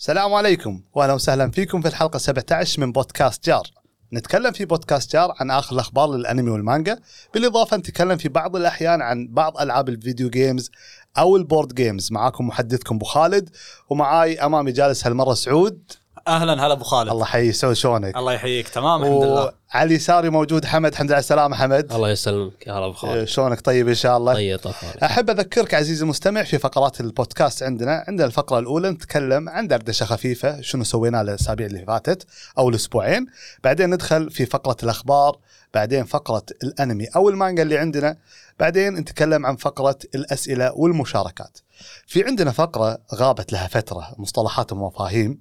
السلام عليكم واهلا وسهلا فيكم في الحلقة 17 من بودكاست جار. نتكلم في بودكاست جار عن آخر الأخبار للأنمي والمانجا، بالإضافة نتكلم في بعض الأحيان عن بعض ألعاب ال video games أو ال board games، معاكم محدثكم أبو خالد ومعاي أمامي جالس هالمرة سعود، أهلا. هلا أبو خالد. الله يحييك شلونك؟ الله يحييك. تمام الحمد لله. وعلى يساري موجود. حمد الحمد لله. على السلامه حمد. الله يسلمك. يا هلا بخير آه، شلونك؟ طيب إن شاء الله؟ طيب أحب أذكرك عزيزي المستمع في فقرات البودكاست عندنا. عندنا الفقرة الأولى نتكلم عن دردشة خفيفة شنو سويناه الأسابيع اللي فاتت أو الأسبوعين. بعدين ندخل في فقرة الأخبار بعدين فقرة الأنمي أو المانجا اللي عندنا. بعدين نتكلم عن فقرة الأسئلة والمشاركات. في عندنا فقرة غابت لها فترة مصطلحات ومفاهيم.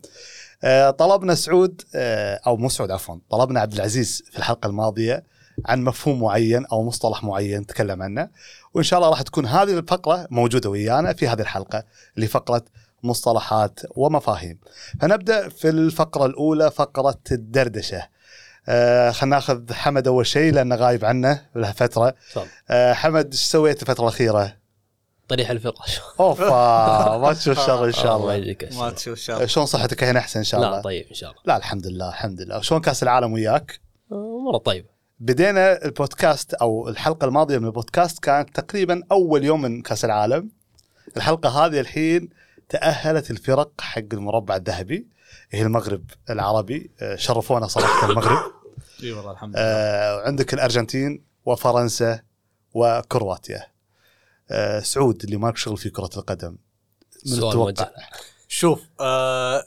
طلبنا سعود آه، أو مو سعود عفوا طلبنا عبد العزيز في الحلقة الماضية عن مفهوم معين أو مصطلح معين نتكلم عنه وإن شاء الله راح تكون هذه الفقرة موجودة ويانا في هذه الحلقة اللي فقره مصطلحات ومفاهيم. فنبدأ في الفقرة الأولى فقرة الدردشة. آه خلينا ناخذ حمد أول شيء لأنه غايب عنه له فتره. آه حمد إيش سويت الفترة الأخيرة؟ طريح الفراش أوفا ما تشوف شر إن شاء الله. يجزيك ما. تشوف شر شلون صحتك الحين أحسن إن شاء الله؟ لا طيب إن شاء الله لا الحمد لله الحمد لله. شلون كأس العالم وياك؟ آه، مرة طيب بدينا البودكاست أو الحلقة الماضية من البودكاست كانت تقريبا أول يوم من كأس العالم الحلقة هذه الحين تأهلت الفرق حق المربع الذهبي هي المغرب العربي آه، شرفونا صراحة المغرب إي والله الحمد لله آه، عندك الأرجنتين وفرنسا وكرواتيا آه، سعود اللي مالك شغل في كرة القدم. من سؤال تتوقع. شوف آه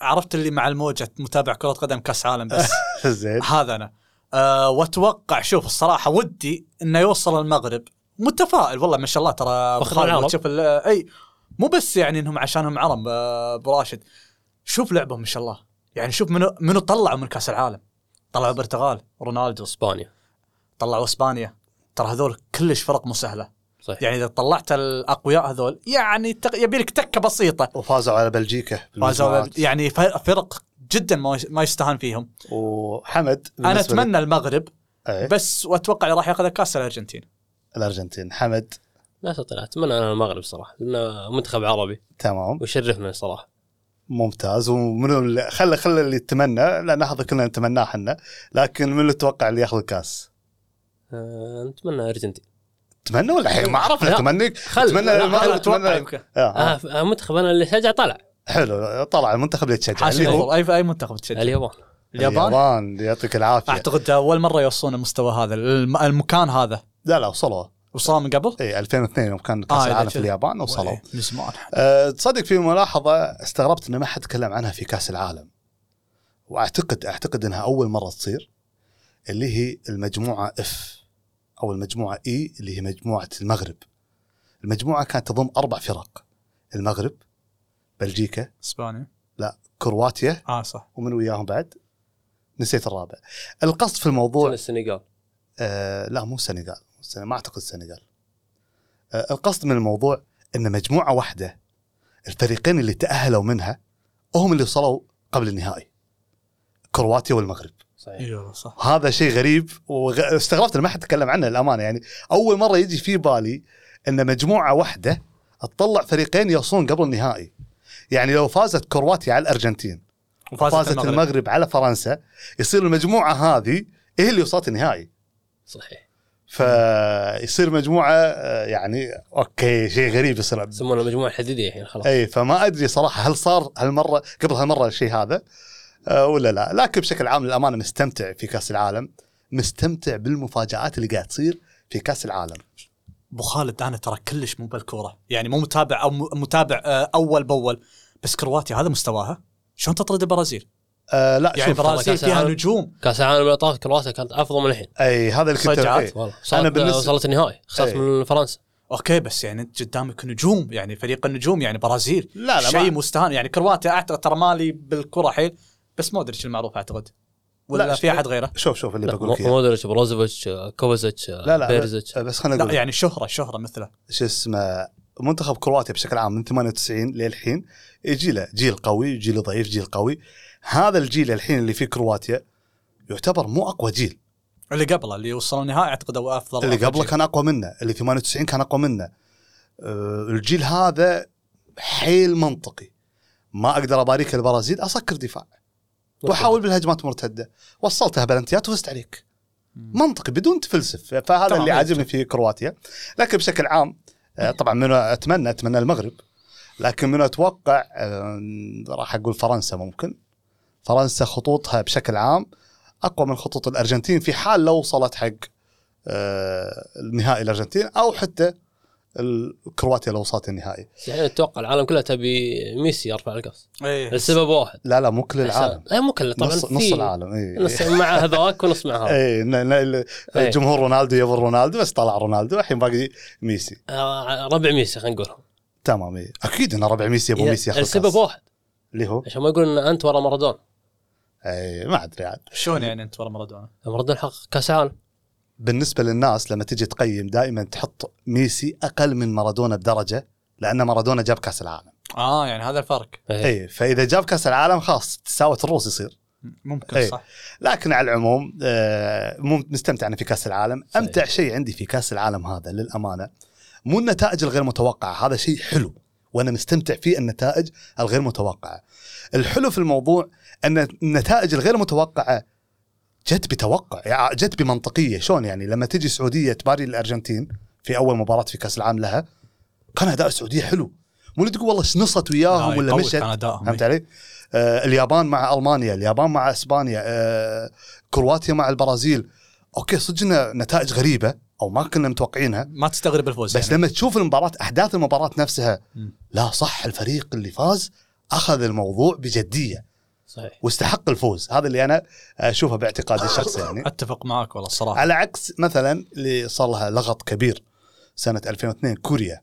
عرفت اللي مع الموجة متابع كرة قدم كأس عالم بس. زين. هذا أنا. آه وأتوقع شوف الصراحة ودي إنه يوصل المغرب. متفائل والله ما شاء الله ترى خالد ال- أي مو بس يعني إنهم عشانهم عرب آه، أبو راشد. شوف لعبهم ما شاء الله. يعني شوف منو منو طلعوا من كأس العالم. طلعوا برتغال رونالدو. إسبانيا. طلعوا إسبانيا. ترى هذول كلش فرق مو سهلة. صحيح. يعني إذا طلعت الأقوياء هذول يعني تق... يبي لك تكة بسيطة. وفازوا على بلجيكا فازوا. يعني ف- فرق جدا ما ما يستهان فيهم. وحمد أنا أتمنى المغرب إيه، بس وأتوقع اللي راح ياخذ كاس الأرجنتين. الأرجنتين. حمد؟ لا استطيع أتمنى أنا المغرب صراحة لأنه منتخب عربي. تمام. ويشرفنا صراحة. ممتاز. ومنو اللي خلى خلى اللي يتمنى لأن هذا كلنا نتمناه إحنا لكن من اللي تتوقع اللي ياخذ الكاس؟ آه، نتمنى أرجنتين. تمنى ولا الحين ما عرفنا لا. تمنيك خل تمنى لا، المغرب أنا أتوقع تمنى يمكن آه. آه آه، منتخب أنا اللي شجع طلع. حلو طلع المنتخب اللي تشجع. اللي هو. اي أي منتخب تشجع؟ اليابان. اليابان. اليابان. يعطيك العافية. أعتقد أول مرة يوصلون المستوى هذا. الم- المكان هذا. لا لا وصلوا. وصلوا من قبل؟ اي 2002 يوم كان كأس إذا العالم في. اليابان وصلوا. من زمان أه تصدق في ملاحظة استغربت إنه ما حد تكلم عنها في كأس العالم. واعتقد أعتقد إنها أول مرة تصير اللي هي المجموعة اف أو المجموعة إي اللي هي مجموعة المغرب. المجموعة كانت تضم أربع فرق. المغرب بلجيكا إسبانيا. كرواتيا. آه صح. ومن وياهم بعد؟ نسيت الرابع. القصد في الموضوع السنغال. آه لا مو السنغال. السنغال- ما أعتقد السنغال. آه القصد من الموضوع إن مجموعة واحدة الفريقين اللي تأهلوا منها هم اللي وصلوا قبل النهائي. كرواتيا والمغرب. صحيح. اي والله صح. هذا شيء غريب واستغربت ما حد تكلم عنه الامانه يعني أول مرة يجي في بالي إن مجموعة واحدة تطلع فريقين يوصلون قبل النهائي. يعني لو فازت كرواتيا على الأرجنتين وفازت فازت المغرب. المغرب على فرنسا يصير المجموعة هذه هي اللي وصلت النهائي. صحيح. فيصير مجموعة آه، يعني أوكي شيء غريب يصير. يسمونها المجموعه الحديديه الحين خلاص. اي فما أدري صراحة هل صار هالمرة قبل هالمرة الشيء هذا. ولا لا. لكن بشكل عام للأمانة مستمتع في كأس العالم مستمتع بالمفاجآت اللي قاعد تصير في كأس العالم. أبو خالد أنا ترى كلش مو بالكورة. يعني مو متابع أو متابع آه، أول بأول. بس كرواتيا هذا مستواها؟ شلون تطرد البرازيل؟ آه لا يعني شوف البرازيل كأس فيها العالم. نجوم. كأس العالم اللي طافت كرواتيا كانت أفضل من الحين. أي هذا اللي كنت. والله. أنا أنا بالنسبة- وصلت النهائي. خسرت. من فرنسا. أوكي بس يعني انت قدامك نجوم يعني فريق النجوم يعني برازيل. لا لا شيء مستهان. يعني كرواتيا أعتقد ترى مالي بالكرة حيل. بس مودريتش المعروف أعتقد. ولا لا، في أحد غيره؟ شوف شوف اللي لا، بقول لك. مودريتش بروزوفيتش كوفاتشيتش لا لا بيريزيتش لا، بس خلينا لا نقول يعني شهرة شهرة مثله. شو اسمه منتخب كرواتيا بشكل عام من 98 للحين يجي له جيل قوي جيل ضعيف جيل قوي. هذا الجيل الحين اللي فيه كرواتيا يعتبر مو أقوى جيل. اللي قبله اللي وصلوا النهائي أعتقد هو أفضل اللي قبله. كان أقوى منه اللي 98 كان أقوى منه. آه، الجيل هذا حيل منطقي. ما أقدر أباريك البرازيل اسكر دفاع. واحاول بالهجمات المرتده وصلتها بلنتيات وفزت عليك. منطقي بدون تفلسف. فهذا. اللي عاجبني في كرواتيا. لكن بشكل عام آه، طبعا منو أتمنى أتمنى المغرب. لكن منو أتوقع آه، راح أقول فرنسا ممكن. فرنسا خطوطها بشكل عام أقوى من خطوط الأرجنتين في حال لو وصلت حق آه، النهائي الأرجنتين أو حتى كرواتيا لو وصلت النهائي. يعني أتوقع العالم كله تبي ميسي يرفع الكاس إيه. السبب واحد. لا لا مو كل العالم. لا مو كله طبعا نص, نص العالم اي نص مع هذاك ونص مع هذا اي إيه. الجمهور رونالدو يبغى رونالدو بس طلع رونالدو الحين باقي ميسي. آه، ربع ميسي خلينا نقولهم. تمام اي أكيد إن ربع ميسي يبغى ميسي ياخذ السبب. واحد. اللي هو؟ عشان ما يقول إن أنت ورا مارادونا. اي ما أدري عاد. شلون يعني أنت ورا مارادونا؟ مارادونا حقق كأس عالم بالنسبة للناس لما تجي تقيم دائما تحط ميسي أقل من مارادونا بدرجة لأن مارادونا جاب كأس العالم آه يعني هذا الفرق إيه. اي فإذا جاب كأس العالم خلاص تساوت الروس يصير ممكن إيه. صح لكن على العموم آه، مو مستمتع أنا في كأس العالم صحيح. أمتع شيء عندي في كأس العالم هذا للأمانة مو النتائج الغير متوقعة هذا شيء حلو وأنا مستمتع في النتائج الغير متوقعة الحلو في الموضوع أن النتائج الغير متوقعة جت بتوقع يعني جت بمنطقية شلون يعني لما تجي السعوديه تباري الأرجنتين في أول مباراة في كأس العالم لها كان أداء السعودية حلو مو تقول والله نصت وياهم لا، ولا مشت فهمت علي؟ آه اليابان مع ألمانيا، اليابان مع إسبانيا، آه كرواتيا مع البرازيل. أوكي صدق إنه نتائج غريبة أو ما كنا متوقعينها ما تستغرب الفوز بس يعني. لما تشوف المباراة أحداث المباراة نفسها مم. لا صح الفريق اللي فاز أخذ الموضوع بجدية صحيح. واستحق الفوز، هذا اللي أنا أشوفه باعتقادي الشخصي يعني. أتفق معاك والله الصراحة. على عكس مثلا اللي صار لها لغط كبير سنة 2002 كوريا.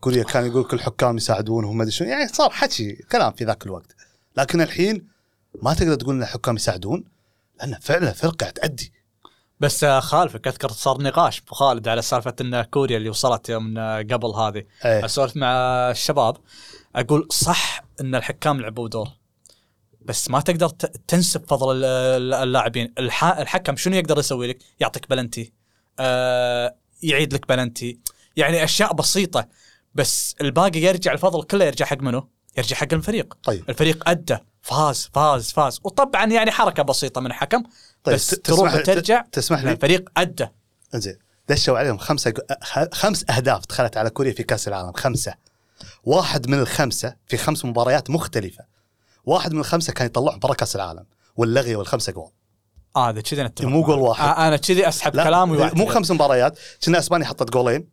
كوريا كان يقول كل الحكام يساعدونهم ما أدري شنو. يعني صار حكي كلام في ذاك الوقت. لكن الحين ما تقدر تقول إن الحكام يساعدون لأن فعلا فرقة تأدي بس خالفك أذكر صار نقاش ابو خالد على سالفة إن كوريا اللي وصلت من قبل هذه. إيه. أسولف مع الشباب أقول صح إن الحكام لعبوا دور بس ما تقدر تنسب فضل ال- ال- اللاعبين. الح- الحكم شنو يقدر يسوي لك؟ يعطيك بلنتي. آه يعيد لك بلنتي. يعني أشياء بسيطة بس الباقي يرجع الفضل كله يرجع حق منو؟ يرجع حق الفريق. طيب. الفريق أدى. فاز فاز فاز. وطبعا يعني حركة بسيطة من الحكم طيب بس تروح وترجع تسمح لي. الفريق أدى. زين دشوا عليهم خمسة خمس أهداف دخلت على كوريا في كأس العالم. خمسة. واحد من الخمسة في خمس مباريات مختلفة. واحد من الخمسة كان يطلعهم برا كأس العالم واللغي والخمسة جول آه هذا كذي نتفق مو جول. واحد. آه أنا كذي أسحب لا كلامي واعتذر. مو خمس مباريات كنا أسبانيا حطت جولين.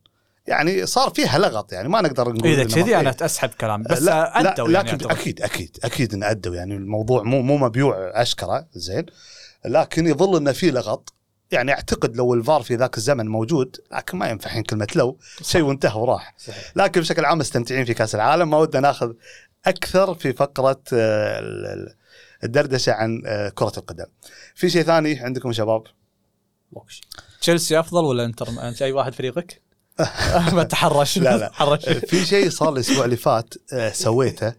يعني صار فيها لغط يعني ما نقدر نقول إذا إنه كذي أنا أسحب كلامي بس لا آه، لا ادوا يعني لكن يعتبر. أكيد أكيد أكيد ان ادوا يعني الموضوع مو مو مبيوع أشكره زين. لكن يظل إنه في لغط. يعني أعتقد لو الفار في ذاك الزمن موجود لكن ما ينفع كلمة لو. شيء وانتهى وراح. صحيح. لكن بشكل عام مستمتعين في كأس العالم ما ودنا ناخذ أكثر في فقرة آه، ال- ال- الدردشة عن آه، كرة القدم. في شيء ثاني عندكم شباب؟ تشيلسي أفضل ولا إنتر انت اي واحد فريقك؟ بتحرش لا، لا. حرش في شيء صار الأسبوع اللي فات آه، سويته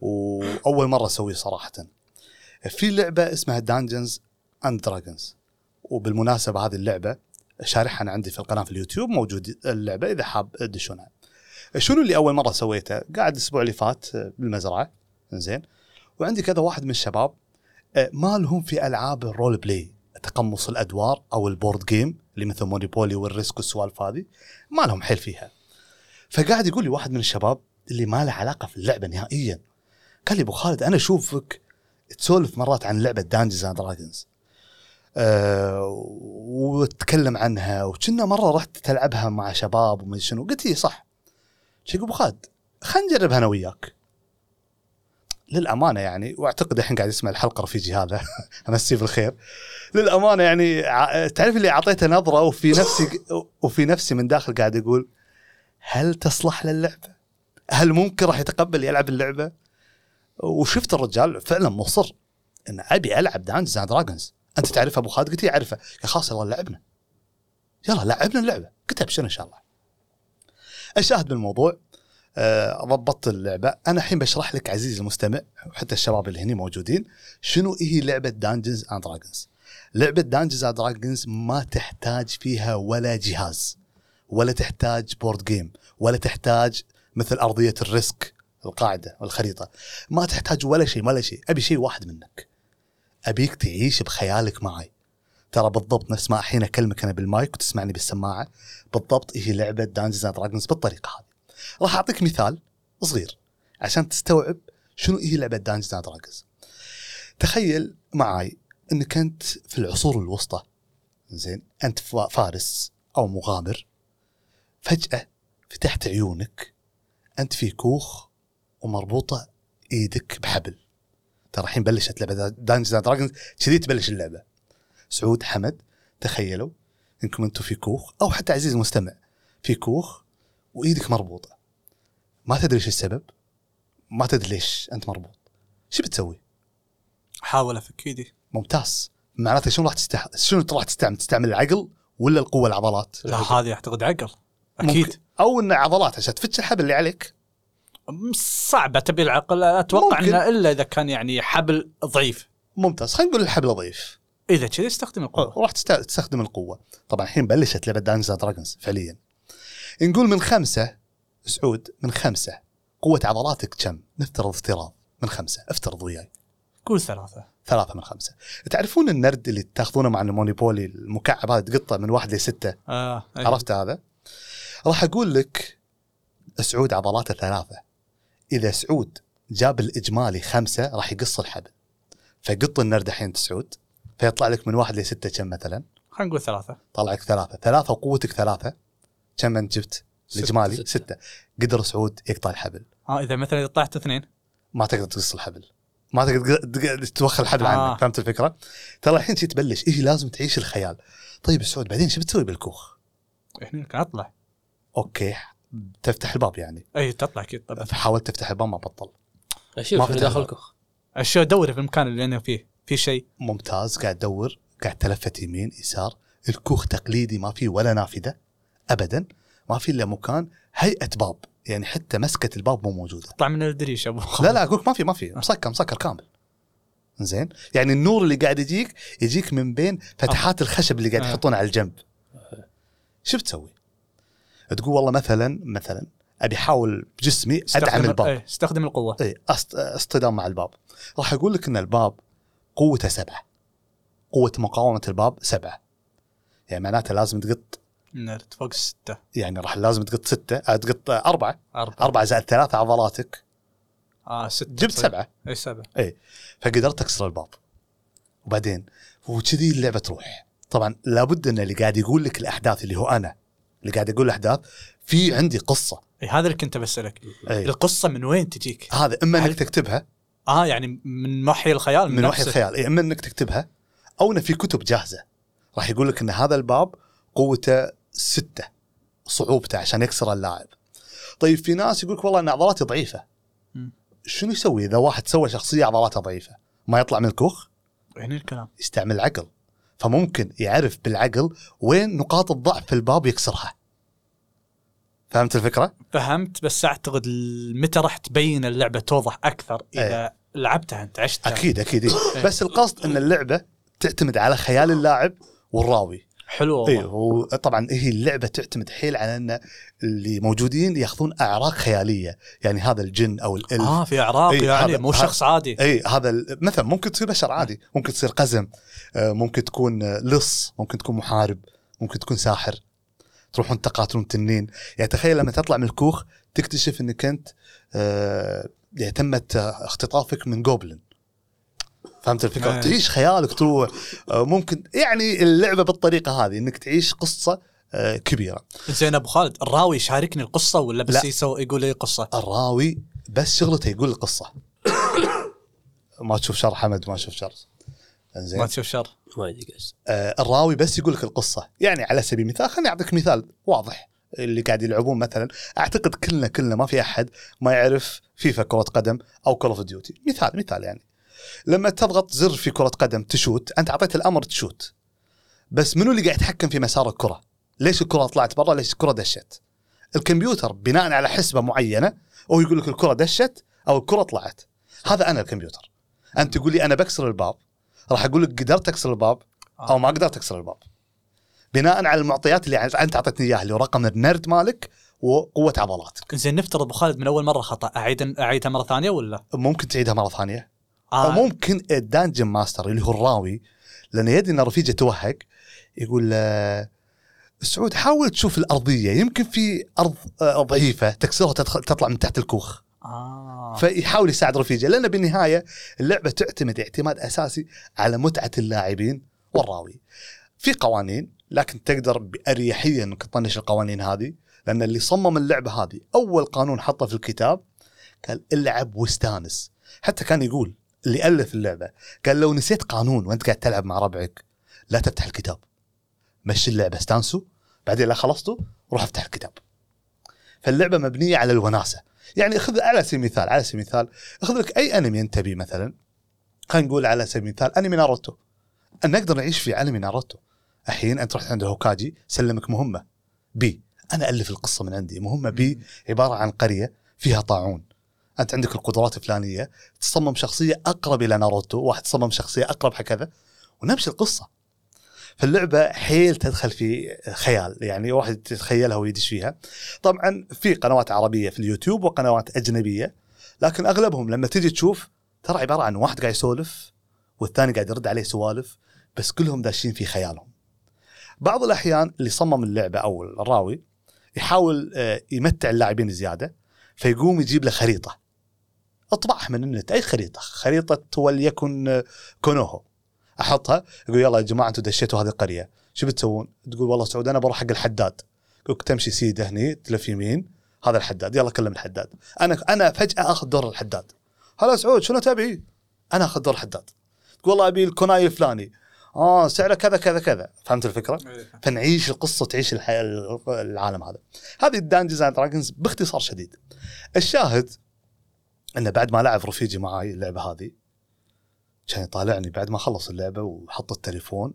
وأول مرة أسويه صراحة. في لعبة اسمها Dungeons and Dragons وبالمناسبة هذه اللعبة شارحها أنا عندي في القناة في اليوتيوب موجود اللعبة إذا حاب تدشونها. شنو اللي أول مرة سويته؟ قاعد الأسبوع اللي فات آه، بالمزرعة. زين وعندي كذا واحد من الشباب آه، ما لهم في ألعاب ال role play تقمص الأدوار أو ال board game اللي مثل Monopoly وال Risk والسوالف هذه ما لهم حيل فيها. فقاعد يقول لي واحد من الشباب اللي ما له علاقة في اللعبة نهائيا قال لي أبو خالد أنا أشوفك تسولف مرات عن لعبة Dungeons and Dragons أه وتتكلم عنها وكنا مرة رحت تلعبها مع شباب وما شنو. قلت لي صح. شي ابو خالد خلينا نجربها أنا وياك. للأمانة يعني وأعتقد الحين قاعد يسمع الحلقة رفيجي هذا. امسيه بالخير للأمانة يعني تعرف اللي أعطيته نظرة وفي نفسي وفي نفسي من داخل قاعد أقول هل تصلح للعبة؟ هل ممكن راح يتقبل يلعب اللعبة؟ وشفت الرجال فعلا مصر إن أبي ألعب Dungeons and Dragons أنت تعرف أبو خالد؟ قلت لي اعرفه خلاص يلا لعبنا. يلا لعبنا اللعبة. قلت أبشر إن شاء الله. الشاهد بالموضوع آه، ضبطت اللعبة. أنا الحين بشرح لك عزيزي المستمع وحتى الشباب اللي هني موجودين شنو هي لعبة Dungeons and Dragons لعبة Dungeons and Dragons ما تحتاج فيها ولا جهاز ولا تحتاج board game ولا تحتاج مثل أرضية ال Risk القاعدة والخريطة. ما تحتاج ولا شيء ولا شيء. أبي شيء واحد منك. أبيك تعيش بخيالك معي. ترى بالضبط نفس ما الحين أكلمك أنا بالمايك وتسمعني بالسماعة. بالضبط هي لعبة Dungeons and Dragons بالطريقة هذه. راح أعطيك مثال صغير عشان تستوعب شنو هي لعبة Dungeons and Dragons تخيل معي إنك أنت في العصور الوسطى زين أنت فا- فارس أو مغامر فجأة فتحت عيونك أنت في كوخ ومربوطة إيدك بحبل. ترى الحين بلشت لعبة دانجز اند دراجونز كذي تبلش اللعبة. سعود حمد تخيلوا إنكم أنتم في كوخ أو حتى عزيزي المستمع في كوخ وإيدك مربوطة. ما تدري إيش السبب ما تدري ليش أنت مربوط. شو بتسوي؟ أحاول أفك إيدي. ممتاز. معناته شنو راح تستح... شنو راح تستعمل تستعمل العقل ولا القوة العضلات؟ لا هذه اعتقد عقل. أكيد. ممكن. أو إن عضلات عشان تفتش الحبل اللي عليك. صعبة تبي العقل. أتوقع. إنه إلا إذا كان يعني حبل ضعيف. ممتاز. خلينا نقول الحبل ضعيف. إذا كذا استخدم القوة. تست- تستخدم القوة. طبعا الحين بلشت لعبة Dungeons Dragons فعليا. نقول من خمسة سعود من خمسة. قوة عضلاتك كم؟ نفترض افتراض. من خمسة افترض وياي. قول ثلاثة. ثلاثة من خمسة. تعرفون النرد اللي تاخذونه مع ال Monopoly المكعب؟ هذا تقطه من واحد لستة. آه. أي. عرفت هذا؟ راح أقول لك سعود عضلاته ثلاثة. إذا سعود جاب الإجمالي خمسة راح يقص الحبل. فقط النرد الحين سعود. فيطلع لك من واحد لستة كم مثلا؟ خلينا نقول ثلاثة. طلع لك ثلاثة. ثلاثة وقوتك ثلاثة. كم أنت جبت؟ ستة. الاجمالي ستة. ستة. قدر سعود يقطع الحبل. آه إذا مثلا إذا طلعت اثنين. ما تقدر تقص الحبل. ما تقدر تق- توخى الحبل آه. عنك فهمت الفكرة؟ ترى الحين شي تبلش. إيه لازم تعيش الخيال. طيب سعود بعدين شو بتسوي بالكوخ؟ هنا كان أطلع. أوكي. تفتح الباب يعني. إي تطلع أكيد طبعا. فحاولت تفتح الباب ما بطل. ما أشوف اللي داخل. الكوخ. اشياء دوري في المكان اللي أنا فيه. في شيء؟ ممتاز قاعد تدور قاعد تلفت يمين يسار. الكوخ تقليدي ما فيه ولا نافذة ابدا. ما في إلا مكان هيئة باب يعني حتى مسكة الباب مو موجودة. طلع من الدريش أبو. لا لا أقول ما في ما في. مسكر مسكر كامل. زين؟ يعني النور اللي قاعد يجيك يجيك من بين فتحات الخشب اللي قاعد آه. يحطونها على الجنب. شو بتسوي؟ تقول والله مثلا مثلا أبي أحاول بجسمي أدعم استخدم- الباب. إيه، استخدم القوة. اي. أصطدام مع الباب. راح أقول لك إن الباب قوته سبعة. قوة مقاومة الباب سبعة. يعني معناته لازم تقط. نرد فوق ستة. يعني راح لازم تقط ستة. أه تقط أربعة. أربعة. أربعة زائد ثلاثة عضلاتك آه ستة. جبت تصير. سبعة. إي سبعة. فقدرت أكسر الباب. وبعدين وكذي اللعبة تروح. طبعا لابد إن اللي قاعد يقول لك الأحداث اللي هو أنا. اللي قاعد يقول الأحداث في عندي قصة. إي هذا اللي كنت بسألك. أي. القصة من وين تجيك؟ هذا إما إنك تكتبها آه يعني من وحي الخيال من, من وحي. الخيال. إيه، إما إنك تكتبها أو إنه في كتب جاهزة. راح يقول لك إن هذا الباب قوته ستة صعوبته عشان يكسر اللاعب. طيب في ناس يقول لك والله إن عضلاتي ضعيفة. شنو يسوي إذا واحد سوى شخصية عضلاتها ضعيفة؟ ما يطلع من الكوخ؟ هنا الكلام. يستعمل العقل فممكن يعرف بالعقل وين نقاط الضعف في الباب يكسرها. فهمت الفكرة؟ فهمت بس أعتقد متى راح تبين اللعبة توضح أكثر إذا لعبتها أنت عشتها؟ أكيد أكيد إيه. إيه. بس القصد إن اللعبة تعتمد على خيال اللاعب والراوي. حلو والله. وطبعا هي اللعبة تعتمد حيل على إن اللي موجودين يأخذون أعراق خيالية. يعني هذا الجن أو الإلف. آه في أعراق إيه، يعني مو شخص عادي. اي هذا مثلا ممكن تصير بشر عادي ممكن تصير قزم آه، ممكن تكون آه، لص ممكن تكون محارب ممكن تكون ساحر. تروحون تقاتلون تنين. يعني تخيل لما تطلع من الكوخ تكتشف إنك أنت آه، يعني تمت اختطافك من جوبلن. فهمت الفكرة؟ إيه. تعيش خيالك تروح. آه، ممكن يعني اللعبة بالطريقة هذه إنك تعيش قصة آه، كبيرة. زين أبو خالد الراوي يشاركني القصة ولا بس. يسوي يقول لي قصة؟ الراوي بس شغلته يقول القصة. ما تشوف شر حمد ما تشوف شر زين ما تشوف شر. ما قص آه، الراوي بس يقول لك القصة. يعني على سبيل المثال خليني أعطيك مثال واضح اللي قاعد يلعبون مثلا. أعتقد كلنا كلنا ما في أحد ما يعرف فيفا كرة قدم أو Call of Duty مثال مثال يعني. لما تضغط زر في كرة قدم تشوت أنت أعطيت الأمر تشوت. بس منو اللي قاعد يتحكم في مسار الكرة؟ ليش الكرة طلعت برا؟ ليش الكرة دشت؟ الكمبيوتر بناء على حسبة معينة هو يقول لك الكرة دشت أو الكرة طلعت. هذا أنا الكمبيوتر. أنت تقول لي أنا بكسر الباب راح أقول لك قدرت أكسر الباب أو ما قدرت أكسر الباب. بناء على المعطيات اللي انت اعطيتني إياها اللي هو رقم النرد مالك وقوة عضلاتك. زين نفترض أبو خالد من أول مرة خطأ اعيد اعيدها مرة ثانية ولا؟ ممكن تعيدها مرة ثانية. آه. أو ممكن ال Dungeon Master اللي هو الراوي لأنه يدري إن رفيجة توهق يقول له سعود حاول تشوف الأرضية يمكن في أرض آه، ضعيفة تكسرها تطلع من تحت الكوخ. آه. فيحاول يساعد رفيجة لأن بالنهاية اللعبة تعتمد اعتماد أساسي على متعة اللاعبين والراوي. في قوانين لكن تقدر بأريحية إنك تطنش القوانين هذه لأن اللي صمم اللعبة هذه أول قانون حطه في الكتاب قال العب واستانس حتى كان يقول اللي ألف اللعبة قال لو نسيت قانون وأنت قاعد تلعب مع ربعك لا تفتح الكتاب مشي اللعبة استانسوا بعدين لا خلصتوا روح افتح الكتاب فاللعبة مبنية على الوناسة يعني خذ على سبيل المثال على سبيل المثال خذ لك أي أنمي أنت تبيه مثلا. خلينا نقول على سبيل المثال أنمي ناروتو. أن نقدر نعيش في عالم ناروتو. الحين أنت رحت عند هوكاجي سلمك مهمة. B. أنا ألف القصة من عندي. مهمة B عبارة عن قرية فيها طاعون. أنت عندك القدرات الفلانية تصمم شخصية أقرب إلى ناروتو واحد تصمم شخصية أقرب هكذا ونمشي القصة. فاللعبه حيل تدخل في خيال يعني واحد يتخيلها ويدش فيها. طبعا في قنوات عربية في اليوتيوب وقنوات أجنبية لكن أغلبهم لما تيجي تشوف ترى عبارة عن واحد قاعد يسولف والثاني قاعد يرد عليه سوالف بس كلهم داشين في خيالهم. بعض الأحيان اللي صمم اللعبة أو الراوي يحاول آه، يمتع اللاعبين زيادة فيقوم يجيب له خريطة. أطبعها من النت أي خريطة؟ خريطة وليكن كونوهو. أحطها يقول يلا يا جماعة أنتم دشيتوا هذه القرية. شو بتسوون؟ تقول والله سعود أنا بروح حق الحداد. يقول لك تمشي سيده هني تلف يمين هذا الحداد. يلا كلم الحداد. أنا أنا فجأة آخذ دور الحداد. هلا سعود شنو تبي؟ أنا آخذ دور الحداد. تقول والله أبي الكوناي الفلاني. آه سعره كذا كذا كذا. فهمت الفكرة؟ فنعيش القصة تعيش الح... العالم هذا. هذه ال Dungeons and Dragons باختصار شديد. الشاهد إنه بعد ما لعب رفيجي معاي اللعبة هذه كان يطالعني بعد ما خلص اللعبة وحط التليفون.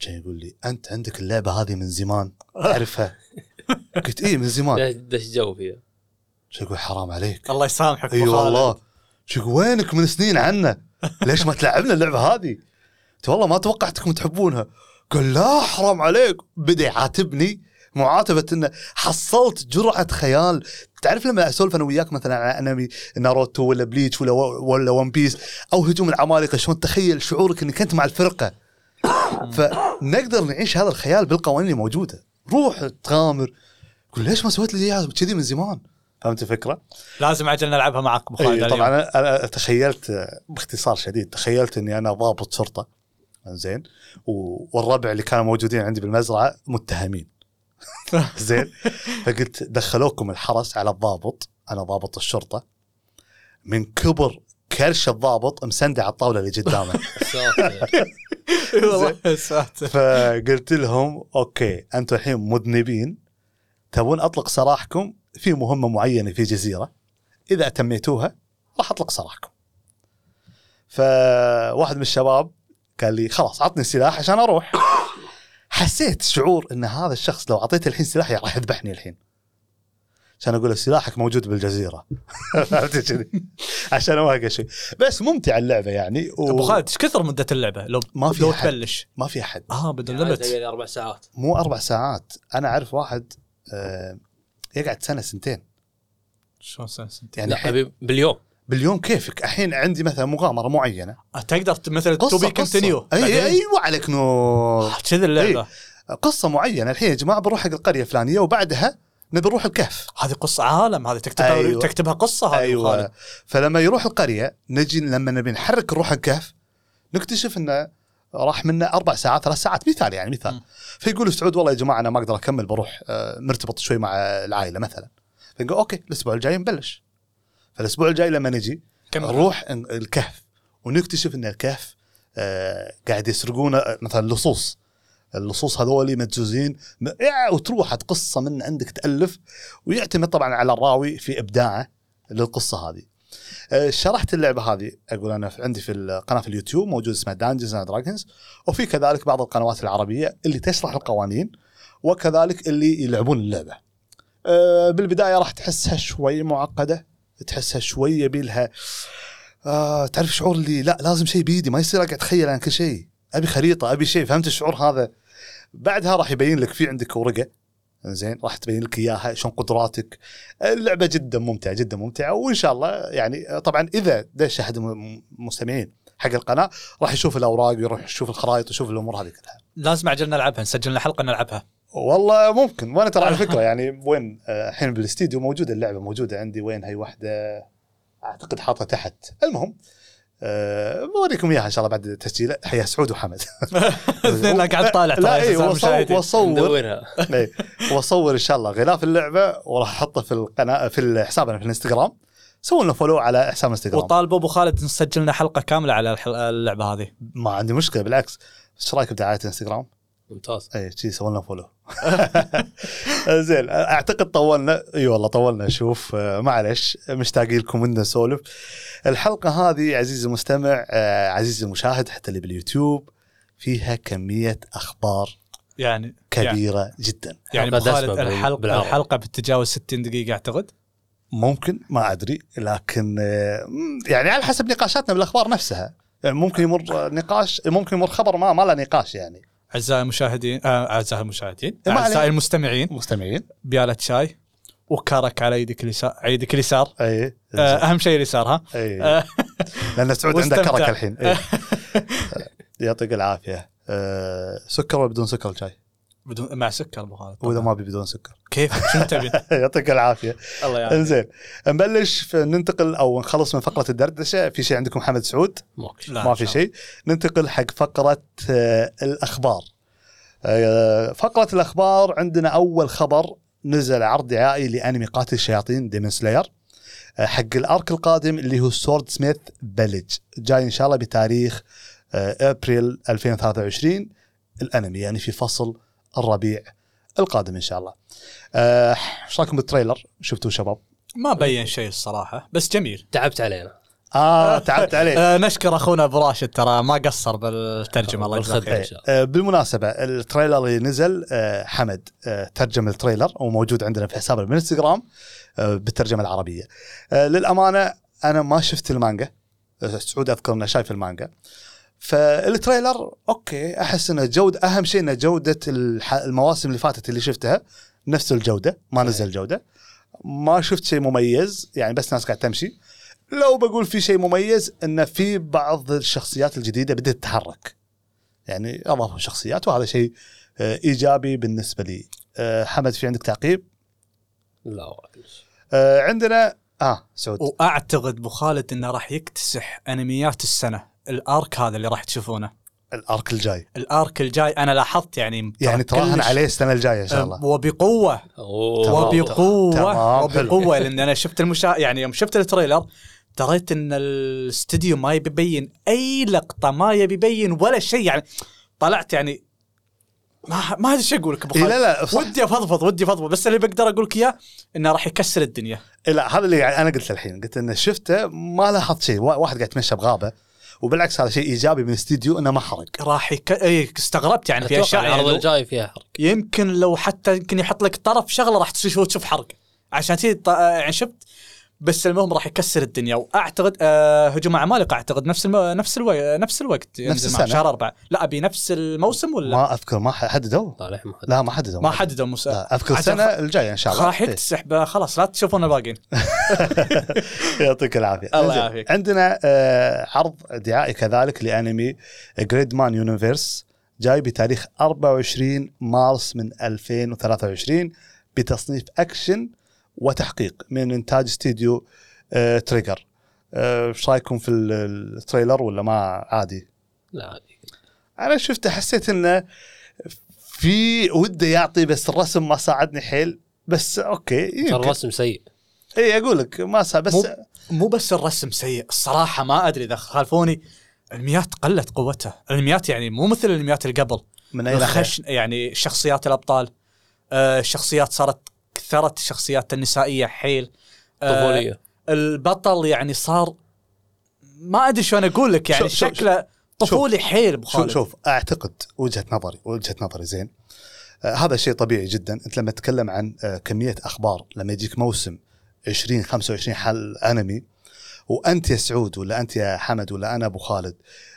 كان يقول لي أنت عندك اللعبة هذه من زمان تعرفها؟ قلت إيه من زمان. دش جو فيها؟ شو يقول حرام عليك. الله يسامحك إي. والله. شو يقول وينك من سنين عنا؟ ليش ما تلعبنا اللعبة هذه؟ قلت والله ما توقعتكم تحبونها. قال لا حرام عليك. بدأ يعاتبني معاتبة إنه حصلت جرعة خيال تعرف لما أسولف أنا وياك مثلا عن أنمي ناروتو ولا بليتش ولا ولا ون بيس أو هجوم العمالقة شلون تخيل شعورك إنك أنت مع الفرقة؟ فنقدر نعيش هذا الخيال بالقوانين اللي موجودة. روح تغامر. قول ليش ما سويت لي إياها؟ كذي من زمان. فهمت الفكرة؟ لازم أجل نلعبها معك ابو خالد إيه اليوم. طبعا أنا- أنا تخيلت باختصار شديد. تخيلت إني أنا ضابط شرطة. زين. والربع اللي كانوا موجودين عندي بالمزرعة متهمين. زين. فقلت دخلوكم الحرس على الضابط أنا ضابط الشرطة. من كبر كرش الضابط مسندع على الطاولة اللي قدامه. فقلت لهم أوكي أنتم الحين مذنبين. تبون أطلق سراحكم؟ في مهمة معينة في جزيرة. إذا أتميتوها راح أطلق سراحكم. فواحد من الشباب قال لي خلاص عطني السلاح عشان أروح. حسيت شعور إن هذا الشخص لو أعطيته الحين سلاح راح يذبحني الحين. عشان أقول له سلاحك موجود بالجزيرة. كذي؟ عشان اوقع شيء. بس ممتع اللعبة يعني و... أبو خالد إيش كثر مدة اللعبة لو ما في لو. تبلش ما في أحد. آه بدون يعني limit تقريباً أربع ساعات مو أربع ساعات أنا أعرف واحد آه، يقعد سنة سنتين شلون سنة سنتين يعني ابي باليوم باليوم كيفك؟ الحين عندي مثلا مغامرة معينة. آه، تقدر مثلا to be continue اي أيوه عليك نور. كذا اللعبة. قصة معينة. الحين يا جماعة بنروح حق القرية الفلانية وبعدها نبي نروح الكهف. هذه قصة عالم هذه تكتبها أيوة. تكتبها قصة هذه خالد. فلما يروح القرية نجي لما نبي نحرك نروح الكهف نكتشف إنه راح منا أربع ساعات ثلاث ساعات. مثال يعني مثال. م. فيقول سعود والله يا جماعة أنا ما أقدر أكمل بروح آه، مرتبط شوي مع العائلة مثلا. فنقول أوكي الأسبوع الجاي نبلش. فالأسبوع الجاي لما نجي. نروح الكهف ونكتشف إن الكهف آه، قاعد يسرقون آه، مثلا لصوص اللصوص هذولي مدزوزين وتروح قصه من عندك تألف ويعتمد طبعا على الراوي في إبداعه للقصة هذه. آه، شرحت اللعبة هذه أقول أنا عندي في القناه في اليوتيوب موجود اسمها Dungeons and Dragons وفي كذلك بعض القنوات العربية اللي تشرح القوانين وكذلك اللي يلعبون اللعبة. آه، بالبداية راح تحسها شوي معقدة تحسها شوي يبي لها آه تعرف شعور اللي لا لازم شيء بيدي ما يصير أقعد أتخيل عن كل شيء. أبي خريطة أبي شيء فهمت الشعور هذا؟ بعدها راح يبين لك في عندك ورقة زين راح تبين لك إياها شلون قدراتك. اللعبة جدا ممتعة جدا ممتعة وإن شاء الله يعني طبعا إذا دش أحد الم- المستمعين حق القناة راح يشوف الأوراق ويروح يشوف الخرائط ويشوف الأمور هذه كلها. لازم عجل نلعبها نسجل لنا حلقة نلعبها. والله ممكن. وأنا ترى على فكرة يعني وين آه، الحين بالاستديو موجودة اللعبة موجودة عندي وين هي واحدة أعتقد حاطها تحت. المهم أه بوريكم إياها إن شاء الله بعد التسجيل. حيا سعود وحمد. اثنين قاعد طالع ترى لا اي أعزائي واصور المشاهدين. واصور ندورها. إي، واصور إن شاء الله غلاف اللعبة وراح أحطه في القناة في حسابنا في الإنستغرام. سووا لنا follow على حساب الإنستغرام. وطالبوا أبو خالد نسجل لنا حلقة كاملة على اللعبة هذه. ما عندي مشكلة بالعكس. إيش رأيك بدعاية الإنستغرام؟ ممتاز. اي شي سووا لنا follow. زين أعتقد طولنا. إي والله طولنا. شوف آه، معلش مشتاقين لكم بدنا نسولف. الحلقة هذه عزيزي المستمع آه، عزيزي المشاهد حتى اللي باليوتيوب فيها كمية أخبار يعني يعني, كبيرة جدا. يعني خالد دسمة بال- الحلقة بالعربي. الحلقة بتتجاوز 60 دقيقة أعتقد؟ ممكن ما أدري. لكن آه، يعني على حسب نقاشاتنا بالأخبار نفسها. يعني ممكن يمر نقاش ممكن يمر خبر ما ما له نقاش يعني. أعزائي المشاهدين آه، أعزائي المشاهدين. أعزائي المستمعين مستمعين بيالة شاي وكرك على يدك اليسار يدك اليسار أي آه، أهم شيء اليسار ها أي آه، لأن سعود عنده. كرك الحين. يعطيك العافية أه سكر ولا بدون سكر الشاي؟ بدون مع سكر أبو خالد وإذا. ما بي بدون سكر. كيف؟ شنو تبي؟ يعطيك العافية. الله يعافيك. إنزين نبلش ننتقل أو نخلص من فقرة الدردشة. في شيء عندكم محمد سعود؟ ماكو. لا، ما في. شيء. ننتقل حق فقرة آه، الأخبار. آه، فقرة الأخبار عندنا أول خبر نزل عرض دعائي لأنمي قاتل الشياطين Demon Slayer آه، حق ال arc القادم اللي هو Swordsmith Village جاي إن شاء الله بتاريخ أبريل 2023 الأنمي يعني في فصل الربيع القادم إن شاء الله. آه، إيش رأيكم بال trailer؟ شفتوه شباب؟ ما بين شيء الصراحة بس جميل تعبت علينا آه تعبت عليه آه نشكر أخونا أبو راشد ترى ما قصر بالترجمة الله يجزاه. خير. آه، بالمناسبة ال trailer اللي نزل آه، حمد آه، ترجم ال trailer وموجود عندنا في حسابنا بالإنستغرام آه، بالترجمة العربية آه، للأمانة أنا ما شفت المانجا سعود أذكر أنه شايف المانجا فال trailer okay أحس أنه جودة أهم شيء أنه جودة الح- المواسم اللي فاتت اللي شفتها نفس الجودة ما نزل جودة. ما شفت شيء مميز يعني بس ناس قاعد تمشي. لو بقول في شيء مميز إنه في بعض الشخصيات الجديدة بدأت تتحرك. يعني أضافوا شخصيات وهذا شيء آه، إيجابي بالنسبة لي. آه، حمد في عندك تعقيب؟ لا والله. آه، عندنا آه سعود. وأعتقد ابو خالد إنه راح يكتسح أنميات السنة. ال arc هذا اللي راح تشوفونه. ال arc الجاي. ال arc الجاي أنا لاحظت يعني يعني تراهن عليه السنة الجاية إن شاء الله. وبقوة. أوه. وبقوة. تمام، وبقوة لأن أنا شفت المشا يعني يوم شفت ال trailer دريت إن الاستديو ما يبي يبين أي لقطة ما يبي يبين ولا شيء يعني طلعت يعني ما ما أدري إيش أقول لك أبو إيه خالد. لا لا صح. ودي أفضفض ودي أفضفض بس اللي بقدر أقول لك إياه إنه راح يكسر الدنيا. إيه لا هذا اللي أنا قلت الحين. قلت إنه شفته ما لاحظت شيء. وا- واحد قاعد يتمشى بغابة. وبالعكس هذا شيء إيجابي من الاستديو إنه ما حرق. راح يك... إيه استغربت يعني في أشياء العرض يعني لو- الجاي فيها حرق. يمكن لو حتى يمكن يحط لك طرف شغلة راح تشوف تشوف حرق. عشان تي يعني شفت بس المهم راح يكسر الدنيا. وأعتقد آه هجوم عمالقه أعتقد نفس الم... نفس الوقت نفس الوقت معه السنة. شهر أربعة. لا أبي نفس الموسم ولا؟ ما, ما أذكر ما حددوا؟ طالع ما حد لا ما حددوا ما حددوا. مس... لا أذكر السنة الجاية إن شاء الله. راح إيه. يكتسح خلاص لا تشوفون الباقيين. يعطيك العافية. الله يعافيك. عندنا آه، عرض دعائي كذلك لأنمي Gridman Universe جاي بتاريخ 24 مارس من 2023 بتصنيف أكشن وتحقيق من إنتاج استديو آه، Trigger آه، إيش رأيكم في ال- ال trailer ولا ما عادي؟ لا عادي أنا شفته حسيت إنه في وده يعطي بس الرسم ما ساعدني حيل بس okay يمكن. الرسم سيء. إي أقول لك ما سا بس مو مو بس الرسم سيء الصراحة ما أدري إذا خالفوني الأنميات قلت قوتها. الأنميات يعني مو مثل الأنميات اللي قبل. من أي يعني شخصيات الأبطال آه الشخصيات صارت كثرت الشخصيات النسائية حيل. آه طفولية. البطل يعني صار ما أدري شلون أقول لك يعني شوف- شكله طفولي حيل أبو شوف خالد. شوف أعتقد وجهة نظري وجهة نظري زين. آه هذا شيء طبيعي جدا. أنت لما تتكلم عن آه كمية أخبار لما يجيك موسم 20 25 حل أنمي وأنت يا سعود ولا أنت يا حمد ولا أنا أبو خالد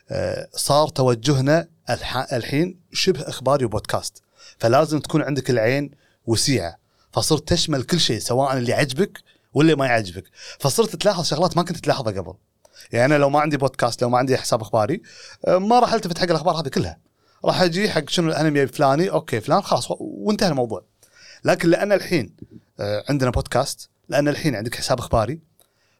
آه صار توجهنا الح- الحين شبه اخباري وبودكاست. فلازم تكون عندك العين وسيعة. فصرت تشمل كل شيء سواء اللي يعجبك واللي ما يعجبك. فصرت تلاحظ شغلات ما كنت تلاحظها قبل. يعني أنا لو ما عندي بودكاست لو ما عندي حساب أخباري آه، ما راح ألتفت حق الأخبار هذه كلها. راح أجي حق شنو الأنمي الفلاني أوكي فلان خلاص وانتهى الموضوع. لكن لأن الحين آه، عندنا بودكاست لأن الحين عندك حساب أخباري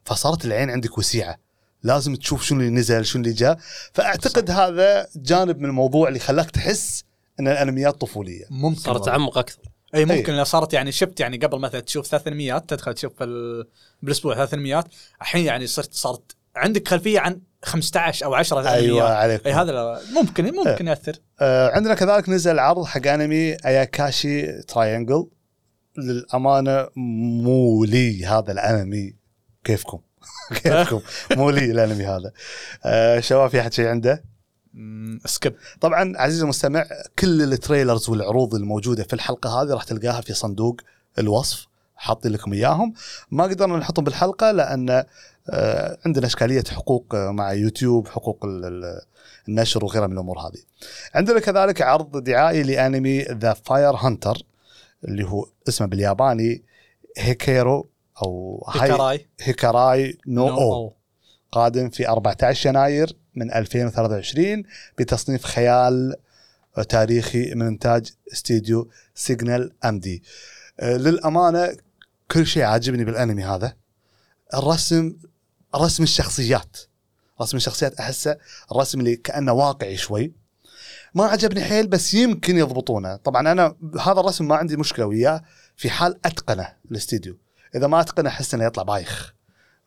فصارت العين عندك وسيعة. لازم تشوف شنو اللي نزل شنو اللي جاء. فأعتقد صح. هذا جانب من الموضوع اللي خلاك تحس إن الأنميات طفولية. ممكن صارت تعمق أكثر. اي ممكن لو صارت يعني شفت يعني قبل مثلا تشوف ثلاث انميات تدخل تشوف بالأسبوع ثلاث انميات الحين يعني صرت صارت عندك خلفية عن 15 أو 10 أيوه عليك. اي هذا ممكن ممكن ياثر آه عندنا كذلك نزل عرض حق أنمي Ayakashi Triangle للأمانة مو لي هذا الأنمي. كيفكم؟ كيفكم؟ مو لي الأنمي هذا. آه شباب في أحد شيء عنده؟ skip طبعا عزيزي المستمع كل ال trailers والعروض الموجودة في الحلقة هذه راح تلقاها في صندوق الوصف. حاطين لكم إياهم. ما قدرنا نحطهم بالحلقة لأن آه، عندنا إشكالية حقوق مع يوتيوب حقوق النشر وغيرها من الأمور هذه. عندنا كذلك عرض دعائي لأنمي The Fire Hunter اللي هو اسمه بالياباني Hikari أو Hikari. Hikari no, no Ou. قادم في 14 يناير من 2023 بتصنيف خيال تاريخي من إنتاج استديو Signal MD. للأمانة كل شيء عاجبني بالأنمي هذا. الرسم رسم الشخصيات. رسم الشخصيات أحسه الرسم اللي كأنه واقعي شوي. ما عجبني حيل بس يمكن يضبطونه. طبعا أنا هذا الرسم ما عندي مشكلة وياه في حال أتقنه الاستديو إذا ما أتقنه أحس إنه يطلع بايخ.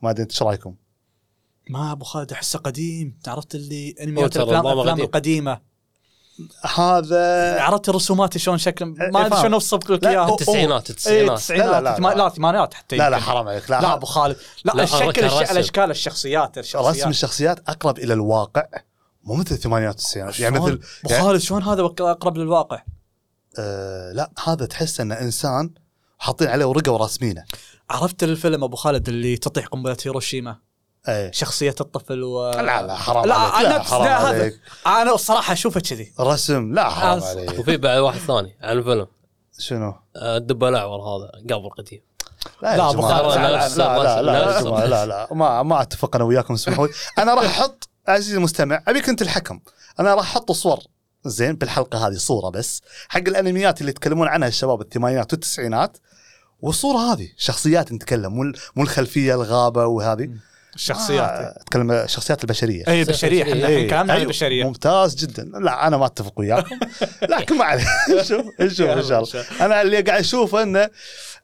ما أدري إيش رأيكم؟ ما أبو خالد أحسه قديم. عرفت اللي انميات الافلام الافلام القديمة. هذا عرفت الرسومات شلون شكل؟ ما أدري شلون أوصف لك إياها. التسعينات التسعينات. التسعينات لا لا لا الثمانينات حتى لا لا حرام عليك. لا, لا أبو خالد. لا, لا الشكل الأشكال الشخصيات الشخصيات. رسم الشخصيات أقرب إلى الواقع مو مثل الثمانينات والتسعينات يعني مثل أبو خالد شلون هذا أقرب للواقع؟ آه لا هذا تحس إنه إنسان حاطين عليه ورقة وراسمينه. عرفت الفيلم أبو خالد اللي تطيح قنبلة هيروشيما؟ شخصيه الطفل و لا لا حرام لا عليك. لا, لا حرام لا عليك. هذا أنا الصراحه اشوفه كذي رسم لا حرام عليك وفي بعد واحد ثاني على الفيلم شنو؟ الدب الاعور هذا قبل قديم لا لا, لا لا لا لا لا لا لا ما ما اتفق أنا وياكم اسمحوا لي أنا راح أحط عزيزي المستمع ابيك انت الحكم أنا راح أحط صور زين بالحلقة هذه صوره بس حق الانميات اللي يتكلمون عنها الشباب الثمانينات والتسعينات والصورة هذه شخصيات نتكلم مو الخلفيه الغابه وهذه الشخصيات آه اتكلم الشخصيات البشرية. اي بشرية. إحنا الحين كلامنا عن البشريه ممتاز جدا. لا أنا ما أتفق وياكم. لكن ما عليه شوف نشوف إن شاء الله. أنا اللي قاعد أشوفه إنه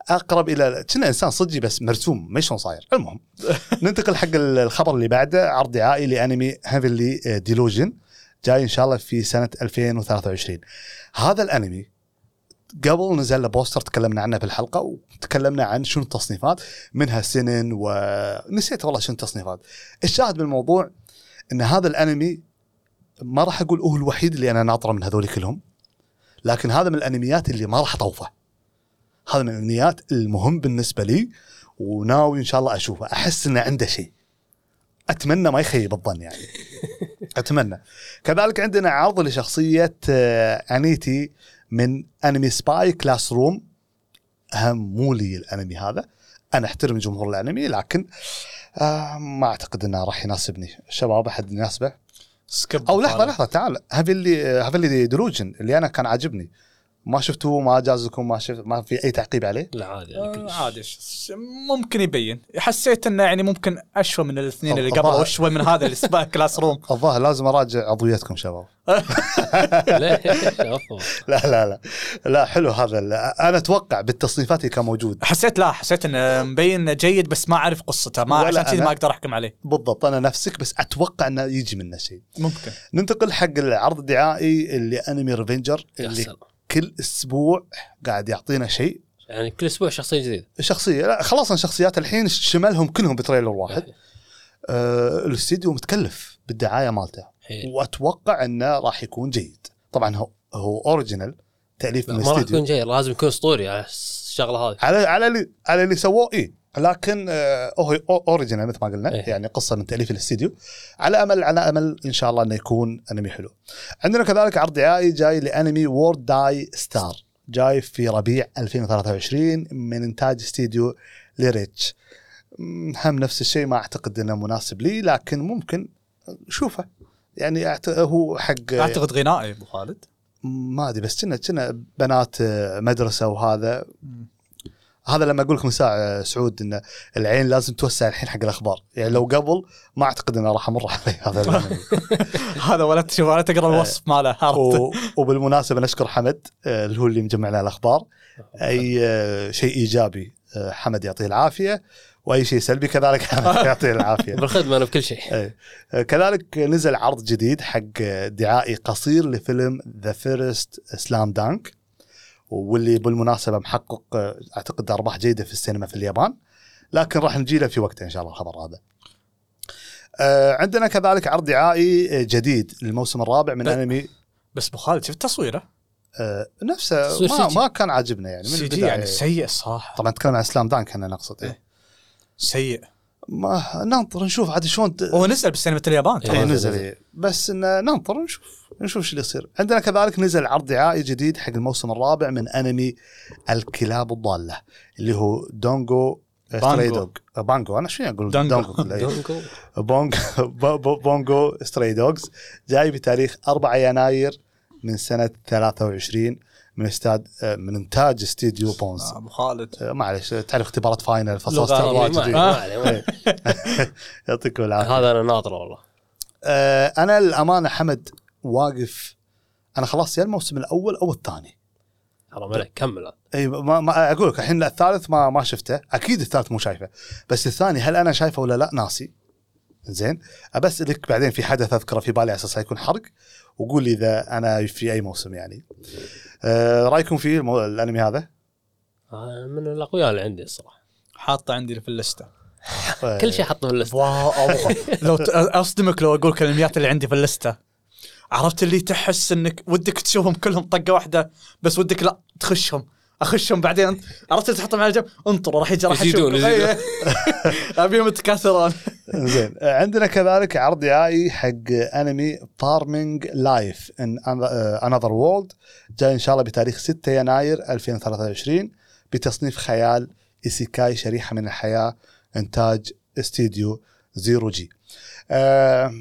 أقرب إلى كنا إنسان صجي بس مرسوم ما شلون صاير. المهم ننتقل حق الخبر اللي بعده. عرض دعائي لأنمي هيفلي ديلوجن جاي إن شاء الله في سنة 2023 هذا الأنمي قبل نزل له بوستر تكلمنا عنه في الحلقة وتكلمنا عن شنو التصنيفات منها سنن ونسيت والله شنو التصنيفات. الشاهد بالموضوع إن هذا الأنمي ما راح أقول هو الوحيد اللي أنا ناطره من هذول كلهم لكن هذا من الأنميات اللي ما راح أطوفه. هذا من الأنميات المهم بالنسبة لي وناوي إن شاء الله أشوفه. أحس إنه عنده شيء. أتمنى ما يخيب الظن يعني. أتمنى. كذلك عندنا عرض لشخصية آه، انيتي من انمي Spy Classroom مو لي الأنمي هذا. أنا أحترم جمهور الأنمي لكن آه ما أعتقد إنه راح يناسبني. شباب أحد يناسبه؟ أو لحظة لحظة تعال. هذا اللي هذا اللي دروجن اللي أنا كان عاجبني. ما شفتوه ما جازكم ما شفت ما في أي تعقيب عليه؟ لا عادي يعني آه عادي. ممكن يبين. حسيت إنه يعني ممكن أشوى من الاثنين اللي قبل واشوى من هذا اللي سباق Classroom. الظاهر لازم أراجع عضويتكم شباب. لا لا لا. لا حلو هذا أنا أتوقع بالتصنيفات اللي كان موجود. حسيت لا حسيت إنه مبين جيد بس ما أعرف قصته. ما عشان كذي ما أقدر أحكم عليه. بالضبط. أنا نفسك بس أتوقع إنه يجي منه شيء. ممكن. ننتقل حق العرض الدعائي اللي انمي Revenger اللي كل أسبوع قاعد يعطينا شيء. يعني كل أسبوع شخصيه جديده شخصية لا خلصنا شخصيات الحين شملهم كلهم ب trailer واحد. آه الاستديو متكلف بالدعاية مالته. حين. وأتوقع إنه راح يكون جيد. طبعا هو هو original تأليف من ما راح يكون جيد لازم يكون أسطوري على الشغلة هذه. على على اللي على اللي سووه اي لكن آه هو original مثل ما قلنا إيه؟ يعني قصة من تأليف الاستديو. على أمل على أمل إن شاء الله إنه يكون أنمي حلو. عندنا كذلك عرض دعائي جاي لأنمي World Dai Star جاي في ربيع 2023 من إنتاج استديو Lerche هم نفس الشيء ما أعتقد إنه مناسب لي لكن ممكن شوفه يعني أعت... هو حق أعتقد غنائي أبو خالد. ما أدري بس كنا كنا بنات آه، مدرسة وهذا. هذا لما أقول لك من ساعه سعود إن العين لازم توسع الحين حق الأخبار. يعني لو قبل ما أعتقد إنه راح أمر علي هذا. هذا ولا تشوف ولا تقرأ الوصف ماله و- وبالمناسبة نشكر حمد آه، اللي هو اللي مجمع لنا الأخبار. أي آه، شيء إيجابي آه، حمد يعطيه العافية وأي شيء سلبي كذلك حمد يعطيه العافية. بالخدمة أنا بكل شيء. آه، كذلك نزل عرض جديد حق آه، دعائي قصير لفيلم The First Slam Dunk واللي بالمناسبة محقق أعتقد أرباح جيدة في السينما في اليابان لكن راح نجي له في وقته إن شاء الله الخبر هذا. آه، عندنا كذلك عرض دعائي جديد للموسم الرابع من أنمي بس أبو خالد شفت تصويره آه، نفسه ما. ما كان عاجبنا يعني من CG البداية يعني سيء الصراحة طبعا نتكلم عن Slam Dunk أنا نقصد إيه. سيء ما ننطر نشوف عاد شلون ت- هو نزل بسينما اليابان. اي ترى نزل نزل. إيه. بس إن ننطر نشوف نشوف شو اللي يصير عندنا كذلك نزل عرض دعائي جديد حق الموسم الرابع من أنمي الكلاب الضالة اللي هو دونجو بانجو. ستري دوغ بانجو أنا شو أقول دونجو. دونجو كله، إيه. دونجو. بونج ب- ب- بونجو ستري دوغز جاي بتاريخ 4 يناير من سنة 23 من استاد من إنتاج استديو بونز. آه، أبو خالد. آه، معلش تعرف اختبارات فاينل فصل لغة استوى عربية، ما واجد. يعطيكم العافية. هذا أنا ناطره والله. آه، أنا الأمانة حمد واقف. أنا خلصت يا الموسم الأول أو الثاني. حرام عليك كمل. إي ما, ما أقول لك الحين الثالث ما ما شفته. أكيد الثالث مو شايفه. بس الثاني هل أنا شايفه ولا لا؟ ناسي. زين. ابسالك بعدين في حدث أذكره في بالي على أساس يكون حرق. وقول لي إذا أنا في أي موسم يعني. آه رأيكم في المو... الأنمي هذا؟ آه، من الأقوياء اللي عندي الصراحة. حاطه عندي في اللستة. آه، كل شيء حطه في اللستة. لو أصدمك لو أقول الانميات اللي عندي في اللستة. عرفت اللي تحس إنك ودك تشوفهم كلهم طقة واحدة بس ودك لا تخشهم. أخشهم بعدين عرفت تحطهم على جنب انطر راح يجي راح يزيدون-. إيه. أبيهم يتكاثرون زين عندنا كذلك عرض دعائي حق انمي Farming Life in Another World جاي إن شاء الله بتاريخ 6 يناير 2023 بتصنيف خيال isekai شريحة من الحياة إنتاج استديو Zero-G. آه،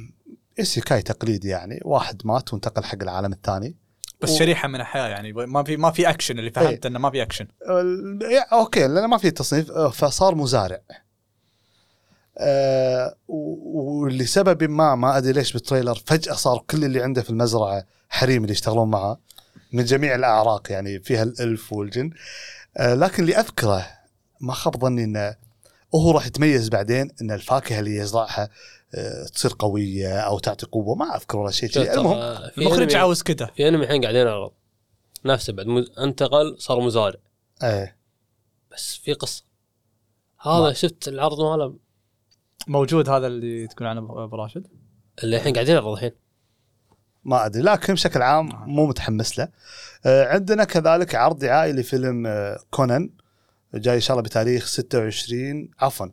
isekai تقليدي يعني واحد مات وانتقل حق العالم الثاني بس و- شريحة من الحياة يعني. ما في ما في اكشن اللي فهمت إنه ما في اكشن okay لأنه ما في تصنيف. آه، فصار مزارع. و- ولسبب ما ما أدري ليش بال trailer فجأة صار كل اللي عنده في المزرعة حريم اللي يشتغلون معه من جميع الأعراق يعني فيها الألف والجن. آه، لكن اللي أذكره ما خاب ظني إنه وهو راح يتميز بعدين إن الفاكهة اللي يزرعها تصير قوية أو تعطي قوة ما أذكر ولا شيء. المهم المخرج عاوز كده. في أنمي الحين قاعدين نعرض نفسه بعد مز... انتقل صار مزارع. إيه. بس في قصة. هذا ما- شفت العرض ماله؟ موجود هذا اللي تقول عنه ابو راشد؟ اللي الحين قاعدين نعرض الحين. ما أدري لكن بشكل عام مو متحمس له. آه، عندنا كذلك عرض دعائي لفيلم آه، كونان جاي إن شاء الله بتاريخ 26 عفوا.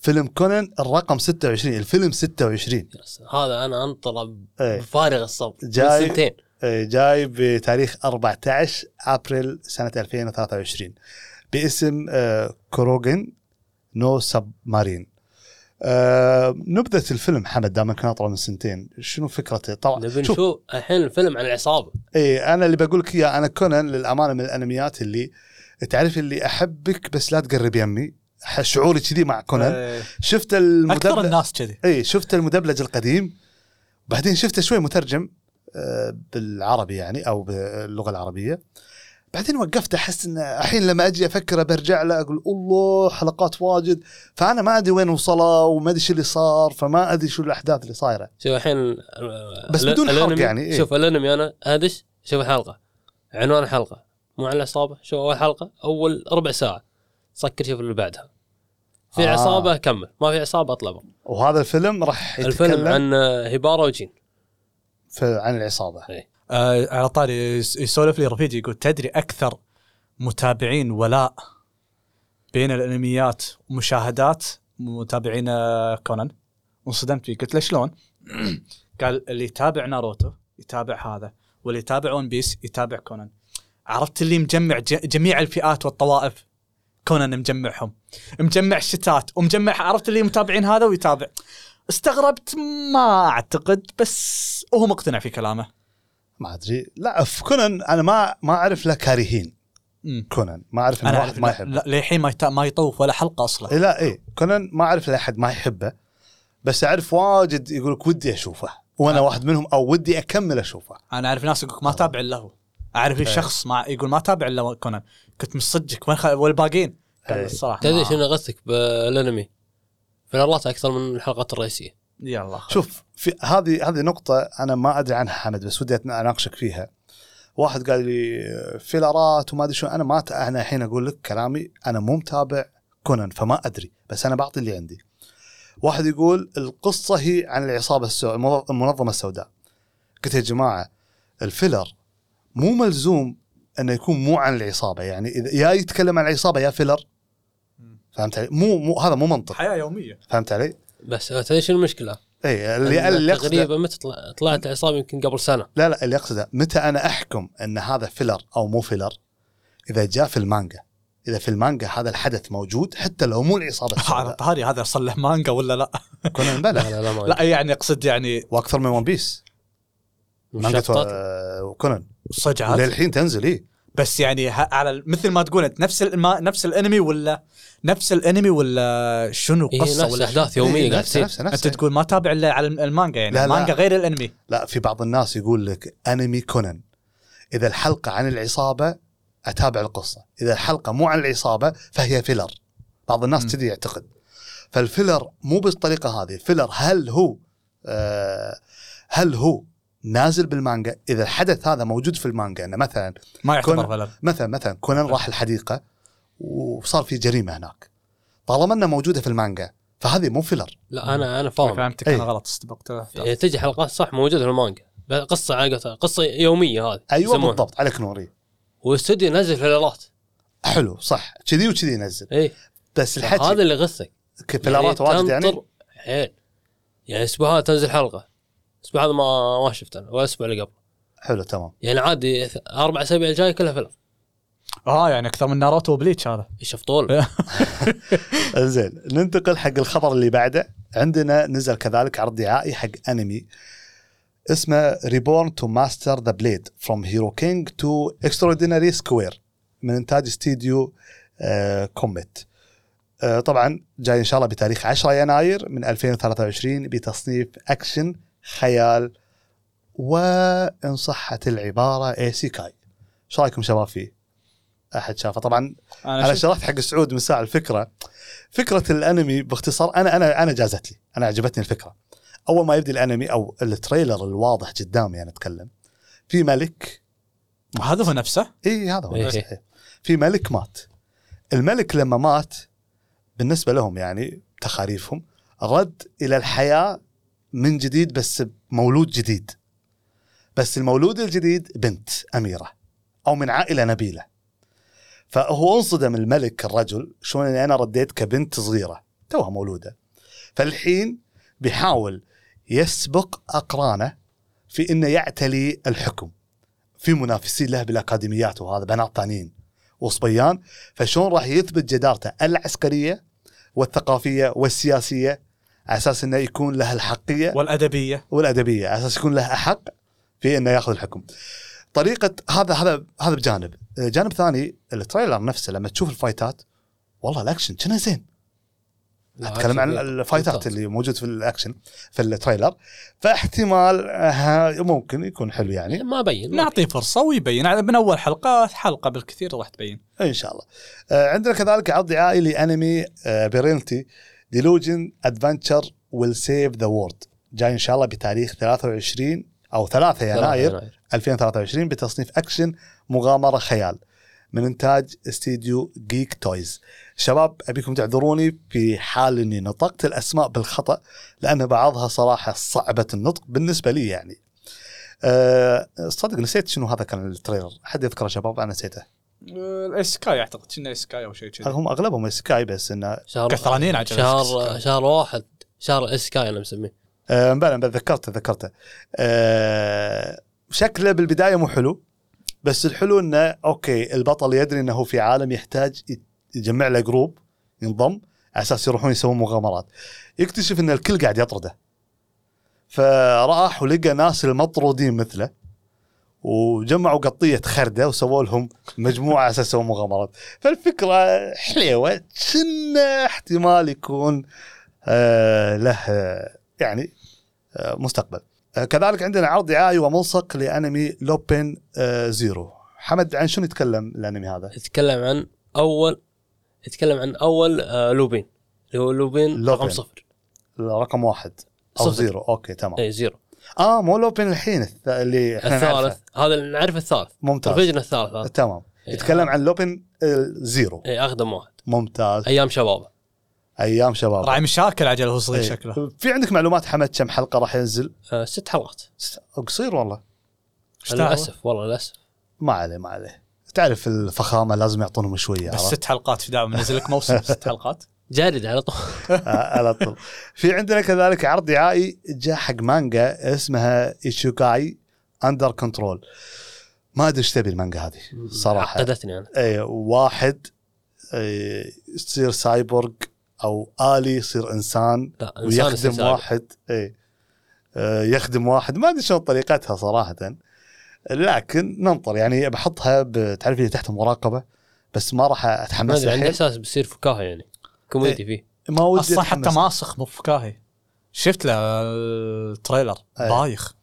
فيلم كونان الرقم 26 الفيلم 26 يس. هذا أنا انطره إيه. بفارغ الصبر. من جاي- سنتين. آه، جاي بتاريخ 14 أبريل سنة 2023 باسم آه، كوروجن no Submarine آه، نبذة الفيلم حمد دام كان ناطره من سنتين. شنو فكرته؟ طبعا نبي شوف. نشوف الحين الفيلم عن العصابة. اي أنا اللي بقول لك إياه أنا كونان للأمانة من الأنميات اللي تعرف اللي أحبك بس لا تقرب يمي. شعوري كذي مع كونان. إيه. شفت أكثر المدبلج الناس كذي. اي شفت المدبلج القديم. بعدين شفته شوي مترجم آه، بالعربي يعني أو باللغة العربية. بعدين وقفت أحس إن الحين لما أجي أفكر برجع له أقول الله حلقات واجد. فأنا ما أدري وين وصلوا وما أدري شو اللي صار فما أدري شو الأحداث اللي صايرة. شوف الحين بس بدون حرق يعني، إيه. شوف الأنمي أنا ادش شوف الحلقة. عنوان الحلقة. مو عن العصابه شوف أول حلقة أول ربع ساعه سكر شوف اللي بعدها. في آه. عصابة كمل. ما في عصابة اطلع برا. وهذا الفيلم راح الفيلم يتكلم عن آه، هيبارا وجين. في- عن العصابة. آه على طاري يس- يسولف لي رفيجي يقول تدري أكثر متابعين ولاء بين الأنميات ومشاهدات متابعين آه، كونان؟ وانصدمت فيه. قلت له شلون؟ قال اللي يتابع ناروتو يتابع هذا واللي يتابع One Piece يتابع كونان. عرفت اللي مجمع ج- جميع الفئات والطوائف كونان مجمعهم. مجمع الشتات ومجمع عرفت اللي متابعين هذا ويتابع. استغربت ما أعتقد بس وهو مقتنع في كلامه. ما أدري. لا في كونان أنا ما ما أعرف له كارهين. كونان ما أعرف ان أنا واحد ما لا- يحب لا للحين ما ما يطوف ولا حلقة أصلا. إيه لا إيه. كونان ما أعرف لاحد ما يحبه بس أعرف واجد يقول لك ودي أشوفه وأنا آه. واحد منهم أو ودي أكمل أشوفه. أنا أعرف ناس يقول ما تابع إلا هو. أعرف إيه. شخص ما يقول ما تابع إلا كونان كنت مصدقك وين خ... والباقيين إيه. الصراحة تدري شنو غثك بالأنمي فيلرات أكثر من الحلقات الرئيسية يلا. شوف في هذه هذه نقطة أنا ما أدري عنها حمد بس ودي أناقشك فيها. واحد قال لي فيلرات وما أدري شو أنا ما أنا الحين أقول لك كلامي أنا مو متابع كونان فما أدري بس أنا بعطي اللي عندي. واحد يقول القصة هي عن العصابة السو... المنظمة السوداء. قلت يا جماعة الفيلر مو ملزوم أنه يكون مو عن العصابة. يعني إذا يا يتكلم عن العصابة يا filler. فهمت علي؟ مو مو هذا مو منطق. حياة يومية. فهمت علي؟ بس تدري شنو المشكلة؟ اي اللي اللي تقريبا متى طلع- طلعت العصابة يمكن قبل سنة. لا لا اللي اقصده متى أنا أحكم أن هذا filler أو مو filler إذا جاء في المانجا؟ إذا في المانجا هذا الحدث موجود حتى لو مو العصابة. على طاري هذا له مانجا ولا لا؟ كونان لا بلى لا لا ما لا يعني أقصد يعني وأكثر من One Piece مانجا كونان. صدق عاد. للحين تنزل اي بس يعني ه- على مثل ما تقول انت نفس الما نفس الانمي ولا نفس الانمي ولا شنو إيه قصة نفس ولا أحداث يومية قاعد نفسه تصير. نفسه أنت تقول ما تابع إلا على المانجا يعني. لا، لا. المانجا غير الانمي. لا في بعض الناس يقول لك أنمي كونان إذا الحلقة عن العصابة أتابع القصة. إذا الحلقة مو عن العصابة فهي filler بعض الناس. كذي يعتقد. فال filler مو بالطريقة هذه. ال filler هل هو آه هل هو نازل بالمانجا إذا الحدث هذا موجود في المانجا إنه مثلا ما يعتبر filler مثلا مثلا كونان راح الحديقة وصار في جريمة هناك. طالما إنها موجودة في المانجا فهذه مو filler لا أنا أنا فاهم. فهمتك إيه. أنا غلط استبقت. إيه، تجي حلقات صح موجودة في المانجا. قصة علاقة قصة يومية هذه أيوه يسمونها. بالضبط عليك نوري والاستوديو نزل filler ات حلو صح كذي وكذي ينزل. اي بس الحكي هذا اللي يغثك. filler ات واجد يعني؟ حيل. يعني الأسبوع هذا تنزل حلقة. الأسبوع هذا ما ما شفت أنا ولا الأسبوع اللي قبل. حلو تمام. يعني عادي أربع أسابيع الجايه كلها filler آه يعني أكثر من ناروتو و Bleach هذا. يشفطون زين ننتقل حق الخبر اللي بعده. عندنا نزل كذلك عرض دعائي حق أنمي اسمه Reborn to Master the Blade From Hero King to Extraordinary Squire من إنتاج استديو آه Comet. آه طبعا جاي إن شاء الله بتاريخ 10 يناير من 2023 بتصنيف أكشن خيال وإن صحت العبارة isekai إيش رأيكم شباب فيه؟ أحد شافه؟ طبعا أنا شفت شرحت حق سعود من ساعة الفكرة. فكرة الأنمي باختصار أنا أنا أنا جازت لي. أنا عجبتني الفكرة. أول ما يبدي الأنمي أو ال trailer الواضح قدامي أنا أتكلم في ملك هذا هو نفسه؟ إي هذا هو إيه. صحيح في ملك مات. الملك لما مات بالنسبة لهم يعني تخاريفهم رد إلى الحياة من جديد بس مولود جديد. بس المولود الجديد بنت أميرة أو من عائلة نبيلة. فهو انصدم الملك الرجل شلون إني أنا رديت كبنت صغيرة توها مولودة. فالحين بيحاول يسبق أقرانه في إنه يعتلي الحكم. في منافسين له بالأكاديميات وهذا بنات ثانيين وصبيان. فشلون راح يثبت جدارته العسكرية والثقافية والسياسية على أساس إنه يكون له الأحقية والأدبية. والأدبية على أساس يكون له أحق في إنه يأخذ الحكم. طريقة هذا هذا هذا بجانب، جانب ثاني ال trailer نفسه لما تشوف الفايتات والله الأكشن كنا زين؟ أتكلم عن الفايتات. اللي موجود في الأكشن في ال trailer. فاحتمال آه، ممكن يكون حلو يعني. ما بين نعطيه فرصة ويبين. من أول حلقة حلقة بالكثير راح تبين. إن شاء الله. آه، عندنا كذلك عرض دعائي لأنمي Apparently Disillusioned Adventurers Will Save the World جاي إن شاء الله بتاريخ 23 أو 3 بين. يناير 2023 بتصنيف أكشن مغامرة خيال من إنتاج استديو Geek Toys شباب أبيكم تعذروني في حال إني نطقت الأسماء بالخطأ لأن بعضها صراحة صعبة النطق بالنسبة لي يعني. أه صدق نسيت شنو هذا كان ال trailer. حد يذكره شباب؟ أنا نسيته. ال isekai أعتقد كنا isekai أو شيء كذي. هم أغلبهم isekai بس انه شهر كثرانين عجل شهر شهر واحد. شهر isekai أنا مسميه أه بلى بلى ذكرته ذكرته. أه شكله بالبداية مو حلو بس الحلو إنه okay البطل يدري إنه هو في عالم يحتاج يجمع له group ينضم على أساس يروحون يسوون مغامرات. يكتشف إن الكل قاعد يطرده. فراح ولقى ناس المطرودين مثله. وجمعوا قطية خردة وسووا لهم مجموعة على أساس يسوون مغامرات. فالفكرة حليوة. كنا احتمال يكون آه له يعني آه مستقبل. آه كذلك عندنا عرض دعائي وملصق لأنمي Lupin آه Zero. حمد عن شنو يتكلم الأنمي هذا؟ يتكلم عن أول يتكلم عن أول آه Lupin. اللي هو Lupin رقم Lupin. صفر. رقم واحد. أو صفر. zero. Okay تمام. اي zero. آه مو Lupin الحين الث- اللي إحنا الثالث. نعرفه. هذا اللي نعرف الثالث. ممتاز. ال version الثالث هذا تمام. إيه. يتكلم عن Lupin آه، Zero. اي اقدم واحد. ممتاز. أيام شبابه أيام شباب. راعي مشاكل عجل هو صغير إيه. شكله. في عندك معلومات حمد كم حلقة راح ينزل؟ آه ست حلقات. ست- قصير والله. إيش دعوة؟ للأسف والله للأسف. ما عليه ما عليه. تعرف الفخامة لازم يعطونهم شوية بس عرفت؟ ست حلقات في دعوه منزل لك موسم. ست حلقات. جارد على طول. آه، على طول. في عندنا كذلك عرض دعائي جاء حق مانجا اسمها ايشوكاي under control ما أدري إيش تبي المانجا هذه صراحة. عقدتني أنا. اي واحد إيه، يصير سايبورغ أو آلي يصير إنسان لا إنسان ويخدم استثابي. واحد. اي آه، يخدم واحد. ما أدري شلون طريقتها صراحة. لكن ننطر يعني بحطها بتعرف اللي تحت المراقبه بس ما راح أتحمس عندي إحساس بيصير فكاهة يعني. كوميدي فيه. ما ودي أصلا حتى. ماسخ مو فكاهي. شفت له ال trailer؟ أي. بايخ.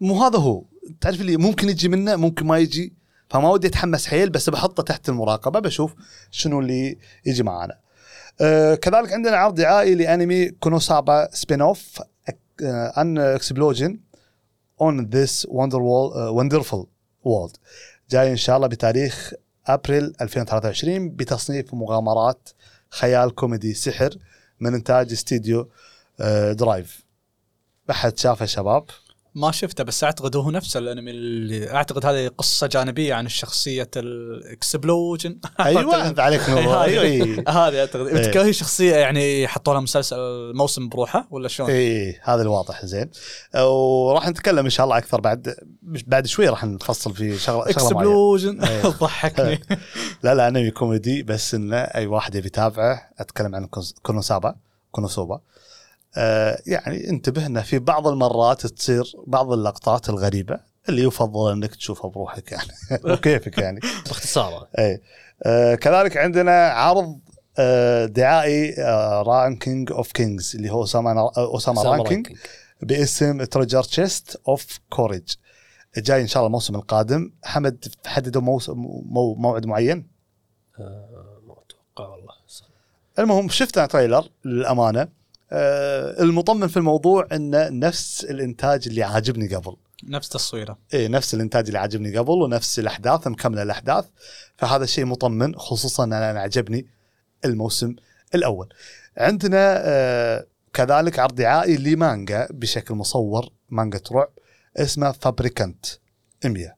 مو هذا هو. تعرف اللي ممكن يجي منه ممكن ما يجي. فما ودي أتحمس حيل بس بحطه تحت المراقبة بشوف شنو اللي يجي معانا. آه كذلك عندنا عرض دعائي لأنمي KonoSuba spin off An Explosion on This Wonder Wonderful World جاي إن شاء الله بتاريخ أبريل 2023 بتصنيف مغامرات خيال كوميدي سحر من إنتاج استديو آه Drive. احد شافه شباب؟ ما شفته بس أعتقد هو نفس الانمي اللي أعتقد هذه قصة جانبية عن الشخصية ال explosion. أيوه أنت عليك نور. هذه أيوه إي. هذه أعتقد. هي شخصية يعني حطوا لها مسلسل موسم بروحه ولا شلون؟ إي هذا الواضح زين. وراح نتكلم إن شاء الله أكثر بعد بعد شوي راح نفصل في شغله. Explosion. ضحكني. لا لا انمي كوميدي بس إنه أي واحد يبي يتابعه أتكلم عن KonoSuba KonoSuba. آه يعني انتبه إنه في بعض المرات تصير بعض اللقطات الغريبة اللي يفضل إنك تشوفها بروحك يعني. وكيفك يعني. باختصار. اي آه كذلك عندنا عرض آه دعائي آه Ranking of Kings اللي هو Ousama Ousama Ranking. باسم Treasure Chest of Courage جاي إن شاء الله الموسم القادم. حمد حددوا موسم مو موعد معين؟ آه، ما أتوقع والله. المهم شفنا تريلر للأمانة. المطمن في الموضوع انه نفس الإنتاج اللي عاجبني قبل. نفس تصويره. إيه نفس الإنتاج اللي عاجبني قبل ونفس الأحداث مكملة الأحداث. فهذا الشيء مطمن خصوصا إن أنا عجبني الموسم الأول. عندنا آه كذلك عرض دعائي لمانجا بشكل مصور مانجا رعب اسمه فابريكانت 100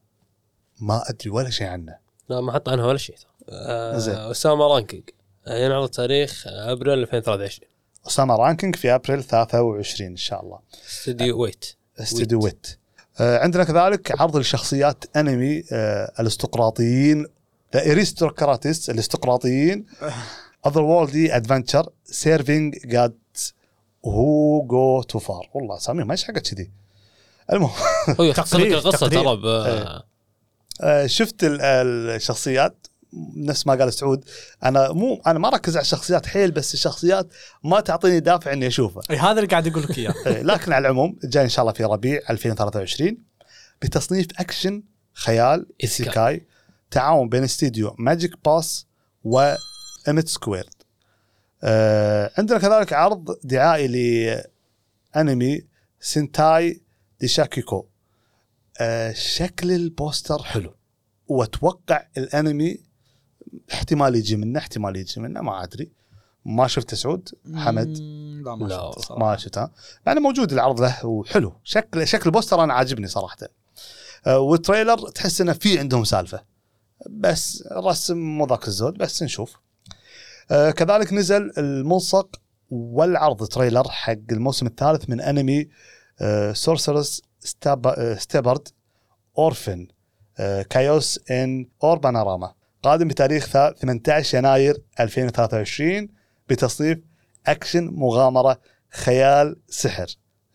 ما أدري ولا شيء عنه. لا ما حط عنها ولا شيء. آه، زين. Ousama Ranking. آه، ينعرض تاريخ أبريل 2023 Ousama Ranking في ابريل 23 إن شاء الله. استوديو Wit Studio Wit عندنا كذلك عرض الشخصيات أنمي آه، الارستقراطيين The Aristocrat's الارستقراطيين Otherworldly Adventure Serving Gods Who Go Too Far والله اساميهم إيش حقت كذي. المهم هو يختصر لك القصة. ترى إيه. آه، شفت ال- الشخصيات؟ نفس ما قال سعود أنا مو أنا ما ركز على الشخصيات حيل بس الشخصيات ما تعطيني دافع إني أشوفها. إي هذا اللي قاعد أقول لك اياه لكن على العموم جاي إن شاء الله في ربيع 2023 بتصنيف أكشن خيال. isekai تعاون بين استديو Magic Bus و EMT Squared. آه عندنا كذلك عرض دعائي لأنمي Sentai Daishikkaku آه شكل ال poster حلو. وأتوقع الأنمي احتمال يجي منه احتمال يجي منه ما أدري. ما شفت سعود حمد. لا ما لا، شفته صراحة. ما شفتها يعني موجود العرض له وحلو. شكل شكل ال poster أنا عاجبني صراحة. آه، وال trailer تحس إنه في عندهم سالفة. بس الرسم مو ذاك الزود بس نشوف. آه، كذلك نزل الملصق والعرض trailer حق الموسم الثالث من أنمي Sorcerous Stabber Orphen Chaos in Urbanrama قادم بتاريخ ثا- 18 يناير 2023 بتصنيف أكشن مغامرة خيال سحر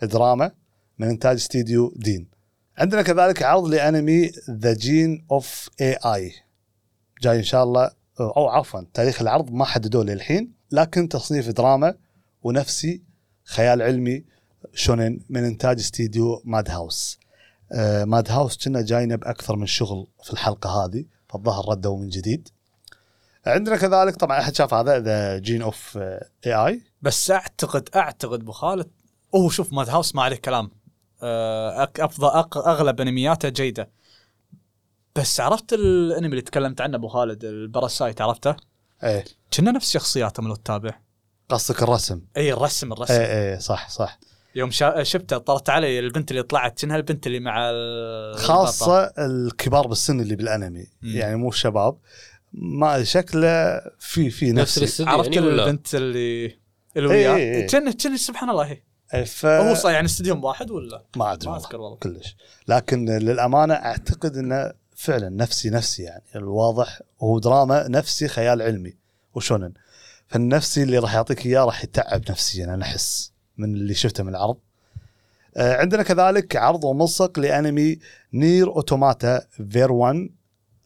دراما من إنتاج استديو Deen. عندنا كذلك عرض لأنمي The Gene of AI جاي إن شاء الله أو عفوا تاريخ العرض ما حددوه للحين لكن تصنيف دراما ونفسي خيال علمي شونن من إنتاج استديو Madhouse. آه Madhouse كنا جاينا بأكثر من شغل في الحلقة هذه. فالظهر ردوا من جديد. عندنا كذلك طبعا أحد شاف هذا The Gene of AI بس أعتقد أعتقد أبو خالد هو شوف Madhouse ما عليه كلام. آه، أفضل أق- أغلب أنمياته جيدة. بس عرفت الأنمي اللي تكلمت عنه أبو خالد ال Parasyte عرفته؟ إيه. كنا نفس شخصياته من لو تتابع قصدك الرسم. اي الرسم الرسم. إيه إيه صح صح. يوم شا... شفته طرت علي البنت اللي طلعت كأنها البنت اللي مع ال- البطل. خاصة الكبار بالسن اللي بالأنمي. مم. يعني مو الشباب ما شكله في في نفس نفس الاستوديو عرفت يعني البنت اللي اللي إيه، وياه؟ إيه، إيه. كان كان سبحان الله هي إيه، ف هو صار يعني استديو واحد ولا؟ ما أدري ما أذكر والله. كلش. لكن للأمانة أعتقد إنه فعلا نفسي نفسي يعني. الواضح هو دراما نفسي خيال علمي. وشونن؟ فالنفسي اللي راح يعطيك إياه راح يتعب نفسيا أنا أحس. من اللي شفته من العرض. آه، عندنا كذلك عرض وملصق لأنمي Nier Automata Ver 1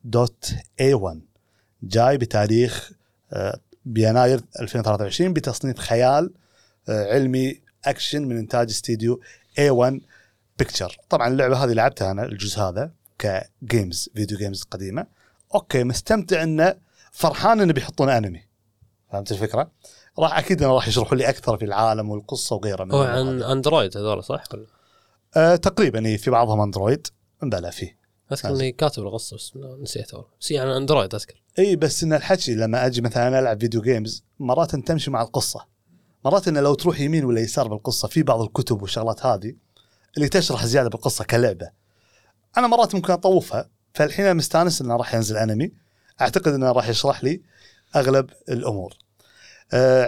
dot A 1 جاي بتاريخ آه، بيناير 2023 بتصنيف خيال آه، علمي أكشن من إنتاج استديو A 1 Picture. طبعا اللعبة هذه لعبتها أنا الجزء هذا ك games video games قديمة. أوكي مستمتع إنه فرحان إنه بيحطون أنمي. فهمت الفكرة؟ راح أكيد إنه راح يشرحوا لي أكثر في العالم والقصة وغيره من هو عن. android هذول صح؟ ولا؟ آه تقريبا في بعضهم android بلا فيه. أذكر إني كاتب القصة بس نسيت والله بس يعني android أذكر. إي بس إن الحكي لما أجي مثلا ألعب video games مرات تمشي مع القصة. مرات إنه لو تروح يمين ولا يسار بالقصة في بعض الكتب والشغلات هذه اللي تشرح زيادة بالقصة كلعبة. أنا مرات ممكن أطوفها فالحين أنا مستأنس إنه راح ينزل أنمي. أعتقد إنه راح يشرح لي أغلب الأمور.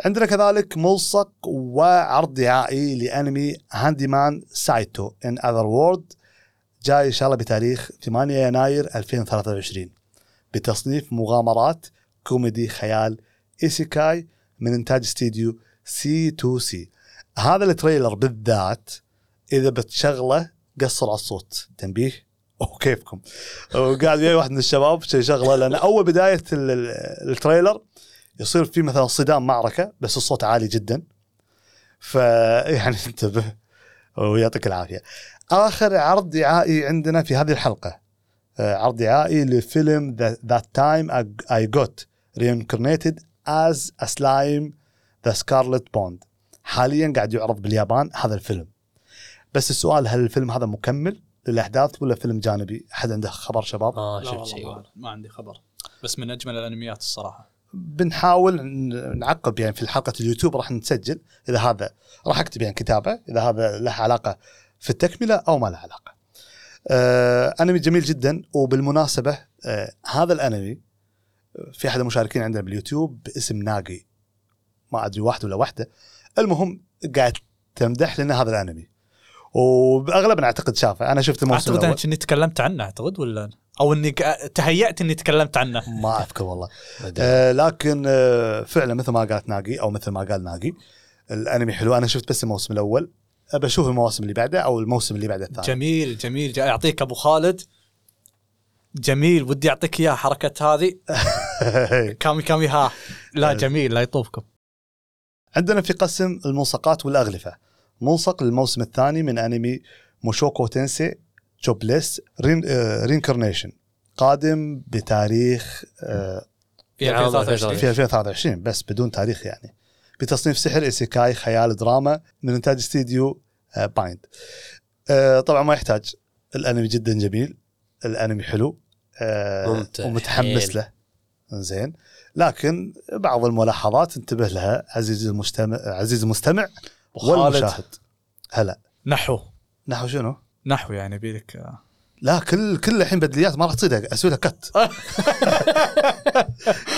عندنا كذلك ملصق وعرض دعائي لانمي Handyman Saitou in Another World جاي إن شاء الله بتاريخ 8 يناير 2023 بتصنيف مغامرات كوميدي خيال ايسيكاي من إنتاج استديو C2C. هذا ال trailer بالذات إذا بتشغله قصر على الصوت. تنبيه؟ وكيفكم وقاعد وياي واحد من الشباب شغلة لأن أول بداية ال- ال- ال trailer يصير في مثلا صدام معركة بس الصوت عالي جدا. فيعني انتبه ويعطيك العافية. آخر عرض دعائي عندنا في هذه الحلقة آه، عرض دعائي لفيلم That Time I- I Got Reincarnated as a Slime The Scarlet Bond. حاليا قاعد يعرض باليابان هذا الفيلم. بس السؤال هل الفيلم هذا مكمل للأحداث ولا فيلم جانبي؟ احد عنده خبر شباب؟ آه لا شفت شيء ما عندي خبر. بس من أجمل الأنميات الصراحة. بنحاول نعقب يعني في حلقة اليوتيوب راح نسجل إذا هذا راح أكتب يعني كتابة إذا هذا له علاقة في التكملة أو ما له علاقة. آه أنمي جميل جدا وبالمناسبة آه هذا الأنمي في أحد المشاركين عندنا باليوتيوب باسم ناقي ما أدري واحد ولا واحدة. المهم قاعد تمدح لنا هذا الأنمي. وباغلب أعتقد شافه. أنا شفت الموسم أعتقد أنا الأول. كني تكلمت عنه أعتقد ولا؟ أو إني تهيأت إني تكلمت عنه. ما أذكر والله. آه لكن آه فعلا مثل ما قالت ناقي أو مثل ما قال ناقي الأنمي حلو. أنا شفت بس الموسم الأول. أبى أشوف المواسم اللي بعده أو الموسم اللي بعده الثاني. جميل جميل. جا- يعطيك أبو خالد. جميل. ودي أعطيك إياها حركة هذه. كامي كامي ها لا جميل. لا يطوفكم. عندنا في قسم الملصقات والأغلفة. ملصق للموسم الثاني من أنمي Mushoku Tensei Jobless Rein آه Reincarnation قادم بتاريخ آه في عام 2023 في 2023 بس بدون تاريخ يعني. بتصنيف سحر إيسيكاي خيال دراما من إنتاج استديو آه، Bind آه، طبعا ما يحتاج. الأنمي جدا جميل. الأنمي حلو. آه، ومتحمس. له. زين. لكن بعض الملاحظات انتبه لها عزيزي المستمع عزيزي المستمع والمشاهد. هلا. نحو. نحو شنو؟ نحو يعني بيلك لا كل كل الحين بدليات ما راح تصير أسوي لها كت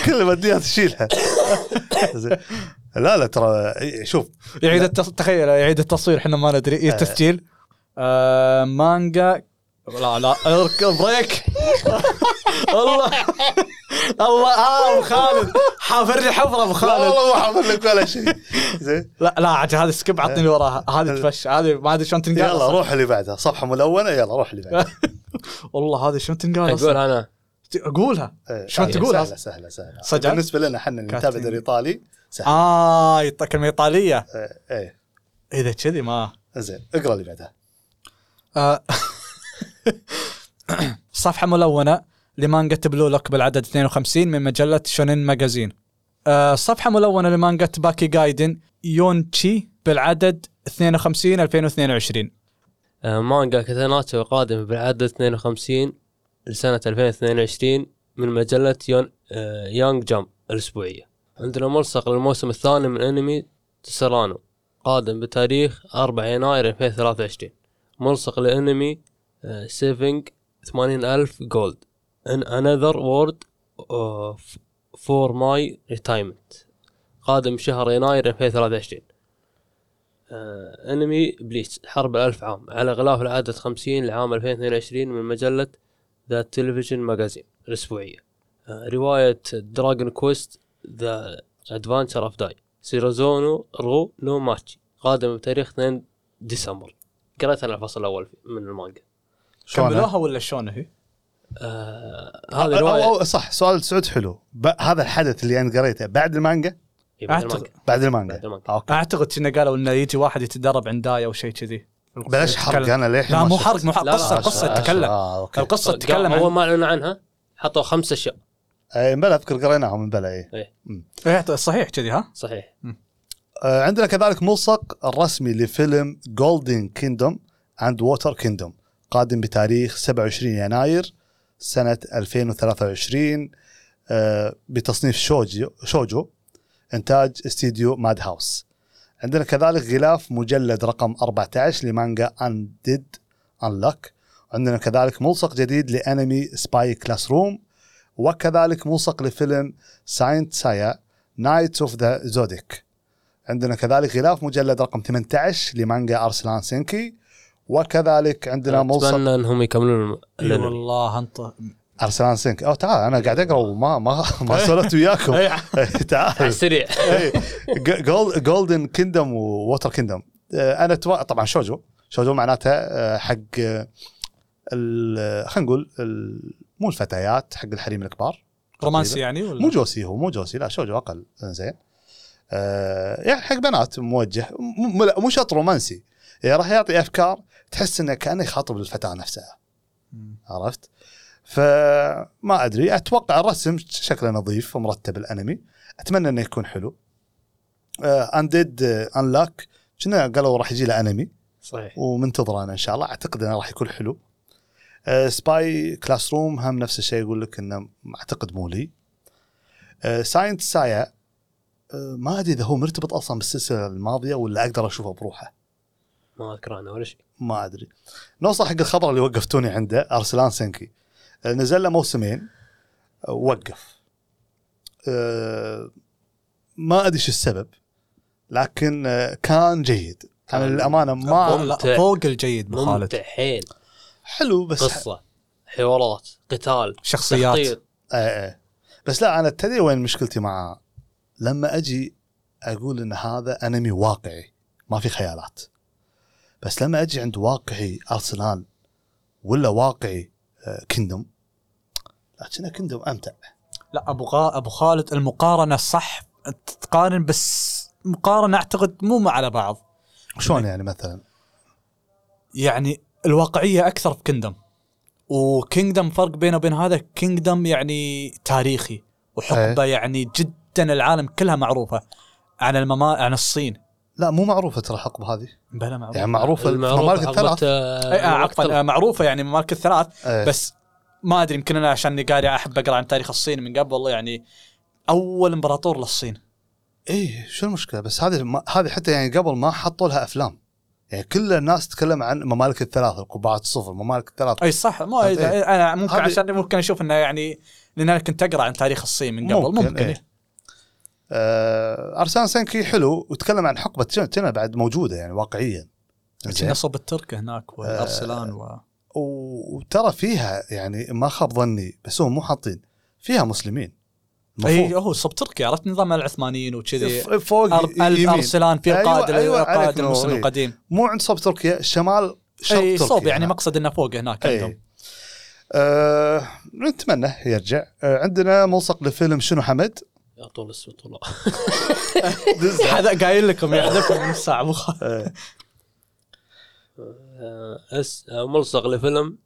كل البدليات تشيلها. لا لا ترى شوف. يعيد التص... تخيل يعيد التصوير إحنا ما ندري. آه. يعيد التسجيل آه مانجا. لا لا اركب بريك الله. الله آه أبو خالد. حافر لي حفرة أبو لا خالد والله ما حاضر لك ولا شيء. زين. لا لا عاد هذه سكيب عطني اللي وراها. هذه تفش هذه ما أدري شلون تنقال يلا روح اللي بعدها. صفحه ملونه يلا روح اللي بعدها. والله هذه شلون تنقال أقول؟ أنا. أقولها. إيه، شلون إيه، تقولها؟ سهلة سهلة سهلة. صدق؟ بالنسبة لنا إحنا اللي نتابع الايطالي سهل. آه كلمة إيطالية. إيه. إيه. إذا كذي ما. زين اقرأ اللي بعدها. آه. صفحة ملونة. لمانجا Blue Lock بالعدد 52 من مجلة Shonen Magazine. آه، صفحة ملونة لمانجا Baki Gaiden يونتشي بالعدد 52 2022 آه، مانجا كاتاناتشو قادم بالعدد 52 لسنة 2022 من مجلة يون آه، Young Jump الأسبوعية. عندنا ملصق للموسم الثاني من أنمي تسرانو قادم بتاريخ 4 يناير 2023 ملصق لأنمي Saving 80000 Gold. in another world uh, for my retirement. قادم شهر يناير 2023 آه، انمي Bleach حرب الألف عام. على غلاف العدد 50 لعام 2022 من مجلة The Television Magazine الأسبوعية. آه، رواية Dragon Quest The Adventure of Dai سيروزونو رو نو ماتشي قادم بتاريخ 2 ديسمبر. قريت أنا الفصل الأول في- من المانجا. شلونها؟ كملوها ولا شلون هي؟ آه هذه رواية. أو- أو صح سؤال سعود حلو. ب- هذا الحدث اللي أنا قريته بعد المانجا؟ إيه، بعد أعتقد- المانجا. بعد المانجا. بعد المانجا. أوكي. أعتقد كنا قالوا إنه يجي واحد يتدرب عند داية أو شيء كذي. بلاش حرق. أنا للحين لا مو. حرق مو حرق. قصة عشرة. تتكلم أوكي. القصة تتكلم اول ما اعلنوا عنها حطوا خمس أشياء. آه، بلا أذكر قريناهم من بلا إيه. إيه، صحيح كذي ها؟ صحيح. آه، عندنا كذلك ملصق الرسمي لفيلم Golden Kingdom and Water Kingdom قادم بتاريخ 27 يناير. سنة 2023 آه، بتصنيف شوجو شوجو إنتاج استديو Madhouse. عندنا كذلك غلاف مجلد رقم 14 لمانجا Undead Unluck عندنا كذلك ملصق جديد لأنمي Spy Classroom وكذلك ملصق لفيلم Saint Seiya Knights of the Zodiac عندنا كذلك غلاف مجلد رقم 18 لمانجا ارسلان سينكي وكذلك عندنا ملصق أتمنى أنهم يكملون إي الانمي والله انت أرسلان سينكي أو تعال أنا قاعد أقرأ وما ما ما سولفت وياكم. إيه. على تعال. السريع. Golden Kingdom Water Kingdom أنا. طبعا شوجو. شوجو معناته آه، حق آه، ال- خلينا نقول ال- مو الفتيات حق الحريم الكبار. رومانسي يعني ولا؟ مو جوسي هو مو جوسي. لا شوجو أقل. زين آه يعني حق بنات موجه. مو شرط رومانسي. يعني راح يعطي أفكار تحس إنه كأنه يخاطب الفتاة نفسها. مم. عرفت؟ فما أدري أتوقع الرسم شكله نظيف ومرتب الأنمي. أتمنى إنه يكون حلو. Undead Unluck كنا قالوا راح يجي له أنمي. صحيح. ومنتظره أنا إن شاء الله. أعتقد إنه راح يكون حلو. Spy Classroom هم نفس الشيء يقول لك إنه أعتقد مو لي. Saint Seiya آه، ما أدري إذا هو مرتبط أصلا بالسلسلة الماضية ولا أقدر أشوفه بروحه. ما أذكر عنه ولا شيء. ما أدري. نوصل حق الخبر اللي وقفتوني عنده أرسلان سنكي آه، نزل له موسمين آه، وقف. آه، ما أدري شو السبب لكن كان جيد. أنا للأمانة فوق, ما فوق الجيد ابو خالد ممتع حيل. حلو بس قصة حوارات قتال شخصيات. تخطيط آه آه. بس لا أنا تدري وين مشكلتي معاه لما أجي أقول إن هذا أنمي واقعي ما في خيالات. بس لما أجي عند واقعي أرسنال ولا واقعي كندوم لكن كندوم أمتع. لا أبو. أبو خالد المقارنة صح تقارن بس مقارنة أعتقد مو مع على بعض. شلون يعني مثلا؟ يعني الواقعية أكثر في كينجدم وكينجدم فرق بينه وبين هذا كينجدم يعني تاريخي وحقبة يعني جدا العالم كلها معروفة عن المما عن الصين. لا مو معروفة ترى الحقبه هذه بلا معروفة يعني معروفة ممالك الثلاث آه، أي، آه الوقت عفوا آه، معروفة يعني ممالك الثلاث آه. بس ما أدري يمكن أنا عشان قاري أحب أقرأ عن تاريخ الصين من قبل يعني أول إمبراطور للصين إيه شو المشكلة بس هذه ما- هذه حتى يعني قبل ما حطوا لها أفلام يعني كل الناس تتكلم عن ممالك الثلاث القبعات الصفر ممالك الثلاث إي صح ما إيه؟ أنا ممكن عشان ممكن أشوف إنه يعني لأن أنا كنت أقرأ عن تاريخ الصين من قبل ممكن, ممكن. إيه. آه أرسان سنكي حلو وتكلم عن حقبة تشينا بعد موجودة يعني واقعيا. إيه. نصب الترك هناك والأرسلان و... وترى فيها يعني ما خاب ظني بس هم مو حاطين. فيها مسلمين. أي. هو صوب تركي عرفت؟ نظام العثمانيين وكذي. فوق أر- يمين. ارسلان في أيوة، القائد أيوة، القائد نور، المسلم إيه. القديم. مو عند صوب تركيا شمال شرق اي تركيا. صوب يعني هناك. مقصد إنه فوق هناك اي عندهم. آه نتمنى يرجع. آه عندنا ملصق لفيلم شنو حمد؟ يا طول اسود والله هذا قايل لكم يحذفهم من الساعة مو آه آه، اس آه، ملصق لفيلم؟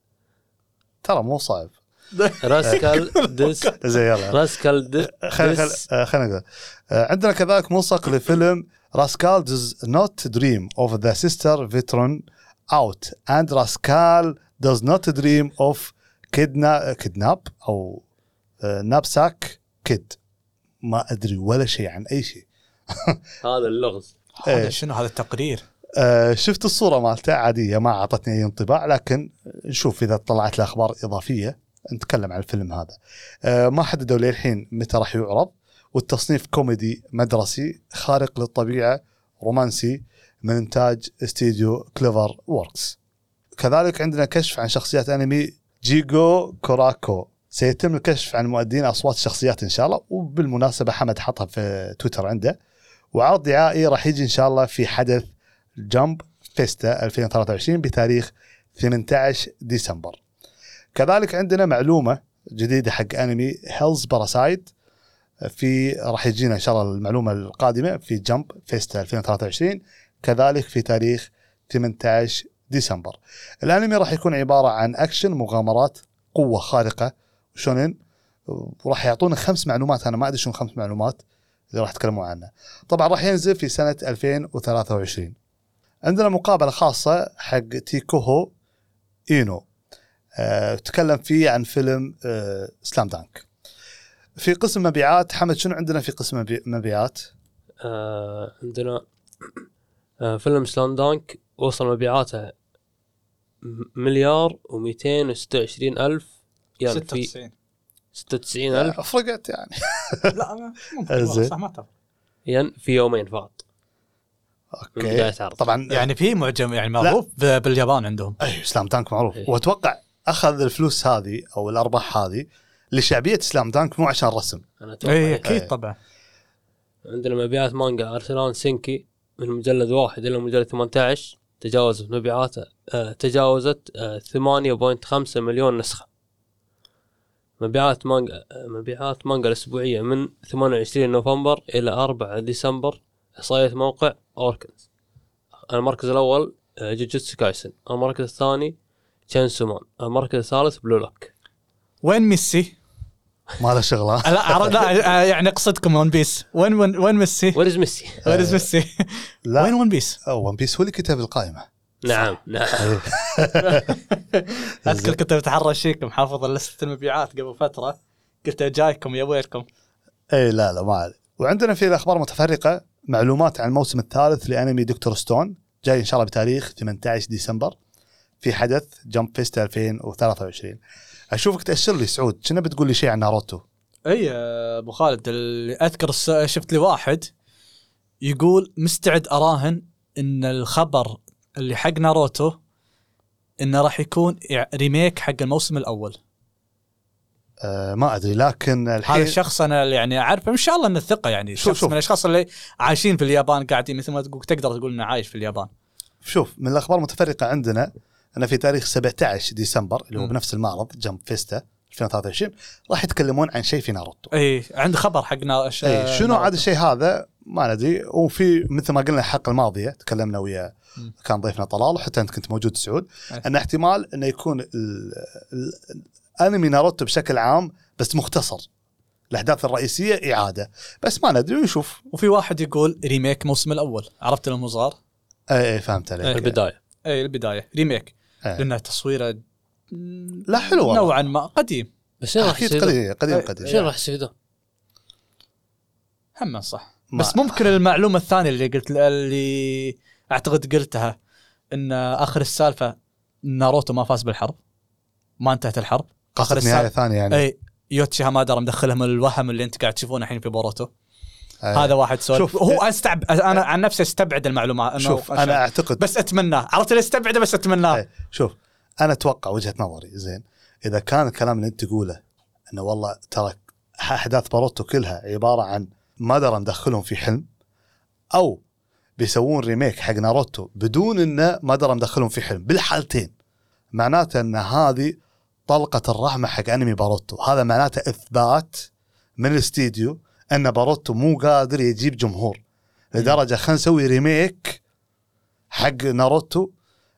ترى مو صعب. Rascal Does زين يلا. Rascal D- خلينا خل... Does. آه، خلينا نقول آه، عندنا كذلك ملصق لفيلم راسكال does not dream of the sister veteran out and راسكال does not dream of kidna... kidnap أو نابساك كيد ما أدري ولا شيء عن أي شيء هذا اللغز إيه. هذا شنو هذا التقرير آه، شفت الصورة مالته عادية ما أعطتني أي انطباع لكن نشوف إذا طلعت له أخبار إضافية نتكلم عن الفيلم هذا. آه، ما حددوا للحين متى راح يعرض والتصنيف كوميدي مدرسي خارق للطبيعة رومانسي من إنتاج استديو CloverWorks. كذلك عندنا كشف عن شخصيات أنمي جيجو كوراكو سيتم الكشف عن مؤدين أصوات الشخصيات إن شاء الله وبالمناسبة حمد حطها في تويتر عنده. وعرض دعائي راح يجي إن شاء الله في حدث Jump Festa 2023 بتاريخ 18 ديسمبر. كذلك عندنا معلومة جديدة حق أنمي Hell's Paradise في راح يجينا إن شاء الله المعلومة القادمة في Jump Festa 2023 كذلك في تاريخ 18 ديسمبر. الأنمي راح يكون عبارة عن أكشن مغامرات قوة خارقة شونين وراح يعطونا خمس معلومات أنا ما أدري شنو خمس معلومات اللي راح يتكلمون عنها طبعا راح ينزل في سنة 2023 عندنا مقابلة خاصة حق تيكوهو إينو. أه تكلم فيه عن فيلم أه سلام دانك في قسم مبيعات حمد شنو عندنا في قسم مبي- مبيعات؟ آه عندنا آه فيلم سلام دانك وصل مبيعاته مليار و226 ألف يعني في 96 96 ألف. فرقت يعني. لا ما- ممكن. صح ما تفرق ين في يومين فقط. okay. طبعا يعني يعني في معجم يعني معروف باليابان عندهم. أي Slam Dunk معروف. إيه. وأتوقع أخذ الفلوس هذه أو الأرباح هذه لشعبية Slam Dunk مو عشان رسم. أنا أتوقع. أي. هيك. أكيد إيه. طبعا. عندنا مبيعات مانجا. أرسلان سينكي من مجلد واحد إلى مجلد 18 تجاوزت مبيعاته آه تجاوزت آه 8.5 مليون نسخة. مبيعات مانجا آه مبيعات مانجا الأسبوعية من 28 نوفمبر إلى 4 ديسمبر احصائيه موقع Oricon. المركز الأول آه جوجوتسو كايسن. المركز الثاني Chainsaw Man المركز الثالث Blue Lock. وين ميسي؟ ما له شغله لا لا آه، يعني قصدكم One Piece. وين وين وين ميسي؟ where's ميسي؟ وين is ميسي؟ لا. وين One Piece؟ One Piece هو اللي كتب القائمة. نعم نعم. أذكر كنت بتحرى شيكم حافظ لستة المبيعات قبل فترة. قلت جايكم يا ويلكم. اي لا لا ما عليه وعندنا في الأخبار متفرقة معلومات عن الموسم الثالث لأنمي Dr. Stone جاي إن شاء الله بتاريخ 18 ديسمبر في حدث Jump Fest 2023 أشوفك تأشر لي سعود كنا بتقول لي شيء عن ناروتو؟ إي أبو خالد اللي أذكر شفت لي واحد يقول مستعد أراهن إن الخبر اللي حق ناروتو إنه راح يكون remake حق الموسم الأول آه ما أدري لكن هذا الحين الشخص أنا يعني أعرفه إن شاء الله إنه ثقة يعني شوف- شخص شوف. من الأشخاص اللي عايشين في اليابان قاعدين مثل ما تقول تقدر تقول إنه عايش في اليابان شوف من الأخبار المتفرقة عندنا ان في تاريخ 17 ديسمبر اللي هو مم. بنفس المعرض Jump Festa 2023 راح يتكلمون عن شيء في ناروتو اي عنده خبر حق نا... ش... اي شنو ناروتو. عاد الشيء هذا ما ندري وفي مثل ما قلنا الحلقة الماضية تكلمنا ويا. كان ضيفنا طلال وحتى أنت كنت موجود سعود أي. أن احتمال انه يكون ال- ال- الأنمي ناروتو بشكل عام بس مختصر الأحداث الرئيسية إعادة بس ما ندري ونشوف وفي واحد يقول remake الموسم الأول عرفت لهم صغار؟ أي أي فهمت عليك إيه. البداية أي البداية remake إيه. لأنه تصويره لا حلو. نوعا ما قديم بس شنو راح أكيد يصير قديم قديم. قديم شنو راح يصير هم صح ما- بس ممكن المعلومة الثانية اللي قلت اللي أعتقد قلتها إن آخر السالفة ناروتو ما فاز بالحرب. ما انتهت الحرب. آخر نهاية ثانية يعني؟ إي يوتشي هامادا مدخلهم الوهم اللي أنت قاعد تشوفونه الحين في بوروتو. أي. هذا واحد سؤال. شوف، هو إيه. استعب أنا عن نفسي أستبعد المعلومات إنه شوف أنا اعتقد بس اتمناه عرفت اللي أستبعده؟ بس اتمناه إيه. شوف أنا أتوقع وجهة نظري زين إذا كان الكلام اللي أنت تقوله إنه والله ترى أحداث بوروتو كلها عبارة عن مادارا مدخلهم في حلم أو بيسوون remake حق ناروتو بدون إنه مادارا مدخلهم في حلم بالحالتين. معناته إن هذه طلقة الرحمة حق أنمي بوروتو. هذا معناته إثبات من الاستديو إن بوروتو مو قادر يجيب جمهور. لدرجة خلينا نسوي remake حق ناروتو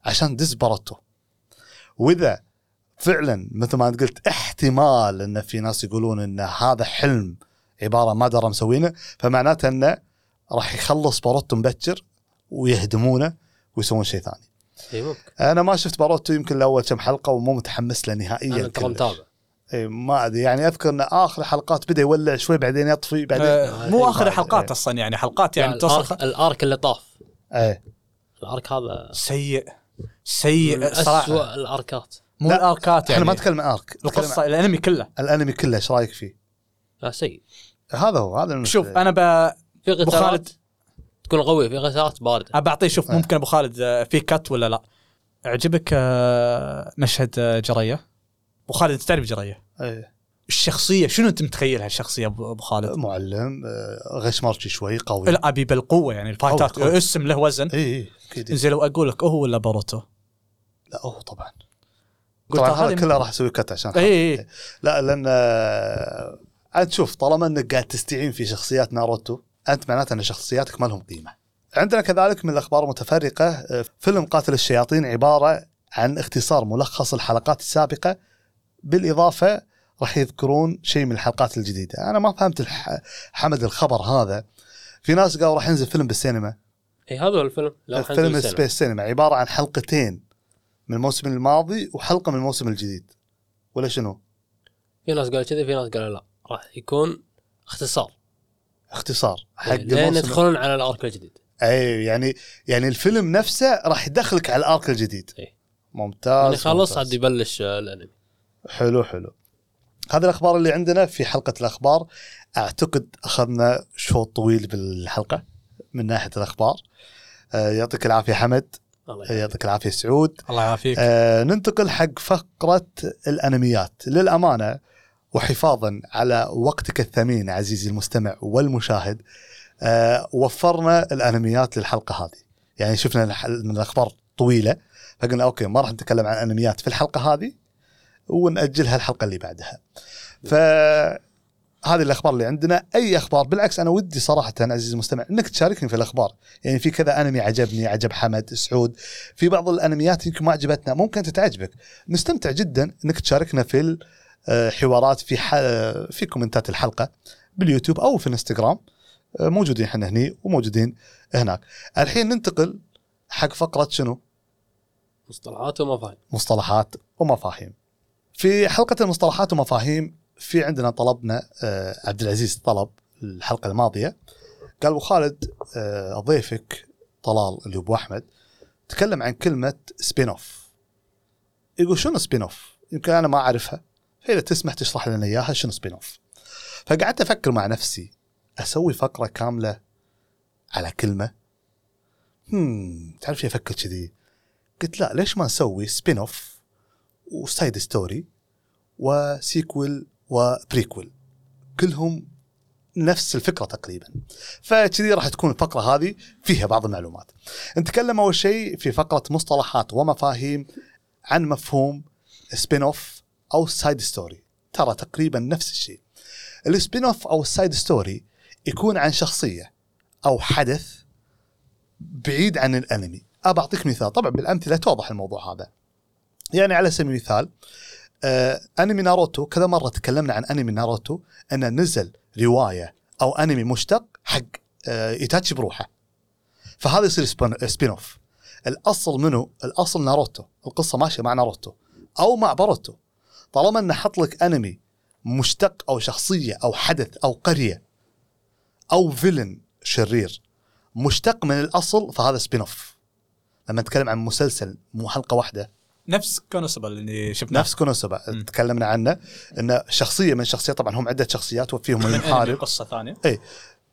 عشان دز بوروتو. وإذا فعلا مثل ما أنت قلت احتمال إن في ناس يقولون إن هذا حلم عبارة مادارا مسوينه فمعناته إنه راح يخلص بوروتو مبكر ويهدمونه ويسوون شيء ثاني. اي ممكن. أنا ما شفت بوروتو يمكن لاول كم حلقة ومو متحمس له نهائيا أنا ترى. متابع. اي ما أدري يعني أذكر إن آخر حلقات بدأ يولع شوي بعدين يطفي بعدين آه، مو إيه، آخر حلقات. أصلا يعني حلقات يعني يعني توصل الارك, الأرك اللي طاف. إيه. الأرك هذا سيء. سيء صراحة. اسوء الأركات. مو لا، الأركات إحنا يعني. ما نتكلم عن أرك نتكلم القصة الأنمي كله. الأنمي كله إيش رأيك فيه؟ لا سيء. هذا هو هذا. شوف أنا ب... في أبو خالد تكون قويه في قتالات بارده بعطيه شوف إيه. ممكن أبو خالد آه، في كت ولا لا. عجبك آه، مشهد آه، جرية؟ أبو خالد أنت تعرف جرية؟ إيه. الشخصية شنو أنت متخيلها الشخصيه ابو خالد؟ معلم آه، غشمرجي شوي قوي. لا أبي بالقوة يعني ال fightات قوي، قوي. اسم له وزن. اي اي أكيد. زين لو أقول لك هو ولا بوروتو لا هو طبعا. قلت طبعا هذا كله راح أسوي cut عشان اي اي لا لأن آه، انت شوف طالما إنك قاعد تستعين في شخصيات ناروتو أنت معناته إن شخصياتك ما لهم قيمة. عندنا كذلك من الأخبار المتفرقه آه، فيلم قاتل الشياطين عبارة عن اختصار ملخص الحلقات السابقة بالإضافة راح يذكرون شيء من الحلقات الجديدة، أنا ما فهمت الح... حمد الخبر هذا. في ناس قالوا راح ينزل فيلم بالسينما، إي هذا هو الفيلم فيلم. سبيس سينما عبارة عن حلقتين من الموسم الماضي وحلقة من الموسم الجديد. ولا شنو؟ في ناس قالوا كذا في ناس قالوا لا راح يكون اختصار. اختصار. حق إيه، لين الموسم يدخلون على ال arc الجديد. أي يعني يعني الفيلم نفسه راح يدخلك على الأرك الجديد. إيه. ممتاز يعني خلص. عاد يبلش الأنمي. حلو حلو. هذه الأخبار اللي عندنا في حلقة الأخبار. أعتقد أخذنا شوط طويل بالحلقة من ناحية الأخبار. آه يعطيك العافية حمد. الله. يعطيك العافية سعود. الله يعافيك. آه ننتقل حق فقرة الأنميات. للأمانة وحفاظا على وقتك الثمين عزيزي المستمع والمشاهد آه وفرنا الأنميات للحلقة هذه. يعني شفنا من الأخبار طويلة فقلنا أوكي ما راح نتكلم عن أنميات في الحلقة هذه ونأجلها الحلقة اللي بعدها. ف هذه الأخبار اللي عندنا. أي أخبار؟ بالعكس أنا ودي صراحة عزيزي المستمع إنك تشاركني في الأخبار. يعني في كذا أنمي عجبني عجب حمد سعود. في بعض الأنميات يمكن ما عجبتنا ممكن تتعجبك. نستمتع جدا إنك تشاركنا في الحوارات في ح... في commentات الحلقة باليوتيوب أو في الإنستغرام. آه، موجودين إحنا هني وموجودين هناك. الحين ننتقل حق فقرة شنو؟ مصطلحات ومفاهيم. مصطلحات ومفاهيم. في حلقة المصطلحات ومفاهيم في عندنا طلبنا آه، عبد العزيز طلب الحلقة الماضية. قال أبو خالد آه، ضيفك طلال اللي أبو أحمد تكلم عن كلمة spin-off يقول شنو spin-off؟ يمكن أنا ما أعرفها. فاذا تسمح تشرح لنا إياها شنو spin-off؟ فقعدت أفكر مع نفسي أسوي فقرة كاملة على كلمة؟ هم تعرف شي أفكر كذي؟ قلت لا ليش ما نسوي spin-off و side story و sequel و prequel كلهم نفس الفكرة تقريبا. فكذي راح تكون الفقرة هذه فيها بعض المعلومات. نتكلم أول شيء في فقرة مصطلحات ومفاهيم عن مفهوم spin-off أو side story ترى تقريبا نفس الشيء. ال spin-off أو ال side story يكون عن شخصية أو حدث بعيد عن الانمي. أبي أعطيك مثال. طبعا بالأمثلة توضح الموضوع هذا. يعني على سبيل المثال آه أنمي ناروتو كذا مرة تكلمنا عن أنمي ناروتو انه نزل رواية أو أنمي مشتق حق آه إيتاتشي بروحه. فهذا يصير spin-off الأصل منه الأصل ناروتو. القصة ماشية مع ناروتو. أو مع بوروتو. طالما انه حط لك أنمي مشتق أو شخصية أو حدث أو قرية أو villain شرير مشتق من الأصل فهذا spin-off لما نتكلم عن مسلسل مو حلقة واحدة. نفس كونوسبا اللي شفناه. نفس كونوسبا. تكلمنا عنه انه شخصية من الشخصيات طبعا هم عدة شخصيات وفيهم المحارب. قصة ثانية.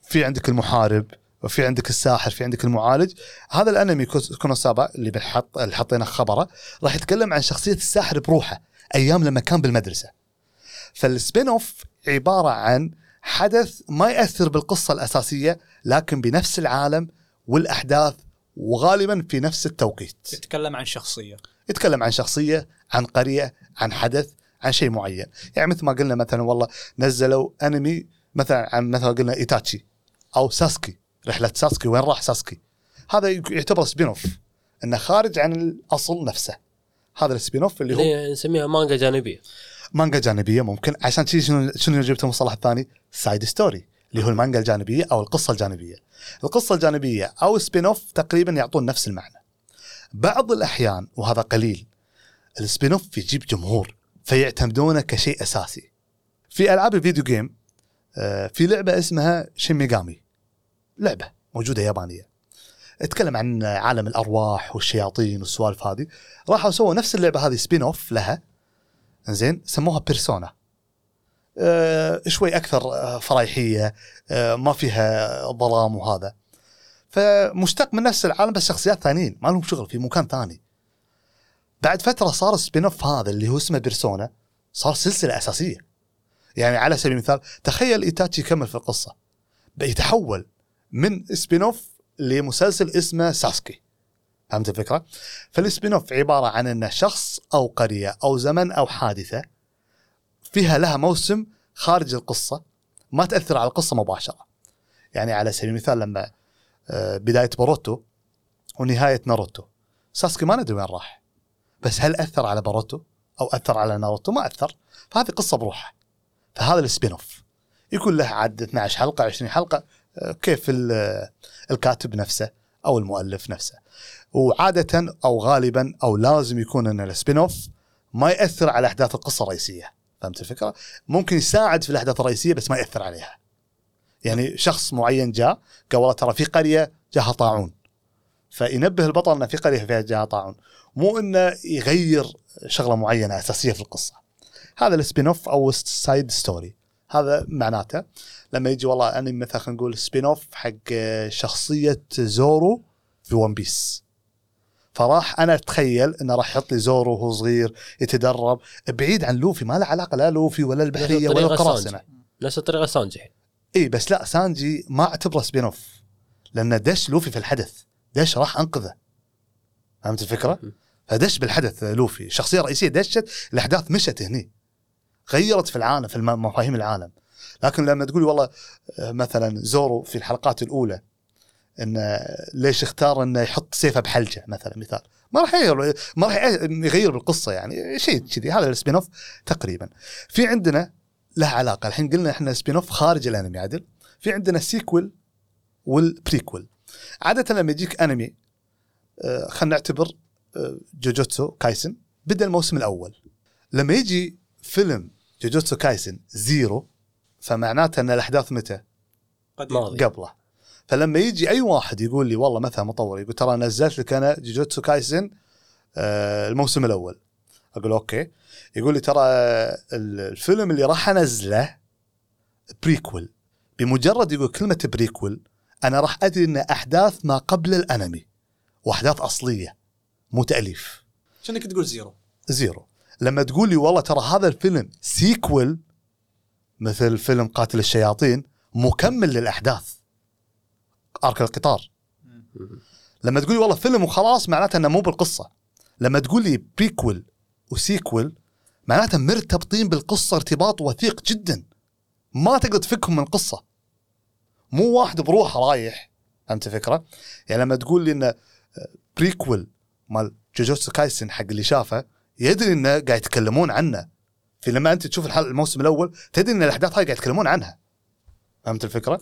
في عندك المحارب وفي عندك الساحر في عندك المعالج. هذا الأنمي كونوسبا اللي بنحط اللي حطينا خبره راح يتكلم عن شخصية الساحر بروحه. أيام لما كان بالمدرسة. فال spin-off عبارة عن حدث ما يأثر بالقصة الأساسية لكن بنفس العالم والأحداث وغالبا في نفس التوقيت. تتكلم عن شخصية. يتكلم عن شخصية عن قرية عن حدث عن شيء معين. يعني مثل ما قلنا مثلا والله نزلوا أنمي مثلا عن مثلا قلنا إيتاتشي أو ساسكي. رحلة ساسكي وين راح ساسكي؟ هذا يعتبر spin-off إنه خارج عن الأصل نفسه. هذا ال spin-off اللي هو نسميها مانجا جانبية. مانجا جانبية ممكن عشان شي شنو شنو جبت المصطلح الثاني؟ side story اللي هو المانجا الجانبية أو القصة الجانبية. القصة الجانبية أو spin-off تقريبا يعطون نفس المعنى. بعض الأحيان وهذا قليل ال spin-off يجيب جمهور فيعتمدونه كشيء أساسي. في ألعاب الفيديو game آه، في لعبة اسمها شين ميغامي لعبة موجودة يابانية. تتكلم عن عالم الأرواح والشياطين والسوالف هذه. راحوا سووا نفس اللعبة هذه spin-off لها. زين سموها بيرسونا آه شوي أكثر آه فرايحية آه ما فيها ظلام وهذا. فمشتق من نفس العالم بس شخصيات ثانيين ما لهم شغل في مكان ثاني. بعد فترة صار ال spin-off هذا اللي هو اسمه بيرسونا صار سلسلة أساسية. يعني على سبيل المثال تخيل إيتاتشي يكمل في القصة. بيتحول من spin-off لمسلسل اسمه ساسكي. فهمت الفكرة؟ فال spin-off عبارة عن انه شخص أو قرية أو زمن أو حادثة فيها لها موسم خارج القصة ما تأثر على القصة مباشرة. يعني على سبيل المثال لما آه، بداية بوروتو ونهاية ناروتو. ساسكي ما ندري وين راح. بس هل أثر على بوروتو أو أثر على ناروتو؟ ما أثر. فهذه قصة بروحها. فهذا ال spin-off يكون له عاد 12 حلقة 20 حلقة كيف ال- الكاتب نفسه أو المؤلف نفسه وعادة أو غالبا أو لازم يكون إن ال spin-off ما يأثر على أحداث القصة الرئيسية فهمت الفكرة؟ ممكن يساعد في الأحداث الرئيسية بس ما يأثر عليها. يعني شخص معين جاء قال ترى في قرية جاها طاعون فينبه البطل ان في قرية فيها جاها طاعون مو إنه يغير شغلة معينة أساسية في القصة. هذا ال spin-off أو ال side story هذا معناته. لما يجي والله انمي مثلا خلينا نقول spin-off حق شخصية زورو في ون بيس فراح أنا أتخيل إنه راح يحط لي زورو وهو صغير يتدرب. بعيد عن لوفي ما له علاقة لا لوفي ولا البحرية ولا القراصنة. نفس الطريقة سانجي اي بس لا سانجي ما اعتبره spin-off لأنه دش لوفي في الحدث. دش راح أنقذه. فهمت الفكرة؟ فدش بالحدث لوفي. الشخصيه الرئيسيه دشت الأحداث مشت هني. غيرت في العالم في مفاهيم العالم. لكن لما تقولي والله آه، مثلا زورو في الحلقات الأولى انه ليش اختار إنه يحط سيفه بحلجة مثلا مثال. ما راح يغير ما راح يغير بالقصة يعني شيء كذي. هذا ال spin-off تقريبا. في عندنا له علاقة. الحين قلنا إحنا spin-off خارج الأنمي عدل في عندنا ال sequel وال prequel عادة لما يجيك أنمي آه، خلينا نعتبر آه، جوجوتسو كايسن بدأ الموسم الأول. لما يجي فيلم جوجوتسو كايسن زيرو فمعناته أن الأحداث متى؟ قديم. ماضي. قبله. فلما يجي أي واحد يقول لي والله مثلا مطور يقول ترى نزلت لك أنا جوجوتسو كايسن آه، الموسم الأول. أقول okay. يقول لي ترى ال- الفيلم اللي راح أنزله prequel بمجرد يقول كلمة prequel أنا راح أدري أن أحداث ما قبل الأنمي. وأحداث أصلية مو تأليف. شنك تقول زيرو؟ زيرو. لما تقول لي والله ترى هذا الفيلم sequel مثل فيلم قاتل الشياطين مكمل للأحداث. arc القطار. لما تقول لي والله فيلم وخلاص معناته إنه مو بالقصة. لما تقول لي prequel و sequel معناته مرتبطين بالقصة ارتباط وثيق جدا. ما تقدر تفكهم من القصة مو واحد بروحه رايح. فهمت الفكرة؟ يعني لما تقول لي إنه prequel مال جوجوتسو كايسن حق اللي شافه يدري إنه قاعد يتكلمون عنه. في لما أنت تشوف الحلقة الموسم الأول تدري إن الأحداث هاي قاعد يتكلمون عنها. فهمت الفكرة؟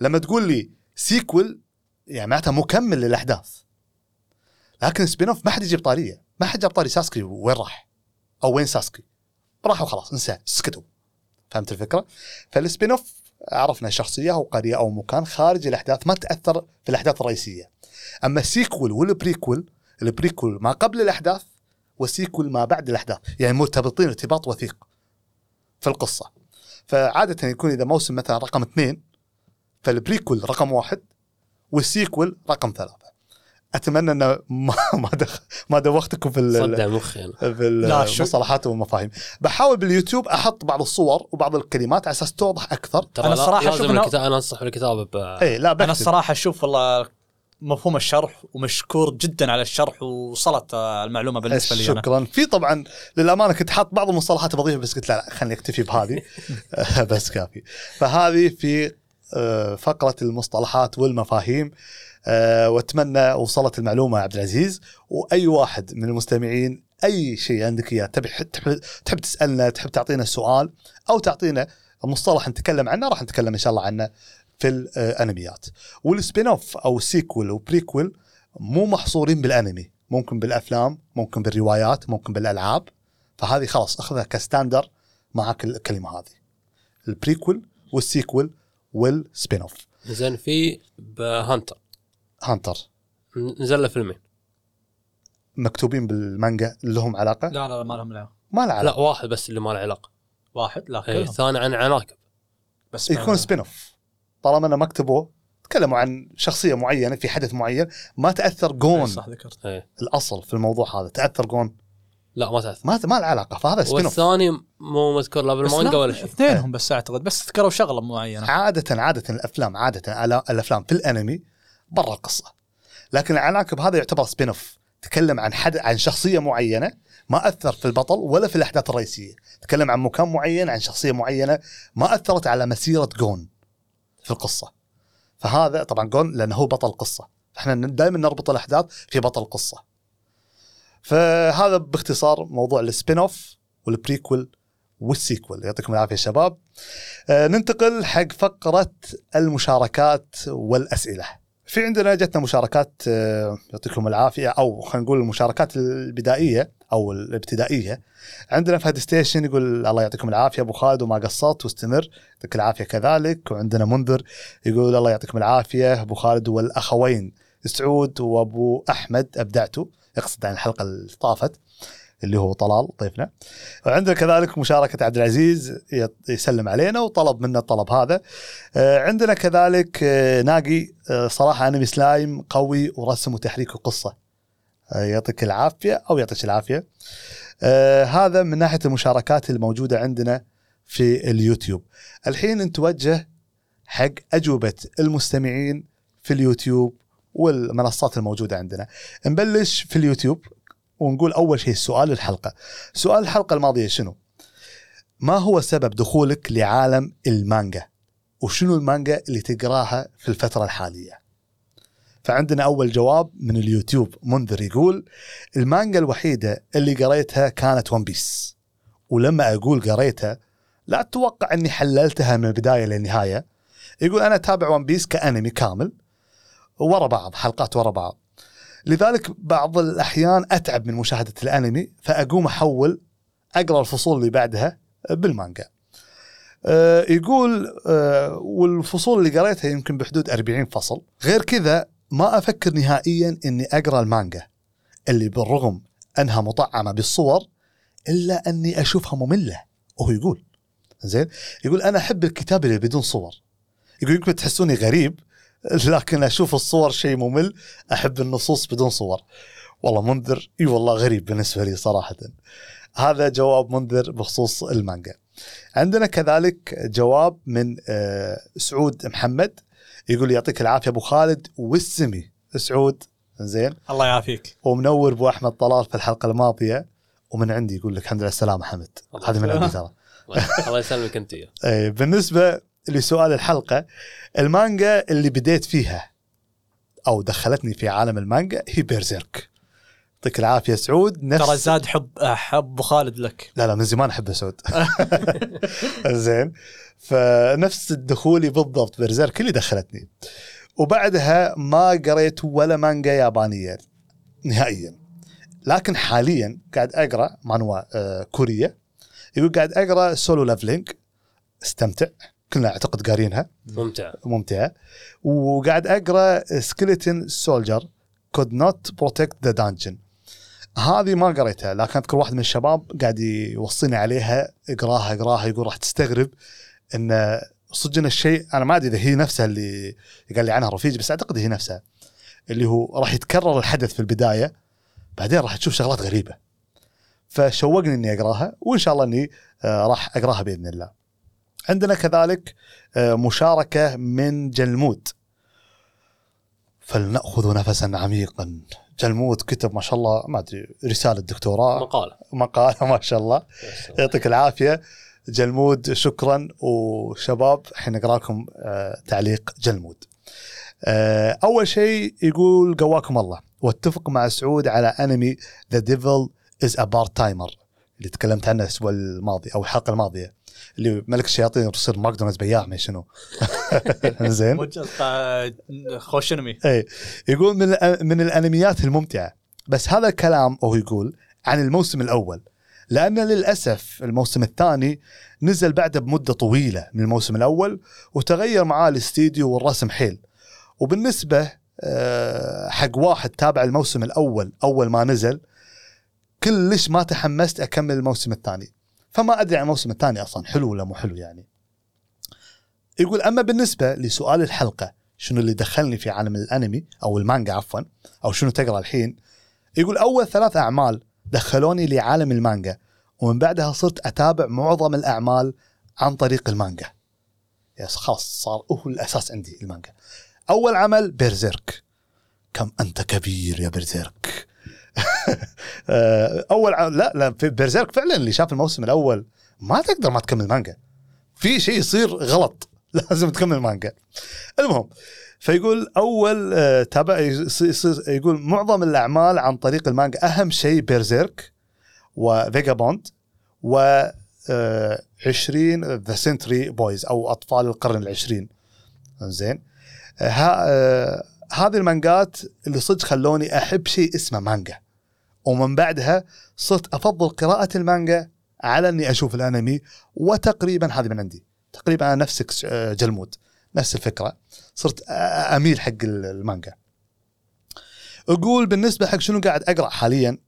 لما تقول لي sequel يعني معناتها مكمل للأحداث. لكن spin-off ما حد يجيب طارية. ما حد جاب طاري ساسكي وين راح؟ أو وين ساسكي راح وخلاص انساه سكتوا. فهمت الفكرة؟ فال spin-off عرفنا شخصية أو قرية أو مكان خارج الأحداث ما تأثر في الأحداث الرئيسية. أما ال sequel وال prequel ال prequel ما قبل الأحداث وال sequel ما بعد الأحداث. يعني مرتبطين ارتباط وثيق في القصة. فعادة يكون إذا موسم مثلا رقم اثنين فال prequel رقم واحد وال sequel رقم ثلاثة. أتمنى ان ما ما دخ ما دوختكم في صدع مخي أنا. في المصطلحات والمفاهيم بحاول باليوتيوب أحط بعض الصور وبعض الكلمات على أساس توضح أكثر. ترى لازم إنه- الكتاب أنا أنصح بالكتابة ب... اي لا بكتب أنا الصراحه أشوف والله مفهوم الشرح ومشكور جدا على الشرح وصلت المعلومة بالنسبة لي شكرا. في طبعا للأمانة كنت حاط بعض المصطلحات بضيفها بس قلت لا لا خليني أكتفي بهذه. بس كافي. فهذه في آه، فقرة المصطلحات والمفاهيم آه، وأتمنى وصلت المعلومة يا عبد العزيز. وأي واحد من المستمعين أي شيء عندك إياه تبي تحب تسألنا تحب تعطينا سؤال أو تعطينا مصطلح نتكلم عنه راح نتكلم إن شاء الله عنه. في الانميات. وال spin-off أو sequel و prequel مو محصورين بالانمي. ممكن بالأفلام ممكن بالروايات ممكن بالألعاب. فهذه خلاص أخذها ك standard معك الكلمة هذه. ال prequel وال sequel وال spin-off زين في بهانتر Hunter نزل له فيلمين. مكتوبين بالمانجا لهم علاقة؟ لا لا ما لهم لا ما له لا علاقه واحد بس اللي ما له علاقة. واحد؟ لا إيه، الثاني عن عناكب بس يكون spin-off طالما إنه مكتبه تكلموا عن شخصية معينة في حدث معين ما تأثر إيه، جون. صح ذكرت. إيه. الأصل في الموضوع هذا تأثر جون. لا ما تأثر. ما ما له علاقة فهذا spin-off والثاني مو مذكور لا بالمانجا لا، ولا شيء. اثنينهم بس أعتقد بس ذكروا شغلة معينة. عادة عادة الأفلام عادة على- الأفلام في الأنمي برا القصة. لكن العناكب هذا يعتبر spin-off تكلم عن حد عن شخصية معينة ما أثر في البطل ولا في الأحداث الرئيسية. تكلم عن مكان معين عن شخصية معينة ما أثرت على مسيرة جون. في القصة. فهذا طبعا جون لأنه هو بطل القصة إحنا دائما نربط الأحداث في بطل القصة فهذا باختصار موضوع ال spin-off وال prequel وال sequel يعطيكم العافية شباب. آه، ننتقل حق فقرة المشاركات والأسئلة. في عندنا جتنا مشاركات آه، يعطيكم العافية أو خلينا نقول المشاركات البدائية أو الابتدائية. عندنا فهد ستيشن يقول الله يعطيكم العافية أبو خالد وما قصرت واستمر يعطيك العافية كذلك. وعندنا منذر يقول الله يعطيكم العافية أبو خالد والأخوين سعود وأبو أحمد أبدعتوا يقصد عن الحلقة اللي طافت. اللي هو طلال ضيفنا. وعندنا كذلك مشاركة عبد العزيز يسلم علينا وطلب منا الطلب هذا. آه، عندنا كذلك آه، ناقي آه، صراحة أنمي سلايم قوي ورسم وتحريك وقصة يعطيك العافية أو يعطيك العافية. هذا من ناحية المشاركات الموجودة عندنا في اليوتيوب. الحين نتوجه حق أجوبة المستمعين في اليوتيوب والمنصات الموجودة عندنا. نبلش في اليوتيوب. ونقول أول شيء سؤال الحلقة سؤال الحلقة الماضية شنو؟ ما هو سبب دخولك لعالم المانجا؟ وشنو المانجا اللي تقراها في الفترة الحالية؟ فعندنا أول جواب من اليوتيوب منذر يقول المانجا الوحيدة اللي قريتها كانت One Piece ولما أقول قريتها لا تتوقع أني حللتها من البداية للنهاية يقول أنا أتابع One Piece كأنمي كامل ورا بعض حلقات ورا بعض لذلك بعض الأحيان أتعب من مشاهدة الأنمي فأقوم أحول أقرأ الفصول اللي بعدها بالمانجا. آه، يقول آه، والفصول اللي قريتها يمكن بحدود 40 فصل، غير كذا ما أفكر نهائيا إني أقرأ المانجا اللي بالرغم أنها مطعمة بالصور إلا أني أشوفها مملة وهو يقول. زين؟ يقول أنا أحب الكتاب اللي بدون صور. يقول يمكن تحسوني غريب لكن أشوف الصور شيء ممل. أحب النصوص بدون صور. والله منذر. إي والله غريب بالنسبة لي صراحة. هذا جواب منذر بخصوص المانجا. عندنا كذلك جواب من آه، سعود محمد. يقول يعطيك العافية أبو خالد والسمي. سعود زين. الله يعافيك. ومنور أبو أحمد طلال في الحلقة الماضية. ومن عندي يقول لك الحمد لله السلامه حمد. الله هذه من يسلمك. عندي ترى. الله يسلمك أنت. إيه، بالنسبة لسؤال الحلقة. المانجا اللي بديت فيها أو دخلتني في عالم المانجا هي بيرزيرك. يعطيك العافية سعود. نفس ترى زاد حب حب خالد لك. لا لا من زمان احب سعود. زين. فنفس دخولي بالضبط برزيرك اللي دخلتني. وبعدها ما قريت ولا مانجا يابانية نهائيا. لكن حاليا قاعد أقرأ مانوا آه كورية. يقول قاعد أقرأ Solo Leveling استمتع. كلنا أعتقد قارينها. ممتع. ممتعه وقاعد أقرأ Skeleton Soldier Could Not Protect the Dungeon هذه ما قريتها لكن أذكر واحد من الشباب قاعد يوصيني عليها اقراها اقراها يقول راح تستغرب إن صدق إن الشيء أنا ما أدري إذا هي نفسها اللي قال لي عنها رفيج بس أعتقد هي نفسها. اللي هو راح يتكرر الحدث في البداية بعدين راح تشوف شغلات غريبة. فشوقني إني أقراها وإن شاء الله إني آه، راح أقراها بإذن الله. عندنا كذلك آه، مشاركة من جلمود فلنأخذ نفسا عميقا. جلمود كتب ما شاء الله ما أدري رسالة دكتوراه مقالة. مقالة ما شاء الله. يعطيك العافية. جلمود شكرا. وشباب الحين نقرأ لكم آه، تعليق جلمود. آه، أول شيء يقول قواكم الله. واتفق مع سعود على أنمي The Devil Is a Part-Timer اللي تكلمت عنه الأسبوع الماضي أو الحلقة الماضية اللي ملك الشياطين يصير ماكدونالدز بياع ما شنو؟ زين؟ موجه خوش انمي اي يقول من من الأنميات الممتعة. بس هذا الكلام وهو يقول عن الموسم الأول. لأن للأسف الموسم الثاني نزل بعده بمدة طويلة من الموسم الأول وتغير معاه الاستديو والرسم حيل. وبالنسبة آه، حق واحد تابع الموسم الأول أول ما نزل كلش ما تحمست أكمل الموسم الثاني. فما أدري عن الموسم الثاني أصلا حلو ولا مو حلو يعني. يقول أما بالنسبة لسؤال الحلقة شنو اللي دخلني في عالم الأنمي أو المانجا عفوا أو شنو تقرأ الحين؟ يقول أول ثلاث أعمال دخلوني لعالم المانجا ومن بعدها صرت أتابع معظم الأعمال عن طريق المانجا. Yes خلاص صار هو الأساس عندي المانجا. أول عمل Berserk. كم أنت كبير يا Berserk. أول ع... لا لا في Berserk فعلا اللي شاف الموسم الأول ما تقدر ما تكمل مانجا. في شيء يصير غلط. لازم تكمل مانجا. المهم فيقول أول آه، تابع يقول معظم الأعمال عن طريق المانجا. أهم شيء Berserk و Vagabond و آه، 20th Century Boys أو أطفال القرن العشرين. زين. آه، ها آه، هذه المانجات اللي صدق خلوني أحب شيء اسمه مانجا. ومن بعدها صرت أفضل قراءة المانجا على أني أشوف الأنمي وتقريبا هذه من عندي. تقريبا أنا نفسك آه، جلمود نفس الفكرة. صرت آه، أميل حق المانجا. أقول بالنسبة حق شنو قاعد أقرأ حاليا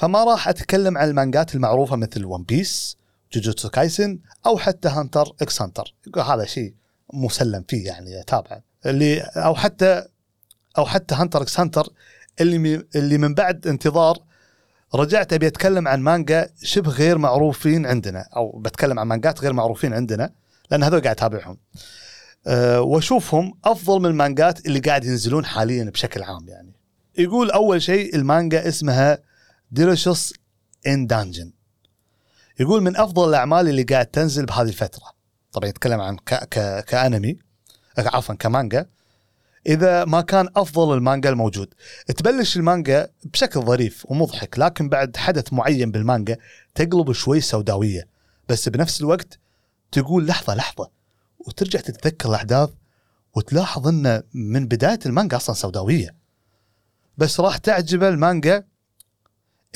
فما راح أتكلم عن المانجات المعروفة مثل One Piece Jujutsu Kaisen أو حتى Hunter x Hunter هذا شيء مسلم فيه يعني اتابعه اللي أو حتى أو حتى Hunter x Hunter اللي اللي من بعد انتظار رجعت أبي أتكلم عن مانجا شبه غير معروفين عندنا أو بتكلم عن مانجات غير معروفين عندنا لأن هذول قاعد أتابعهم. أه وأشوفهم أفضل من المانجات اللي قاعد ينزلون حاليا بشكل عام يعني. يقول أول شيء المانجا اسمها Delicious in Dungeon يقول من أفضل الأعمال اللي قاعد تنزل بهذه الفترة. طبعا يتكلم عن ك... ك... كأنمي عفوا كمانجا. إذا ما كان أفضل المانجا الموجود. تبلش المانجا بشكل ظريف ومضحك لكن بعد حدث معين بالمانجا تقلب شوي سوداوية. بس بنفس الوقت تقول لحظة لحظة وترجع تتذكر الأحداث وتلاحظ إن من بداية المانجا أصلا سوداوية. بس راح تعجبه المانجا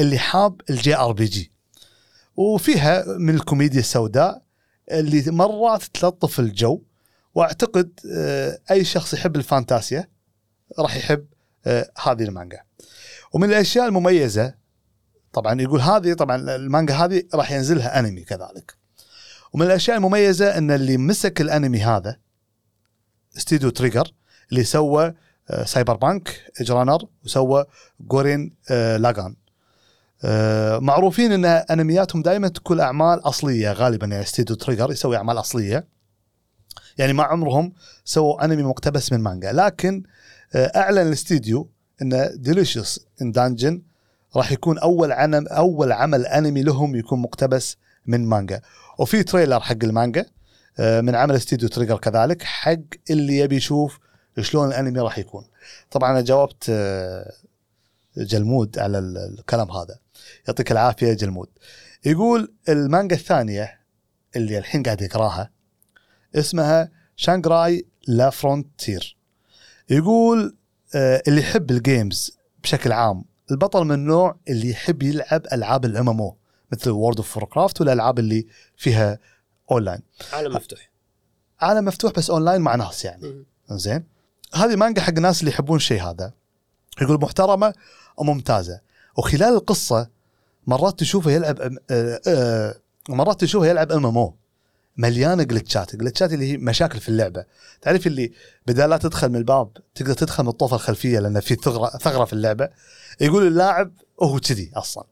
اللي حاب ال JRPG. وفيها من الكوميديا السوداء اللي مرات تلطف الجو واعتقد آه، أي شخص يحب الفانتازيا راح يحب آه، هذه المانجا. ومن الأشياء المميزة طبعا يقول هذه طبعا المانجا هذه راح ينزلها أنمي كذلك. ومن الأشياء المميزة إن اللي مسك الأنمي هذا استديو Trigger اللي سوى آه، Cyberpunk Edgerunners وسوى Gurren Lagann. معروفين إن أنمياتهم دائما تكون أعمال أصلية غالبا يعني استديو Trigger يسوي أعمال أصلية. يعني ما عمرهم سووا أنمي مقتبس من مانجا. لكن آه، أعلن الاستديو إن Delicious in Dungeon راح يكون أول عمل أول عمل أنمي لهم يكون مقتبس من مانجا. وفي trailer حق المانجا آه، من عمل استديو Trigger كذلك حق اللي يبي يشوف شلون الأنمي راح يكون. طبعا أنا جاوبت آه، جلمود على ال- الكلام هذا. يعطيك العافية جلمود. يقول المانجا الثانية اللي الحين قاعد يقراها اسمها Shangri-La Frontier. يقول آه، اللي يحب ال games بشكل عام البطل من النوع اللي يحب يلعب ألعاب ال MMO مثل World of Warcraft والالعاب اللي فيها أونلاين. عالم مفتوح. عالم مفتوح بس أونلاين مع ناس يعني. زين؟ هذه مانجا حق الناس اللي يحبون الشيء هذا. يقول محترمة وممتازة. وخلال القصة مرات تشوفه يلعب M- آه، آه، مرات تشوفه يلعب MMO. مليانه جلتشات جلتشات اللي هي مشاكل في اللعبة. تعرف اللي بدال لا تدخل من الباب تقدر تدخل من الطوفة الخلفية لأن في ثغره ثغرة في اللعبة. يقول اللاعب هو كذي أصلا.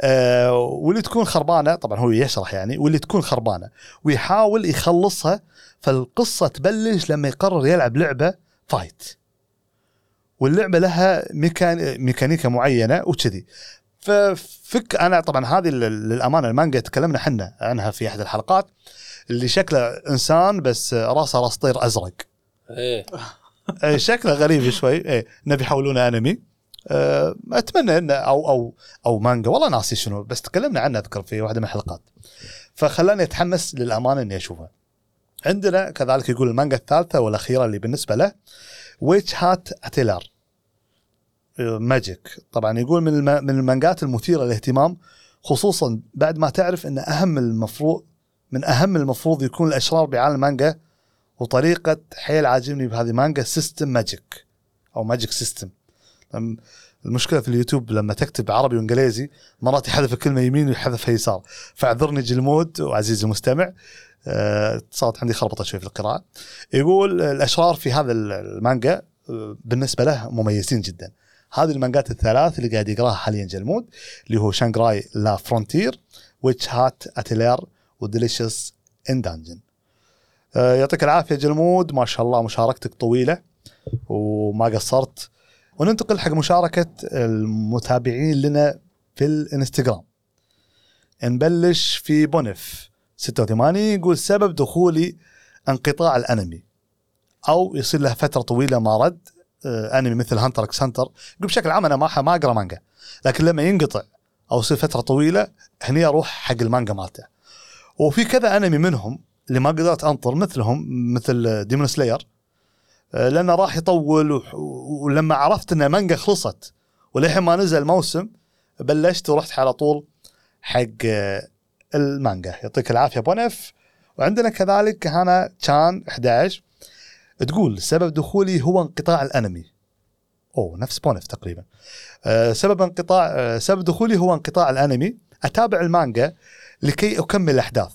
آه واللي تكون خربانة طبعا هو يشرح يعني واللي تكون خربانة. ويحاول يخلصها فالقصة تبلش لما يقرر يلعب لعبة fight واللعبة لها ميكان ميكانيكا معينة وكذي. ففك أنا طبعا هذه لل- للأمانة المانجا تكلمنا إحنا عنها في أحد الحلقات اللي شكله إنسان بس راسه راس طير أزرق. إيه. إيه، شكله غريب شوي. إيه نبي يحولونه أنمي. أه، أتمنى إنه أو أو أو مانجا والله ناسي شنو بس تكلمنا عنه أذكر في واحدة من الحلقات. فخلاني أتحمس للأمانة إني اشوفها عندنا كذلك يقول المانجا الثالثة والأخيرة اللي بالنسبة له Witch Hat Atelier magic طبعا يقول من من المانجات المثيرة للاهتمام خصوصا بعد ما تعرف إن أهم المفروض من أهم المفروض يكون الأشرار بعالم المانجا وطريقة حيل عاجبني بهذه المانجا system magic أو magic system لم- المشكلة في اليوتيوب لما تكتب عربي وإنجليزي مرات يحذف الكلمة يمين ويحذفها يسار. فاعذرني جلمود وعزيزي المستمع. آه، صارت عندي خربطة شوي في القراءة. يقول الأشرار في هذا المانجا آه، بالنسبة له مميزين جدا. هذه المانجات الثلاث اللي قاعد يقراها حاليا جلمود اللي هو Shangri-La Frontier Witch Hat Atelier و Delicious in Dungeon يعطيك العافية جلمود ما شاء الله مشاركتك طويلة وما قصرت. وننتقل حق مشاركة المتابعين لنا في الانستغرام. نبلش في بونف 86 يقول سبب دخولي انقطاع الأنمي أو يصير له فترة طويلة ما رد. انمي مثل Hunter x Hunter بشكل عام أنا ما ما أقرأ مانجا لكن لما ينقطع أو يصير فترة طويلة هني أروح حق المانجا مالته. وفي كذا انمي منهم اللي ما قدرت أنطر مثلهم مثل Demon Slayer لأنه راح يطول ولما عرفت إن مانجا خلصت وللحين ما نزل موسم بلشت ورحت على طول حق آه، المانجا. يعطيك العافية بونف وعندنا كذلك هانا تشان 11 تقول سبب دخولي هو انقطاع الانمي. أوه نفس بونف تقريبا. آه، سبب انقطاع آه، سبب دخولي هو انقطاع الانمي. أتابع المانجا لكي أكمل الأحداث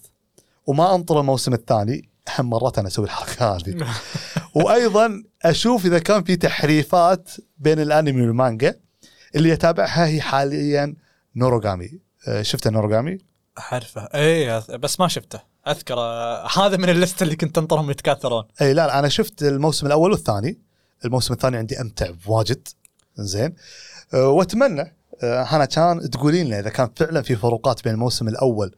وما أنطر الموسم الثاني. هم مرات أنا أسوي الحركة هذه. وأيضا أشوف إذا كان في تحريفات بين الأنمي والمانجا اللي يتابعها هي حاليا نوروغامي. آه، شفت نوروغامي؟ أعرفه. اي بس ما شفته. أذكر آه، هذا من ال list اللي كنت أنطرهم يتكاثرون. إي لا لا أنا شفت الموسم الأول والثاني. الموسم الثاني عندي أمتع واجد. زين. أه وأتمنى أه هانا كان تقولين لنا إذا كان فعلا في فروقات بين الموسم الأول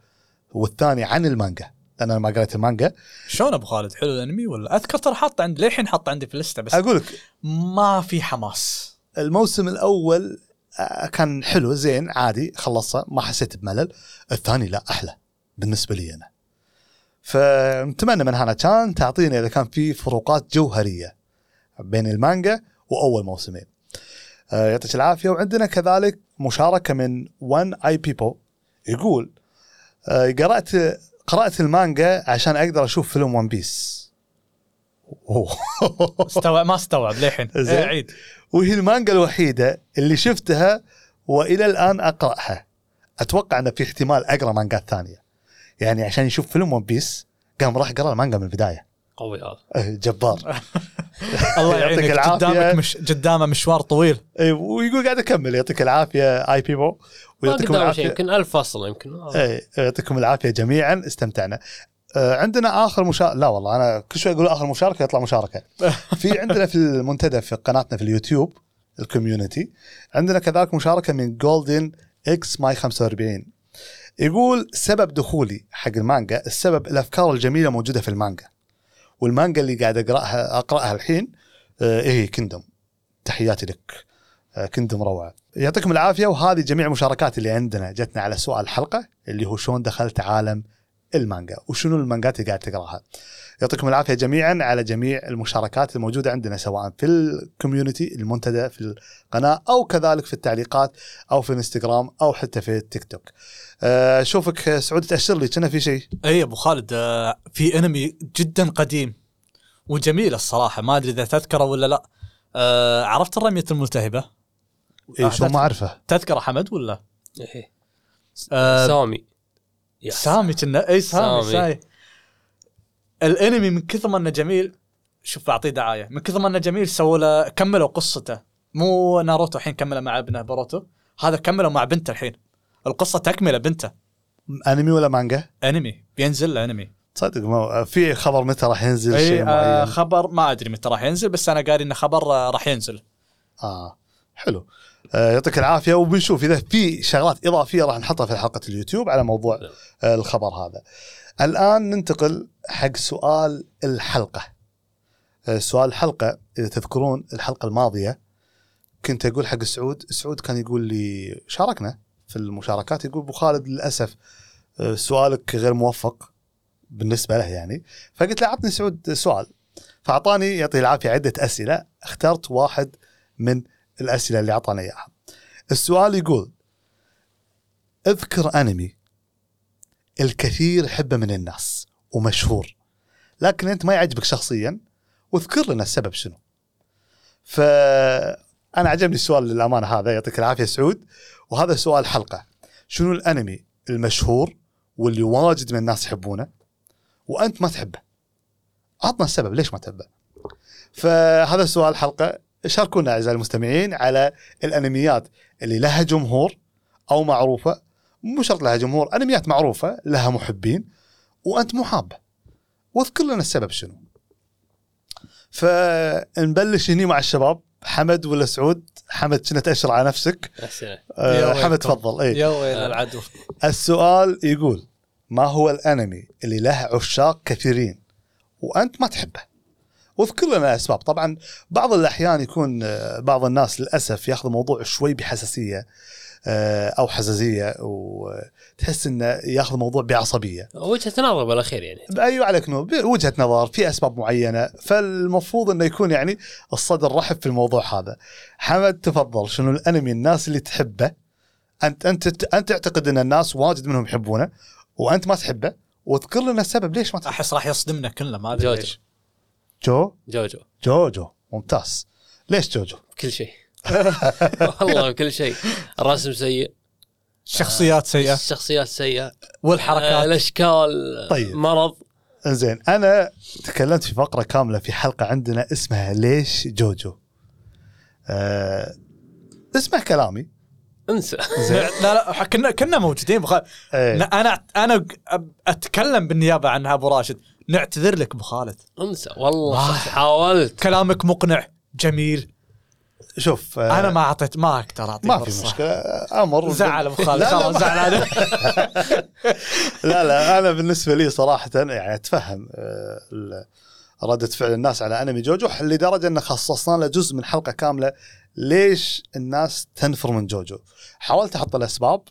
والثاني عن المانجا لأن أنا ما قريت المانجا. شلون أبو خالد؟ حلو الأنمي ولا؟ أذكر ترى حاط عندي للحين حاط عندي في اللسته بس أقول لك ما في حماس. الموسم الأول آه، كان حلو زين عادي خلصه ما حسيت بملل. الثاني لا أحلى بالنسبة لي أنا. فنتمنى من هانا كان تعطينا إذا كان في فروقات جوهرية بين المانجا وأول موسمين. آه، يعطيك العافية. وعندنا كذلك مشاركة من 1 اي بيبل يقول آه، قرات قرأت المانجا عشان أقدر أشوف فيلم One Piece. استوعب ما استوعب للحين. إيه، عيد. وهي المانجا الوحيدة اللي شفتها وإلى الآن أقرأها. أتوقع انه في احتمال أقرأ مانجات ثانية. يعني عشان يشوف فيلم One Piece قام راح قرأ المانجا من البداية. قوي هذا. أه، جبار. الله يعطيك يعينك العافية. قدامك مش قدامه مشوار طويل. إيه، ويقول قاعد اكمل يعطيك العافية آي بيبل ما ويعطيكم العافية. يمكن ألف فصل يمكن. آه. إيه يعطيكم العافية جميعا. استمتعنا. آه، عندنا آخر مشاركه لا والله أنا كل شوي أقول آخر مشاركة يطلع مشاركة. في عندنا في المنتدى في قناتنا في اليوتيوب ال community عندنا كذلك مشاركة من جولدن إكس ماي 45 يقول سبب دخولي حق المانجا السبب الأفكار الجميلة موجودة في المانجا. والمانجا اللي قاعد أقرأها أقرأها الحين آه، هي Kingdom تحياتي لك. آه، Kingdom روعة. يعطيكم العافية وهذه جميع المشاركات اللي عندنا. جتنا على سؤال الحلقة اللي هو شلون دخلت عالم المانجا وشنو المانجات اللي قاعد تقرأها. يعطيكم العافية جميعا على جميع المشاركات الموجودة عندنا سواء في ال community المنتدى في القناة أو كذلك في التعليقات أو في الإنستغرام أو حتى في التيك توك. آه، أشوفك سعود تأشر لي كنا في شيء؟ أي أبو خالد آه، في أنمي جدا قديم وجميل الصراحة ما أدري إذا تذكره ولا لا. آه، عرفت الرمية الملتهبة؟ اي شو ما أعرفه. تذكره حمد ولا؟ إيه. آه، سامي. سامي كنا؟ اي سامي سامي. سامي. الانمي من كثر ما إنه جميل شوف بعطيه دعاية. من كثر ما إنه جميل سووا له كملوا قصته. مو ناروتو الحين كمله مع ابنه بوروتو هذا كملوا مع بنته الحين. القصة تكملة بنته. أنمي ولا مانجا؟ أنمي. بينزل له أنمي. تصدق ما في خبر متى راح ينزل شيء آه معين خبر ما أدري متى راح ينزل بس أنا قاري انه خبر آه راح ينزل. آه حلو. آه يعطيك العافية. وبنشوف إذا في شغلات إضافية راح نحطها في حلقة اليوتيوب على موضوع آه الخبر هذا. الآن ننتقل حق سؤال الحلقة. آه سؤال الحلقة إذا تذكرون الحلقة الماضية كنت أقول حق سعود، سعود كان يقول لي شاركنا في المشاركات يقول أبو خالد للأسف آه سؤالك غير موفق بالنسبة له يعني فقلت له عطني سعود سؤال فأعطاني يعطيه العافية عدة أسئلة اخترت واحد من الأسئلة اللي اعطانا إياها. السؤال يقول أذكر أنمي الكثير يحبه من الناس ومشهور لكن أنت ما يعجبك شخصيا واذكر لنا السبب شنو. فأنا عجبني السؤال للأمانة هذا يعطيك العافية سعود وهذا سؤال حلقة شنو الأنمي المشهور واللي واجد من الناس يحبونه وأنت ما تحبه. عطنا السبب ليش ما تحبه. فهذا سؤال حلقة شاركونا أعزائي المستمعين على الأنميات اللي لها جمهور أو معروفة مو شرط لها جمهور أنميات معروفة لها محبين وأنت مو حابه واذكر لنا السبب شنو. فنبلش هني مع الشباب حمد ولا سعود؟ حمد كنا تاشر على نفسك. آه يا حمد. تفضل. اي يا ويل العدو. السؤال يقول ما هو الأنمي اللي له عشاق كثيرين وأنت ما تحبه؟ واذكر لنا أسباب. طبعا بعض الأحيان يكون آه، بعض الناس للأسف يأخذ الموضوع شوي بحساسية. آه، أو حزازيه وتحس إنه ياخذ الموضوع بعصبية. وجهة نظر بالأخير يعني. أيوه عليك نور. وجهة نظر في أسباب معينة. فالمفروض إنه يكون يعني الصدر رحب في الموضوع هذا. حمد تفضل. شنو الأنمي الناس اللي تحبه؟ انت أنت أنت تعتقد إن الناس واجد منهم يحبونه وأنت ما تحبه؟ واذكر لنا السبب ليش ما تحبه أحس راح يصدمنا كلنا ما أدري جوجو. ليش. جو؟ جوجو. جوجو. ممتاز. ليش جوجو؟ كل شيء. والله كل شيء. الرسم سيء. شخصيات سيئة. الشخصيات سيئة. آه، والحركات الأشكال طيب. مرض. زين أنا تكلمت في فقرة كاملة في حلقة عندنا اسمها ليش جوجو؟ آه اسمع كلامي. انسى. زين. لا لا كنا كنا موجودين. بخ... إيه. أنا أنا أتكلم بالنيابة عنها أبو راشد. نعتذر لك أبو خالد. انسى. والله آه. حاولت. كلامك مقنع جميل. شوف آه أنا ما اعطيت ما أقدر أعطي ما في. مشكلة أمر. زعل أبو خالد لا، لا، خلاص ما- زعل أنا لا لا أنا بالنسبة لي صراحة يعني أتفهم آه، ال- ردة فعل الناس على أنمي جوجو لدرجة أن خصصنا له جزء من حلقة كاملة ليش الناس تنفر من جوجو. حاولت أحط الاسباب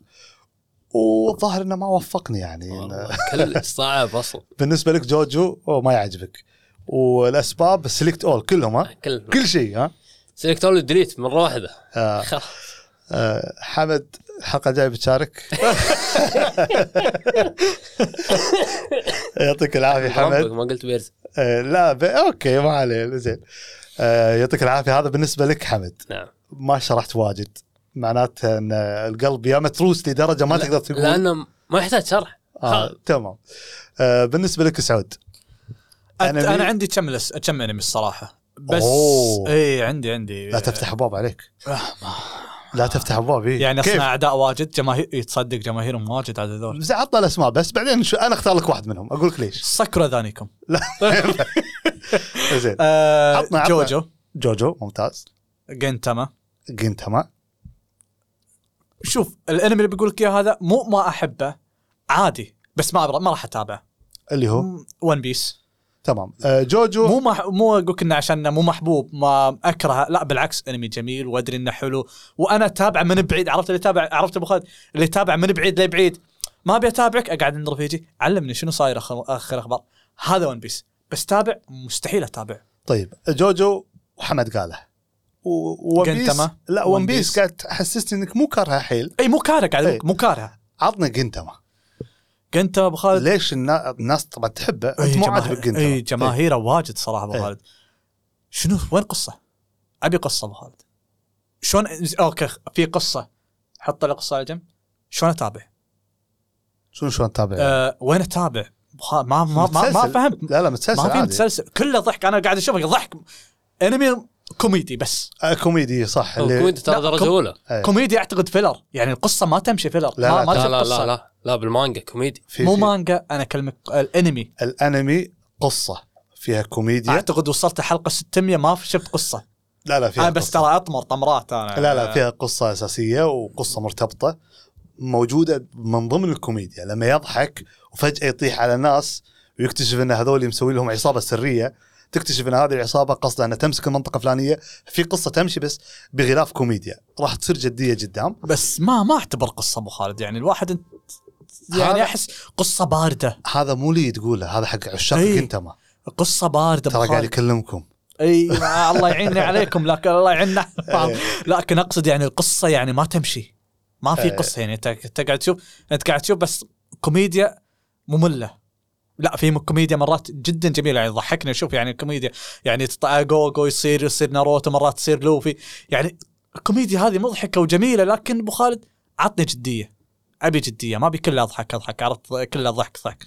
والظاهر أنه ما وفقني يعني. كل صعب أصلا. بالنسبة لك جوجو ما يعجبك. والأسباب select all كلهم ها؟ كل كل شيء ها؟ select all delete مرة واحدة. آه. آه حمد الحلقة الجايه بتشارك. يعطيك العافية حمد. ما قلت بيرز. آه، لا ب... أوكي ما عليه زين. آه، يعطيك العافية. هذا بالنسبة لك حمد. نعم. ما شرحت واجد. معناته إن القلب يا متروس لدرجة ما تقدر تقول. لأنه ما يحتاج شرح. آه تمام. آه بالنسبة لك سعود. أت- أنمي؟ أنا عندي كم. كم أنمي الصراحة؟ بس أوه. اي عندي عندي. لا تفتح أبواب عليك. آه، لا تفتح أبواب إيه. يعني؟ أصنع أعداء واجد جماهير يتصدق جماهيرهم واجد على ذول. زين عطنا الأسماء بس بعدين شو أنا أختار لك واحد منهم أقول لك ليش. سكروا اذانكم لا. زين. آه عطنا- عطنا. جوجو. جوجو ممتاز. جنتاما. جنتاما. شوف الأنمي اللي بقول لك إياه هذا مو ما أحبه عادي بس ما ما راح أتابعه. اللي هو؟ ون بيس تمام. آه جوجو. مو مح... مو أقول لك إنه عشان مو محبوب ما اكرهه لا بالعكس أنمي جميل وأدري إنه حلو. وأنا اتابعه من بعيد. عرفت اللي تابع عرفت أبو خالد؟ اللي يتابع من بعيد لبعيد ما أبي أتابعك أقعد عند رفيجي علمني شنو صاير اخر آخر أخبار هذا ون بيس بس تابع؟ مستحيل أتابع. طيب جوجو وحمد قاله. و- وون بيس. لا ون ون بيس. قاعد تحسسني إنك مو كارهه حيل. إي مو كاره قاعد مو كاره عطنا جنتاما قنت ابو خالد؟ ليش النا- الناس طبعا تحبه؟ أنت مو جماهير عاجبك جنتاما أي جماهيره واجد صراحة أبو. خالد. شنو؟ وين قصة؟ أبي قصة أبو خالد. شلون okay في قصة. حط لي قصة على جنب. شلون أتابع؟ شنو شلون تابع أه وين أتابع؟ ما ما ما, ما. فهمت. لا لا متسلسل ما في. متسلسل كله ضحك. أنا قاعد أشوفه ضحك أنمي كوميدي بس. آه، كوميدي صح. اللي كوميدي ترى لا، درجة اولى. كوميدي أعتقد filler. يعني القصة ما تمشي filler. لا، ما لا، ما لا لا قصة. لا لا. لا بالمانجا كوميدي في مو في مانجا أنا اكلمك الأنمي. الأنمي قصة فيها كوميديا. أعتقد وصلت حلقه 600 ما في شفت قصه لا لا فيها أنا بس. ترى أطمر طمرات أنا. لا لا فيها قصة أساسية وقصة مرتبطة موجودة من ضمن الكوميديا. لما يضحك وفجأة يطيح على الناس ويكتشف إن هذول مسوي لهم عصابة سرية تكتشف إن هذه العصابة قصدها إنها تمسك المنطقة الفلانية. في قصة تمشي بس بغلاف كوميديا. راح تصير جدية قدام. بس ما ما أعتبر قصة أبو خالد. يعني الواحد أنت يعني أحس قصة باردة. هذا مو لي تقوله هذا حق عشاق إيه. أنت ما. قصة باردة. ترى قاعد يكلمكم. إي الله يعيني عليكم لكن الله يعيننا. إيه. لكن أقصد يعني القصة يعني ما تمشي. ما في إيه. قصة يعني انت قاعد تشوف أنت قاعد تشوف بس كوميديا مملة. لا في كوميديا مرات جدا جميلة. يعني ضحكني أشوف يعني كوميديا. يعني تطلع جوجو يصير يصير ناروتو مرات تصير لوفي. يعني الكوميديا هذه مضحكة وجميلة لكن أبو خالد عطني جدية. أبي جدية ما أبي كله اضحك أضحك عرفت؟ كله ضحك ضحك.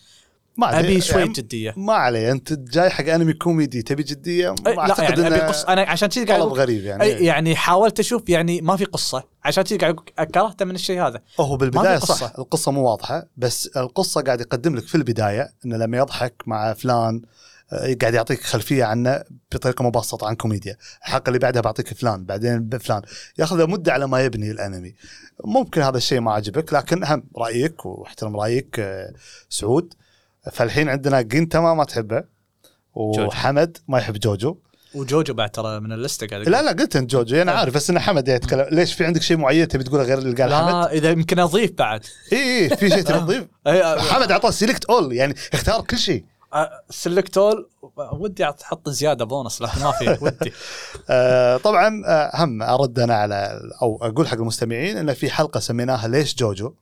ما أبي شوي يعني جدية. ما عليه أنت جاي حق أنمي كوميدي تبي جدية؟ ما أعتقد يعني أبي إنه قصة. أنا عشان كذي قاعد طلب غريب يعني. يعني حاولت أشوف يعني ما في قصة. عشان كذي قاعد أقول كرهت من الشيء هذا. هو بالبداية. صح القصة مو واضحة بس القصة قاعد يقدم لك في البداية إنه لما يضحك مع فلان قاعد يعطيك خلفية عنه بطريقة مبسطة عن كوميديا، الحلقة اللي بعدها بعطيك فلان بعدين بفلان، ياخذ مدة على ما يبني الأنمي. ممكن هذا الشيء ما عجبك لكن أهم رأيك واحترم رأيك آه، سعود. فالحين عندنا جينتاما ما تحبه وحمد ما يحب جوجو. وجوجو بعد ترى من اللسته قاعد لا لا قلت أنت جوجو أنا عارف بس إن حمد يتكلم ليش في عندك شيء معين تبي تقوله غير اللي قال حمد؟ لا إذا يمكن أضيف بعد اي اي في شيء تبي تضيف؟ أ- حمد أعطاه select all يعني اختار كل شيء سلكتول ودي أحط زيادة بونص لكن ما في ودي. آه طبعا آه هم أرد أنا على أو أقول حق المستمعين إن في حلقة سميناها ليش جوجو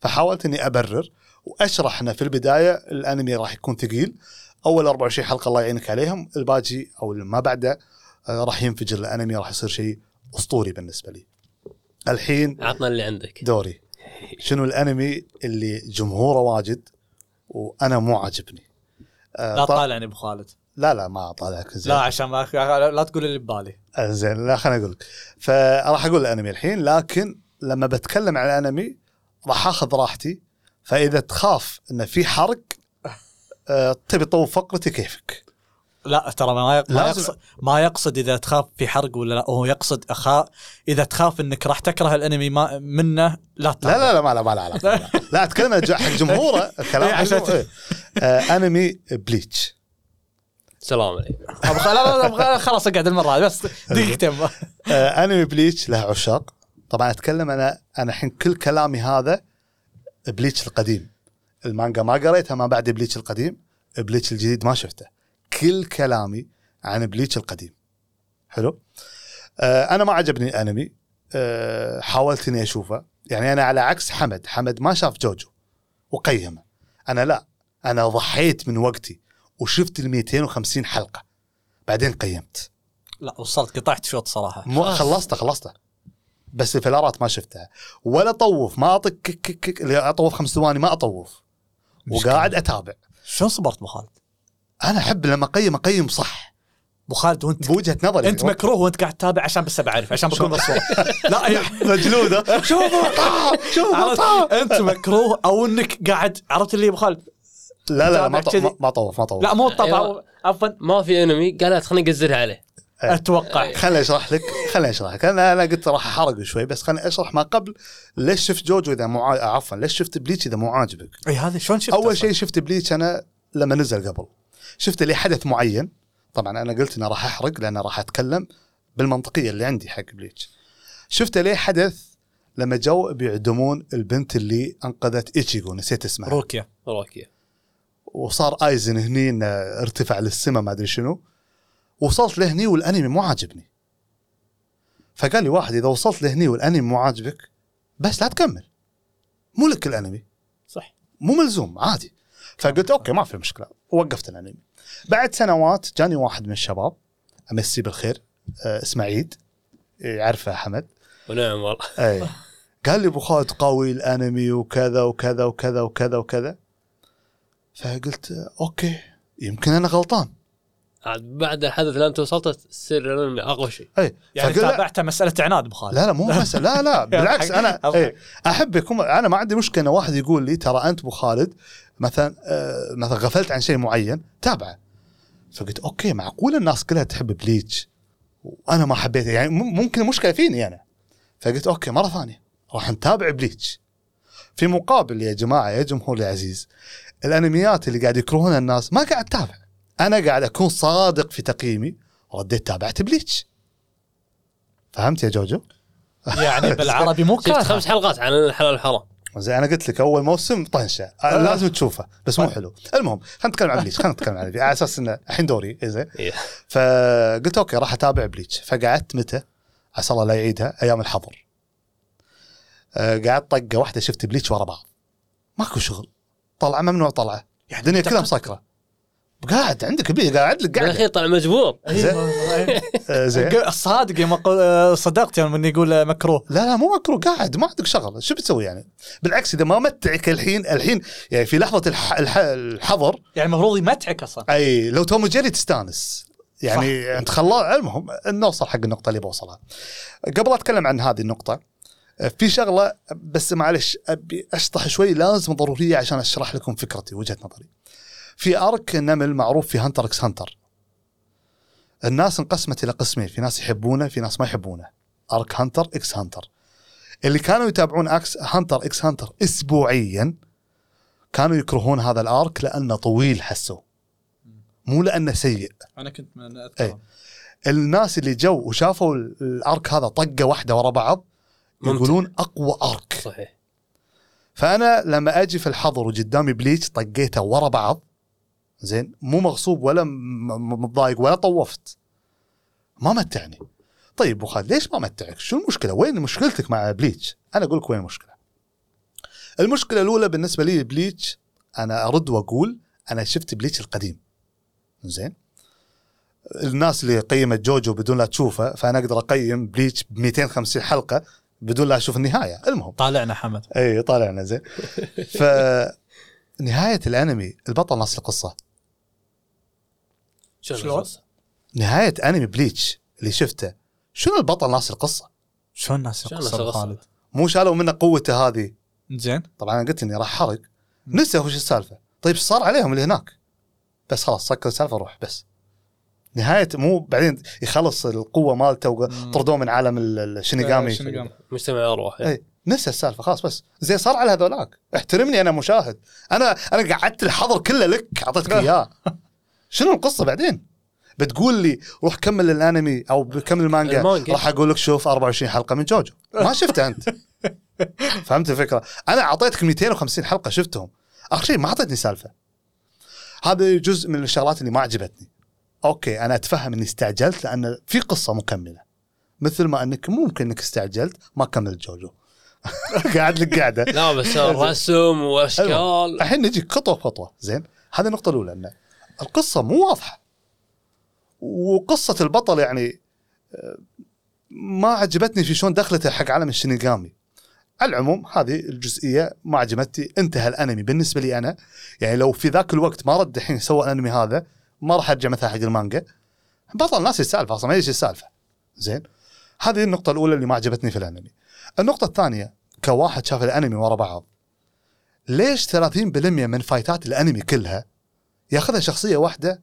فحاولت إني أبرر واشرح ان في البداية الأنمي راح يكون ثقيل. أول 24 حلقة الله يعينك عليهم الباقي أو اللي ما بعده آه راح ينفجر الأنمي راح يصير شيء أسطوري بالنسبة لي. الحين عطنا اللي عندك. دوري. شنو الأنمي اللي جمهوره واجد وأنا مو عاجبني؟ لا ط- طالعني أبو خالد. لا لا ما طالعك زين. لا عشان ما لا تقول اللي ببالي. آه، زين لا خليني أقول لك. فراح أقول الأنمي الحين لكن لما بتكلم عن الأنمي راح أخذ راحتي. فإذا تخاف انه في حرق آه، تبي تطوف فقرتي كيفك. لا ترى ما يقصد ما يقصد إذا تخاف في حرق ولا لا هو يقصد أخا إذا تخاف إنك راح تكره الأنمي ما منه لا لا لا لا ما لا ما لا علاقة. لا, لا. أتكلم حق جمهوره الكلام إيه، عشان إيه. آه، أنمي بليتش. سلام عليكم. لا لا لا خلاص أقعد المرة هذه بس دقيقتين. آه، أنمي بليتش له عشاق. طبعا أتكلم أنا أنا الحين كل كلامي هذا بليتش القديم. المانجا ما قريتها ما بعد بليتش القديم. بليتش الجديد ما شفته. كل كلامي عن بليتش القديم. حلو؟ آه أنا ما عجبني الأنمي. آه حاولت إني أشوفه. يعني أنا على عكس حمد. حمد ما شاف جوجو وقيمه. أنا لا. أنا ضحيت من وقتي وشفت ال 250 حلقة. بعدين قيمت. لا وصلت قطعت شوط صراحة. مو خلصته خلصته. بس الفلارات ما شفتها. ولا طوف. ما اعطيك كك كك كك اللي أطوف خمس ثواني ما أطوف. وقاعد أتابع. شلون صبرت ابو خالد؟ أنا أحب لما أقيم أقيم صح. ابو خالد وأنت؟ بوجهة نظري. أنت مكروه وأنت قاعد تتابع عشان بس بعرف عشان بكون مصور لا يا مجلوده شوف شوف عرفت؟ أنت مكروه أو إنك قاعد عرفت اللي ابو خالد لا لا ما. ما- طوف ما طوف. لا مو طبعا. أيوة. عفوا. ما في انمي قالت خليني أقزرها عليه. أتوقع. خليني أشرح لك خليني أشرح لك. أنا أنا قلت راح أحرق شوي بس خليني أشرح ما قبل. ليش شفت جوجو إذا مو عفوا ليش شفت بليتش إذا مو عاجبك اي هذا شلون شفت أول؟ شيء شفت بليتش أنا لما نزل قبل. شفت لي حدث معين. طبعا أنا قلت اني راح أحرق لأن راح أتكلم بالمنطقية اللي عندي حق بليتش. شفت لي حدث لما جو بيعدمون البنت اللي أنقذت ايتشيجو نسيت اسمها. روكيا. روكي وصار آيزن هني ارتفع للسما ما أدري شنو. وصلت لهني والأنمي مو عاجبني. فقال لي واحد إذا وصلت لهني والأنمي مو عاجبك بس لا تكمل. مو لك الأنمي. صح. مو ملزوم عادي. فقلت okay ما في مشكلة. ووقفت الأنمي. بعد سنوات جاني واحد من الشباب امسيه بالخير آه، اسمه عيد. يعرفه حمد ونعم والله. اي قال لي أبو خالد قوي الأنمي وكذا وكذا وكذا وكذا وكذا. فقلت okay يمكن أنا غلطان. بعد الحدث اللي انت وصلت تصير اقوى شيء. اي يعني تابعته مسألة عناد ابو خالد لا لا مو مسألة لا لا بالعكس أنا. إيه. احب يكون أنا ما عندي مشكلة إن واحد يقول لي ترى أنت أبو خالد مثلا آه مثلا غفلت عن شيء معين تابعه. فقلت okay معقول الناس كلها تحب بليتش؟ وأنا ما حبيته. يعني مم- ممكن المشكلة فيني أنا. فقلت أوكي مرة ثانية راح نتابع بليتش. في مقابل يا جماعة يا جمهور العزيز الأنميات اللي قاعد يكرهونها الناس ما قاعد أتابع. أنا قاعد أكون صادق في تقييمي. رديت تابعت بليتش. فهمت يا جوجو؟ يعني بالعربي مو شفت خمس حلقات عن الحلال والحرام. زين أنا قلت لك أول موسم طنشه. آه. لازم تشوفه بس مو حلو. المهم خلينا نتكلم عن بليتش خلينا نتكلم عن بليتش. على أساس إنه الحين دوري إيه زين. إيه. فقلت okay راح أتابع بليتش. فقعدت متى؟ عسى الله لا يعيدها أيام الحظر. آه قعدت طقة واحدة شفت بليتش ورا بعض. ماكو شغل. طلعة ممنوع طلعة. يعني الدنيا كلها مسكرة. قاعد عندك بليتش قاعد لك قاعد بالاخير طلع مجبور. زين. آه زين. صادق يوم أقول- صدقت يوم إني يقول مكروه. لا لا مو مكروه قاعد ما عندك شغل. شو بتسوي يعني؟ بالعكس إذا ما متعك الحين الحين يعني في لحظة الح... الح... الحظر. يعني المفروض يمتعك أصلا. أي لو توم جيري تستانس. يعني أنت خلا المهم نوصل حق النقطة اللي بوصلها. قبل أتكلم عن هذه النقطة في شغلة بس معلش أبي أشطح شوي لازم ضرورية عشان أشرح لكم فكرتي وجهة نظري. في arc نمل معروف في هانتر إكس هانتر. الناس انقسمت إلى قسمين في ناس يحبونه في ناس ما يحبونه. arc هانتر إكس هانتر. اللي كانوا يتابعون إكس هانتر إكس هانتر اسبوعيا كانوا يكرهون هذا ال arc لأنه طويل حسوا مو لأنه سيء. أنا كنت من إيه. الناس اللي جو وشافوا ال- ال arc هذا طقة واحدة ورا بعض ممتع. يقولون أقوى arc. صحيح. فأنا لما أجي في الحظر وقدامي بليتش طقيته ورا بعض زين مو مغصوب ولا متضايق ولا طوفت ما متعني طيب ابو خالد ليش ما متعك؟ شو المشكلة؟ وين مشكلتك مع بليتش؟ أنا أقول لك وين المشكلة. المشكلة الأولى بالنسبة لي بليتش أنا أرد وأقول أنا شفت بليتش القديم. زين؟ الناس اللي قيمت جوجو بدون لا تشوفه فأنا أقدر أقيم بليتش ب 250 حلقة بدون لا أشوف النهاية، المهم. طالعنا حمد اي طالعنا زين ف نهاية الأنمي البطل ناس القصة شلون؟ نهاية أنمي بليتش اللي شفته. شنو البطل ناس القصة؟ شلون أبو يقصوا؟ خالد مو شالوا منه قوته هذه. زين. طبعا أنا قلت إني راح حرق نسى وش السالفة. طيب صار عليهم اللي هناك. بس خلاص سكر السالفة روح بس. نهاية مو بعدين يخلص القوة مالته وطردوه من عالم ال- الشينيغامي. شينيغامي. مجتمع ارواح اي نسى السالفة خلاص بس. زين صار على هذولاك. احترمني أنا مشاهد. أنا أنا قعدت الحظر كله لك أعطيتك إياه. شنو القصة بعدين؟ بتقول لي روح كمل الانمي أو كمل المانجا. راح أقول لك شوف 24 حلقة من جوجو. ما شفته أنت. فهمت الفكرة؟ أنا أعطيتك 250 حلقة شفتهم. اخر شيء ما أعطيتني سالفة. هذا جزء من الشغلات اللي ما عجبتني. أوكي أنا أتفهم إني استعجلت لأن في قصة مكملة. مثل ما انك ممكن إنك استعجلت ما كملت جوجو. قاعد لك قاعدة. لا بس رسم وأشكال. الحين نجي خطوة بخطوة. زين هذه النقطة الأولى ان القصة مو واضحة. وقصة البطل يعني ما عجبتني في شلون دخلته حق عالم الشينيغامي. على العموم هذه الجزئية ما عجبتني انتهى الأنمي بالنسبة لي أنا. يعني لو في ذاك الوقت ما رد الحين سوى الأنمي هذا ما راح أرجع مثلا حق المانجا. بطل ناس السالفه أصلا ما إيش السالفه زين؟ هذه النقطة الأولى اللي ما عجبتني في الأنمي. النقطة الثانية كواحد شاف الأنمي ورا بعض. ليش 30% من فايتات الأنمي كلها ياخذها شخصية واحدة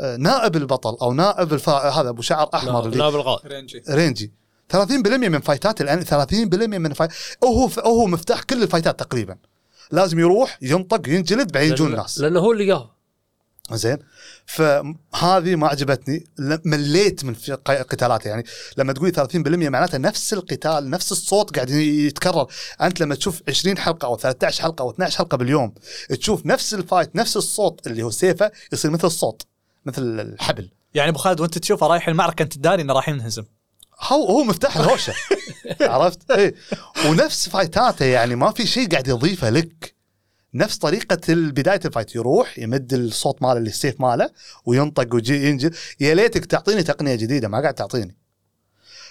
آه، نائب البطل أو نائب الفا... هذا أبو شعر أحمر اللي لا بالغاء رينجي. رينجي. 30% من فايتات الانمي 30% من fight هو هو مفتاح كل الفايتات تقريبا. لازم يروح ينطق ينجلد بعدين يجون الناس. لأنه هو اللي قال زين؟ فهذه ما عجبتني. مليت من قتالاته. يعني لما تقولي 30% معناته نفس القتال نفس الصوت قاعد يتكرر. أنت لما تشوف 20 حلقة أو 13 حلقة أو 12 حلقة باليوم تشوف نفس الفايت نفس الصوت اللي هو سيفه يصير مثل الصوت مثل الحبل. يعني أبو خالد وأنت تشوفه رايح المعركة أنت داري إنه راح ينهزم. هو هو مفتاح الهوشة. عرفت؟ إيه. ونفس فايتاته يعني ما في شيء قاعد يضيفه لك. نفس طريقة بداية ال fight. يروح يمد الصوت ماله السيف ماله وينطق ويجي ينجل يا ليتك تعطيني تقنية جديدة ما قاعد تعطيني.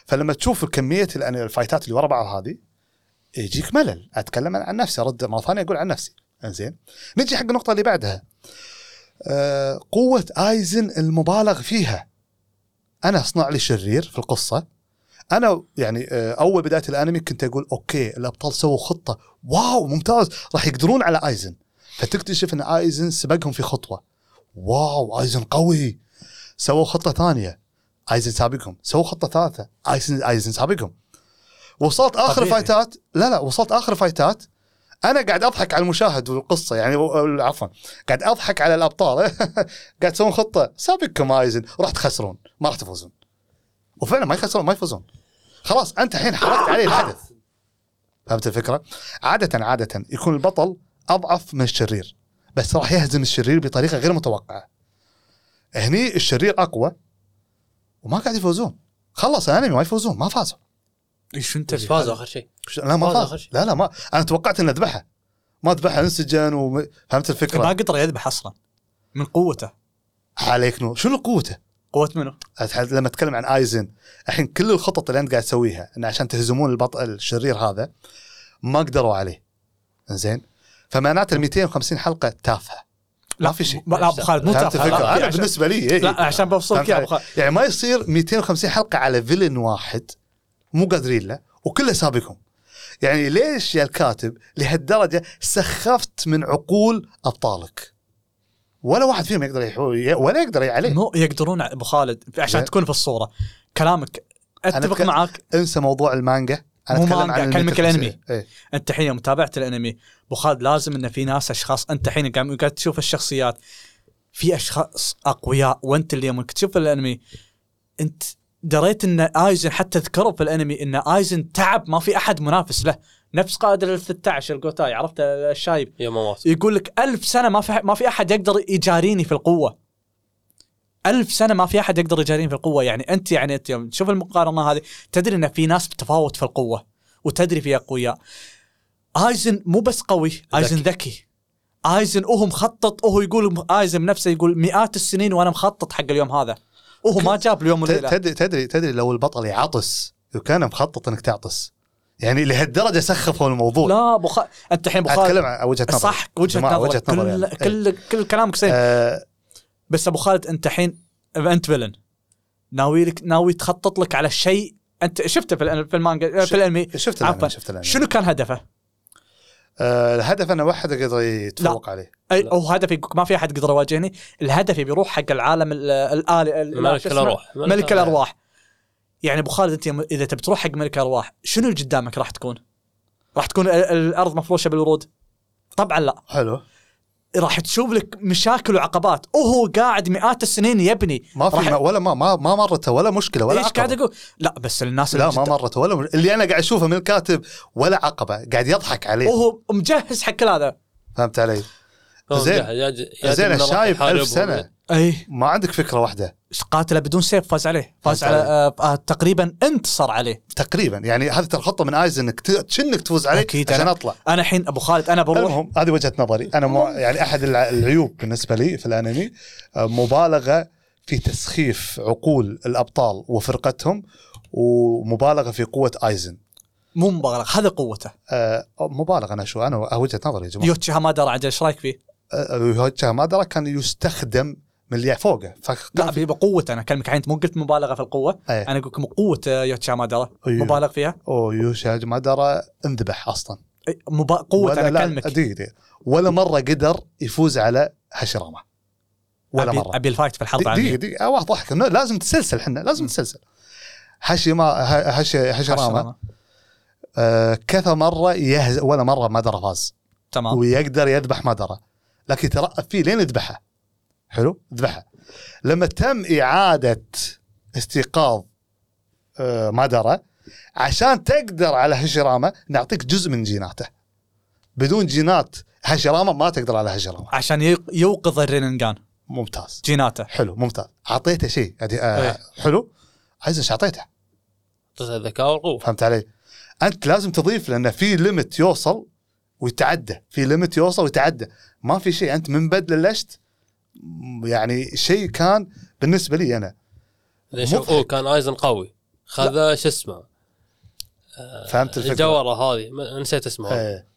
فلما تشوف كمية الأن- الفايتات اللي ورا بعض هذه يجيك ملل. أتكلم عن نفسي أرد مرة ثانية أقول عن نفسي. إنزين. نجي حق النقطة اللي بعدها. آه قوة أيزن المبالغ فيها. أنا أصنع لي شرير في القصة. أنا يعني آه أول بداية الأنمي كنت أقول okay الأبطال سووا خطة. wow ممتاز. راح يقدرون على أيزن. فتكتشف إن أيزن سبقهم في خطوة. wow أيزن قوي. سووا خطة ثانية. أيزن سابقهم. سووا خطة ثالثة. أيزن أيزن سابقهم. وصلت آخر طبيعي. فايتات. لا لا وصلت آخر فايتات. أنا قاعد أضحك على المشاهد والقصة يعني و- عفوا. قاعد أضحك على الأبطال. قاعد تسوون خطة. سابقكم أيزن. راح تخسرون. ما راح تفوزون. وفعلا ما يخسرون ما يفوزون. خلاص أنت الحين حركت عليه الحدث فهمت الفكرة؟ عادة عادة يكون البطل أضعف من الشرير بس راح يهزم الشرير بطريقة غير متوقعة. هني الشرير أقوى وما قاعد يفوزون. خلص الأنمي ما يفوزون ما فازوا. إيش أنت؟ بس فاز آخر شيء. ش- لا ما فاز فاز آخر شيء. لا لا ما أنا توقعت إنه ذبحه. ما ذبحه انسجن وم... فهمت ما الفكرة قدر يذبح أصلا من قوته. عليك نور. شنو قوته؟ قوة أتح- لما أتكلم عن آيزن الحين كل الخطط اللي أنت قاعد تسويها إن عشان تهزمون البطل الشرير هذا ما قدروا عليه. زين فمعناته ال 250 حلقة تافهة. ما في شيء. لا أبو خالد مو فهمت تافه الفكرة؟ لا، أنا بالنسبة لي إيه. لا عشان بوصلك يا أبو؟ خالد. يعني ما يصير 250 حلقة على فيلن واحد مو قادرين له وكله سابقهم. يعني ليش يا الكاتب لهالدرجة سخفت من عقول أبطالك؟ ولا واحد فيهم يقدر يحو ولا يقدر عليه مو يقدرون أبو خالد عشان. تكون في الصورة كلامك أتفق أتك- معاك انسى موضوع المانجا أنا مو أتكلم عن أكلمك 250. الأنمي. إيه. انت الحين يوم تابعت الأنمي أبو خالد لازم انه في ناس أشخاص أنت الحين قاعد تشوف الشخصيات في أشخاص أقوياء وأنت اللي يوم تشوف الأنمي أنت دريت إن آيزن حتى ذكروا في الأنمي إن آيزن تعب ما في أحد منافس له نفس قائد ال 13 الجوتاي عرفت؟ الشايب. يقول لك ألف سنة ما في ما في أحد يقدر يجاريني في القوة. ألف سنة ما في أحد يقدر يجاريني في القوة. يعني أنت يعني أنت يوم تشوف المقارنة هذه. تدري أن في ناس بتفاوت في القوة وتدري في أقوياء. آيزن مو بس قوي آيزن ذكي. آيزن وهو مخطط وهو يقول آيزن بنفسه يقول مئات السنين وأنا مخطط حق اليوم هذا. وهو ما جاب اليوم وليله تدري تدري تدري لو البطل يعطس وكان مخطط إنك تعطس. يعني لهالدرجة سخفوا الموضوع. لا أبو خ... أنت الحين أبو خالد أتكلم عن وجهة نظر صح وجهة نظر وجهة نظر كل يعني. كل كل كلامك سليم آه. بس أبو خالد أنت الحين أنت فيلن. ناوي لك ناوي تخطط لك على الشيء أنت شفته في في المانجا في الأنمي؟ شفت عفوا. الانمي شفت الأنمي. شنو كان هدفه؟ آه الهدف إنه واحد يقدر يتفوق عليه. أي هو هدف يقول ما في أحد يقدر يواجهني. الهدف يبي يروح حق العالم ال- الالي ال- ملك؟ الأرواح. ملك. الأرواح. يعني أبو خالد أنت إذا تبي تروح حق ملك الارواح شنو اللي قدامك راح تكون؟ راح تكون ال- الأرض مفروشة بالورود؟ طبعا لا حلو راح تشوف لك مشاكل وعقبات وهو قاعد مئات السنين يبني ما في راح- ما ولا ما ما, ما مرته ولا مشكلة ولا إيش قاعد أقول؟ لا بس الناس لا ما مرته ولا مش... اللي أنا قاعد أشوفه من الكاتب ولا عقبة قاعد يضحك عليه وهو مجهز حق كل هذا فهمت علي؟ هو زين. زين الشايب. ألف سنة. أي. ما عندك فكرة واحدة. قاتله بدون سيف فاز عليه. فاز على آه آه تقريبا انتصر عليه. تقريبا يعني هذه ترى خطه من ايزن إنك تشنك تفوز عليه أكيد عشان أنا- أطلع. أنا الحين أبو خالد أنا بروح. المهم هذه وجهة نظري. أنا مو يعني أحد الع- العيوب بالنسبة لي في الأنمي آه، مبالغة في تسخيف عقول الأبطال وفرقتهم ومبالغة في قوة آيزن. مو مبالغ هذا قوته. آه، مبالغة أنا شو أنا وجهة نظري يا جماعة. يوتشي هامادا راجل إيش رأيك فيه؟ يوتشا ما درى كان يستخدم من اللي فوقه لا في- بقوته أنا أكلمك الحين انت مو قلت مبالغة في القوة. أيه. أنا أقول لك قوه يوتشي هامادا أيوه. مبالغ فيها. أو يوشا ما درى انذبح أصلا. إيه، مبا... قوة أنا أكلمك. دقيقة. ولا مرة قدر يفوز على هاشيراما ولا ابي مرة. أبي الفايت في الحرب دقيقة دقيقة انه لازم تسلسل حنا لازم تسلسل. هاشيما ه- هاشي هاشيراما هاشيراما. آه كذا مرة يهز ولا مرة ما درى فاز. تمام. ويقدر يذبح ما درى. لكن يترقب فيه لين يذبحه حلو؟ ذبحة. لما تم إعادة استيقاظ آه ما درى عشان تقدر على هاشيراما نعطيك جزء من جيناته. بدون جينات هاشيراما ما تقدر على هاشيراما عشان يوقظ الرينجان ممتاز. جيناته. حلو ممتاز. أعطيته شيء. يعني آه إيه. حلو. عايز إيش أعطيته؟ اعطيته الذكاء والقوه فهمت علي؟ أنت لازم تضيف لأن في ليمت يوصل ويتعدى في ليمت يوصل ويتعدى ما في شيء أنت من بدل لشت. م- يعني شيء كان بالنسبة لي أنا. شوف هو كان أيزن قوي. خذ شو اسمه؟ فهمت الفكرة؟ الجوهرة هذه. ما- نسيت اسمها. إيه.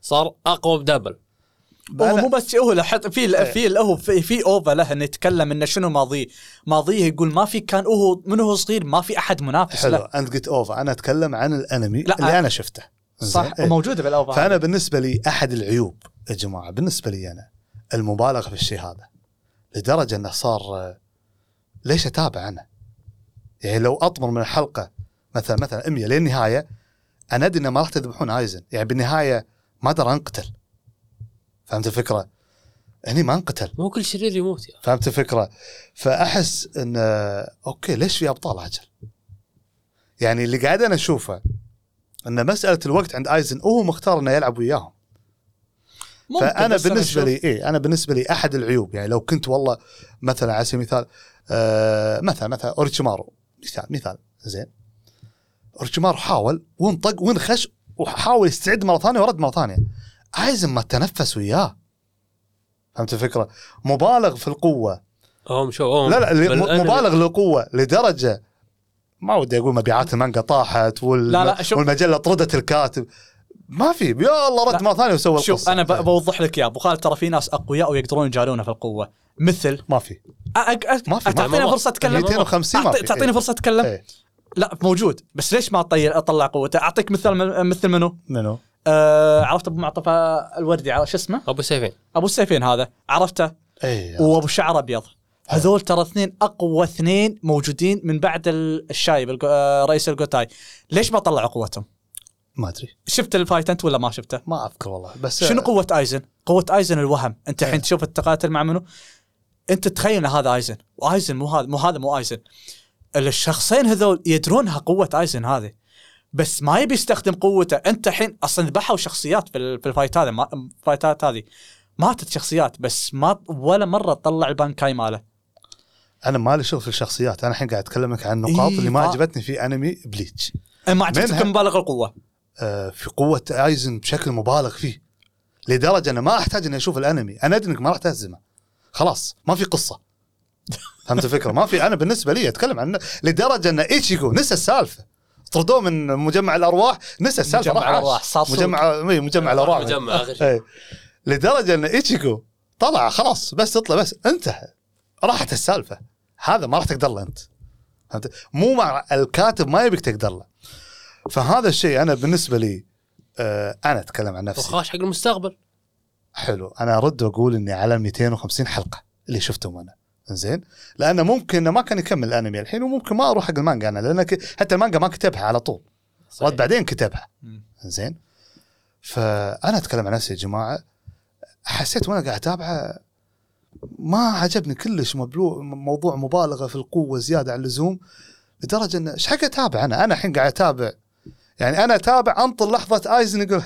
صار أقوى ب double. هو مو بس هو لحد في إيه. في هو في, في OVA له إنه يتكلم إنه شنو ماضيه ماضيه يقول ما في كان هو من هو صغير ما في أحد منافس حلو. له. أنت قلت OVA أنا أتكلم عن الأنمي لا، اللي أنا شفته. صح؟ إيه. موجودة فأنا بالنسبة لي أحد العيوب يا جماعة بالنسبة لي أنا المبالغة في الشيء هذا لدرجة إنه صار ليش أتابع أنا؟ يعني لو أطمر من الحلقة مثلا مثلا 100 للنهايه أنا أدري إنه ما راح تذبحون آيزن يعني بالنهاية ما أدري أنقتل فهمت الفكرة؟ هني ما أنقتل مو كل شرير يموت يا فهمت الفكرة؟ فأحس إن آه، okay ليش في أبطال أجل؟ يعني اللي قاعد أنا أشوفه أن مسألة الوقت عند آيزن هو مختار إنه يلعب وياهم. ممكن، فأنا بالنسبة لي إيه أنا بالنسبة لي أحد العيوب. يعني لو كنت والله مثلا على سبيل المثال آه مثلا مثلا اورتشيمارو مثال مثال. زين. اورتشيمارو حاول وانطق وانخش وحاول يستعد مرة ثانية ورد مرة ثانية. آيزن ما تنفس وياه. فهمت الفكرة؟ مبالغ في القوة. هم شو هم لا لا مبالغ للقوة لدرجة ما ودي أقول مبيعات المانجا طاحت وال... لا، لا، شوف. والمجلة طردت الكاتب. ما في. يا الله رد. مرة ثانية وسوى شوف القصة. أنا ب- بوضح لك إياه. أبو خالد ترى في ناس أقوياء ويقدرون يجارونه في القوة. مثل. ما في. أ- أ- ما في- تعطيني ما- فرصة أتكلم؟ 250 ما أعطي- في. تعطيني إيه. فرصة أتكلم؟ إيه. لا موجود. بس ليش ما اطير أطلع قوته أعطيك مثال من- مثل منو؟ منو؟ آه عرفت أبو معطف الوردي شو اسمه؟ أبو سيفين. أبو السيفين هذا. عرفته؟ اي وأبو شعر أبيض. هذول ترى اثنين أقوى اثنين موجودين من بعد ال- الشايب آه، رئيس الجوتاي. ليش ما طلعوا قوتهم؟ ما أدري. شفت ال fight انت ولا ما شفته؟ ما أذكر والله بس شنو قوة أيزن؟ قوة أيزن الوهم. أنت إيه. الحين تشوف التقاتل مع منو؟ أنت تخيل إن هذا أيزن. وأيزن مو هذا مو هذا مو أيزن. الشخصين هذول يدرونها قوة أيزن هذه. بس ما يبي يستخدم قوته. أنت الحين أصلا ذبحوا شخصيات في ال- في ال fight هذا ما الفايتات هذه. ماتت شخصيات بس ما ولا مرة طلع البانكاي ماله. أنا مالي شغل في الشخصيات أنا الحين قاعد اكلمك عن النقاط إيه، اللي ما عجبتني في أنمي بليتش. ما عجبتك مبالغ القوة. آه في قوة أيزن بشكل مبالغ فيه. لدرجة أنا ما أحتاج إني أشوف الأنمي أنا أدري إنك ما راح تهزمه. خلاص ما في قصة. فهمت الفكرة؟ ما في أنا بالنسبة لي أتكلم عن لدرجة أن ايتشيجو نسى السالفة. طردوه من مجمع الأرواح نسى السالفة مجمع صوت. مجمع مجمع الأرواح. مجمع لدرجة أن إيتشيجو طلع خلاص بس تطلع بس انتهى. راحت السالفة. هذا ما راح تقدر له أنت. فهمت مو مع الكاتب ما يبيك تقدر له. فهذا الشيء أنا بالنسبة لي آه أنا أتكلم عن نفسي. وخاش حق المستقبل. حلو. أنا أرد وأقول إني على 250 حلقة اللي شفتهم أنا. زين لأنه ممكن إنه ما كان يكمل الأنمي الحين وممكن ما أروح حق المانجا أنا لأن حتى المانجا ما كتبها على طول. صحيح. رد بعدين كتبها. زين فأنا أتكلم عن نفسي يا جماعة. حسيت وأنا قاعد أتابعه ما عجبني كلش مبلوع موضوع مبالغة في القوة زيادة عن اللزوم لدرجة انه إيش حق أتابع أنا؟ أنا الحين قاعد أتابع. يعني أنا أتابع أنطر لحظة آيزن يقول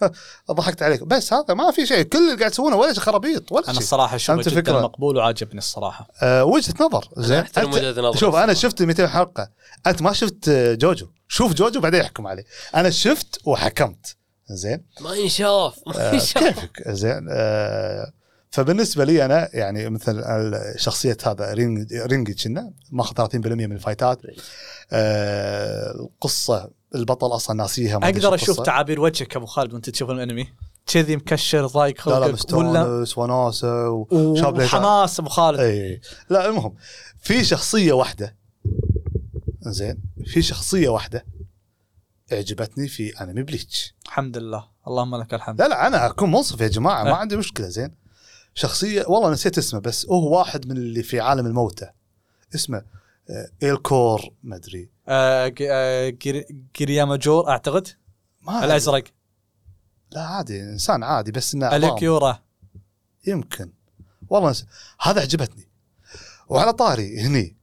ضحكت عليك. بس هذا ما في شيء. كل اللي قاعد يسوونه ولا شيء خرابيط ولا أنا شيء. الصراحة اشوفه فهمت جدا الفكرة؟ مقبول وعاجبني الصراحة. آه وجهة نظر. زين. نظرك شوف أنا. شفت 200 حلقة. أنت ما شفت آه، جوجو. شوف جوجو بعدين احكم عليه. أنا شفت وحكمت. زين. ما ينشاف. ما آه، ينشاف. كيفك؟ زين. آه، فبالنسبة لي أنا يعني مثل شخصية هذا رينج رينجي كنا ماخذ 30% من الفايتات. آه، القصة البطل أصلا ناسيها أقدر شو أشوف. تعابير وجهك أبو خالد وأنت تشوف الأنمي. كذي مكشر ضايق لا لا خلقك ولا؟ مستانس وناسه. وحماس أبو خالد. اي لا المهم في شخصية واحدة زين في شخصية واحدة أعجبتني في أنمي بليتش. الحمد لله. اللهم لك الحمد. لا لا أنا أكون منصف يا جماعة ما أه. عندي مشكلة زين. شخصية والله نسيت اسمه بس هو واحد من اللي في عالم الموتى اسمه آه، إيلكيور ما أدري. آه ج- آه جير- جيرياما جور أعتقد؟ ما. الأزرق. لا عادي إنسان عادي بس إنه. ألكيورا. يمكن. والله نس... هذا عجبتني. وعلى طاري هني.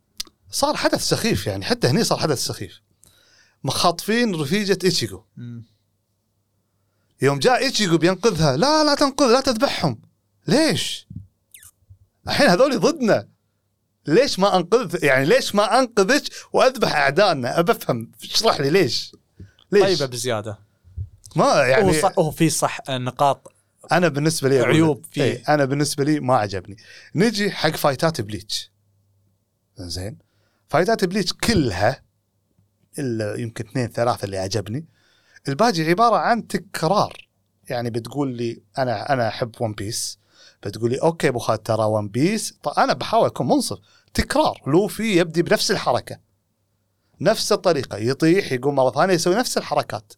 صار حدث سخيف يعني حتى هني صار حدث سخيف. مخاطفين رفيجة إيتشيغو. مم. يوم جاء إيتشيغو بينقذها لا لا تنقذ لا تذبحهم. ليش؟ الحين هذول ضدنا. ليش ما انقذ يعني ليش ما أنقذك وأذبح أعدائنا؟ أبى أفهم. اشرح لي ليش؟ ليش؟ طيبة بزيادة. ما هو يعني صح هو في صح نقاط أنا بالنسبة لي عيوب فيه. إيه أنا بالنسبة لي ما عجبني. نجي حق فايتات بليتش. زين. فايتات بليتش كلها إلا يمكن اثنين ثلاثة اللي عجبني. الباقي عبارة عن تكرار. يعني بتقول لي أنا أنا أحب ون بيس بتقول لي okay أبو خالد ترى ون بيس طيب أنا بحاول أكون منصف. تكرار. لوفي يبدي بنفس الحركة. نفس الطريقة. يطيح يقوم مرة ثانية يسوي نفس الحركات.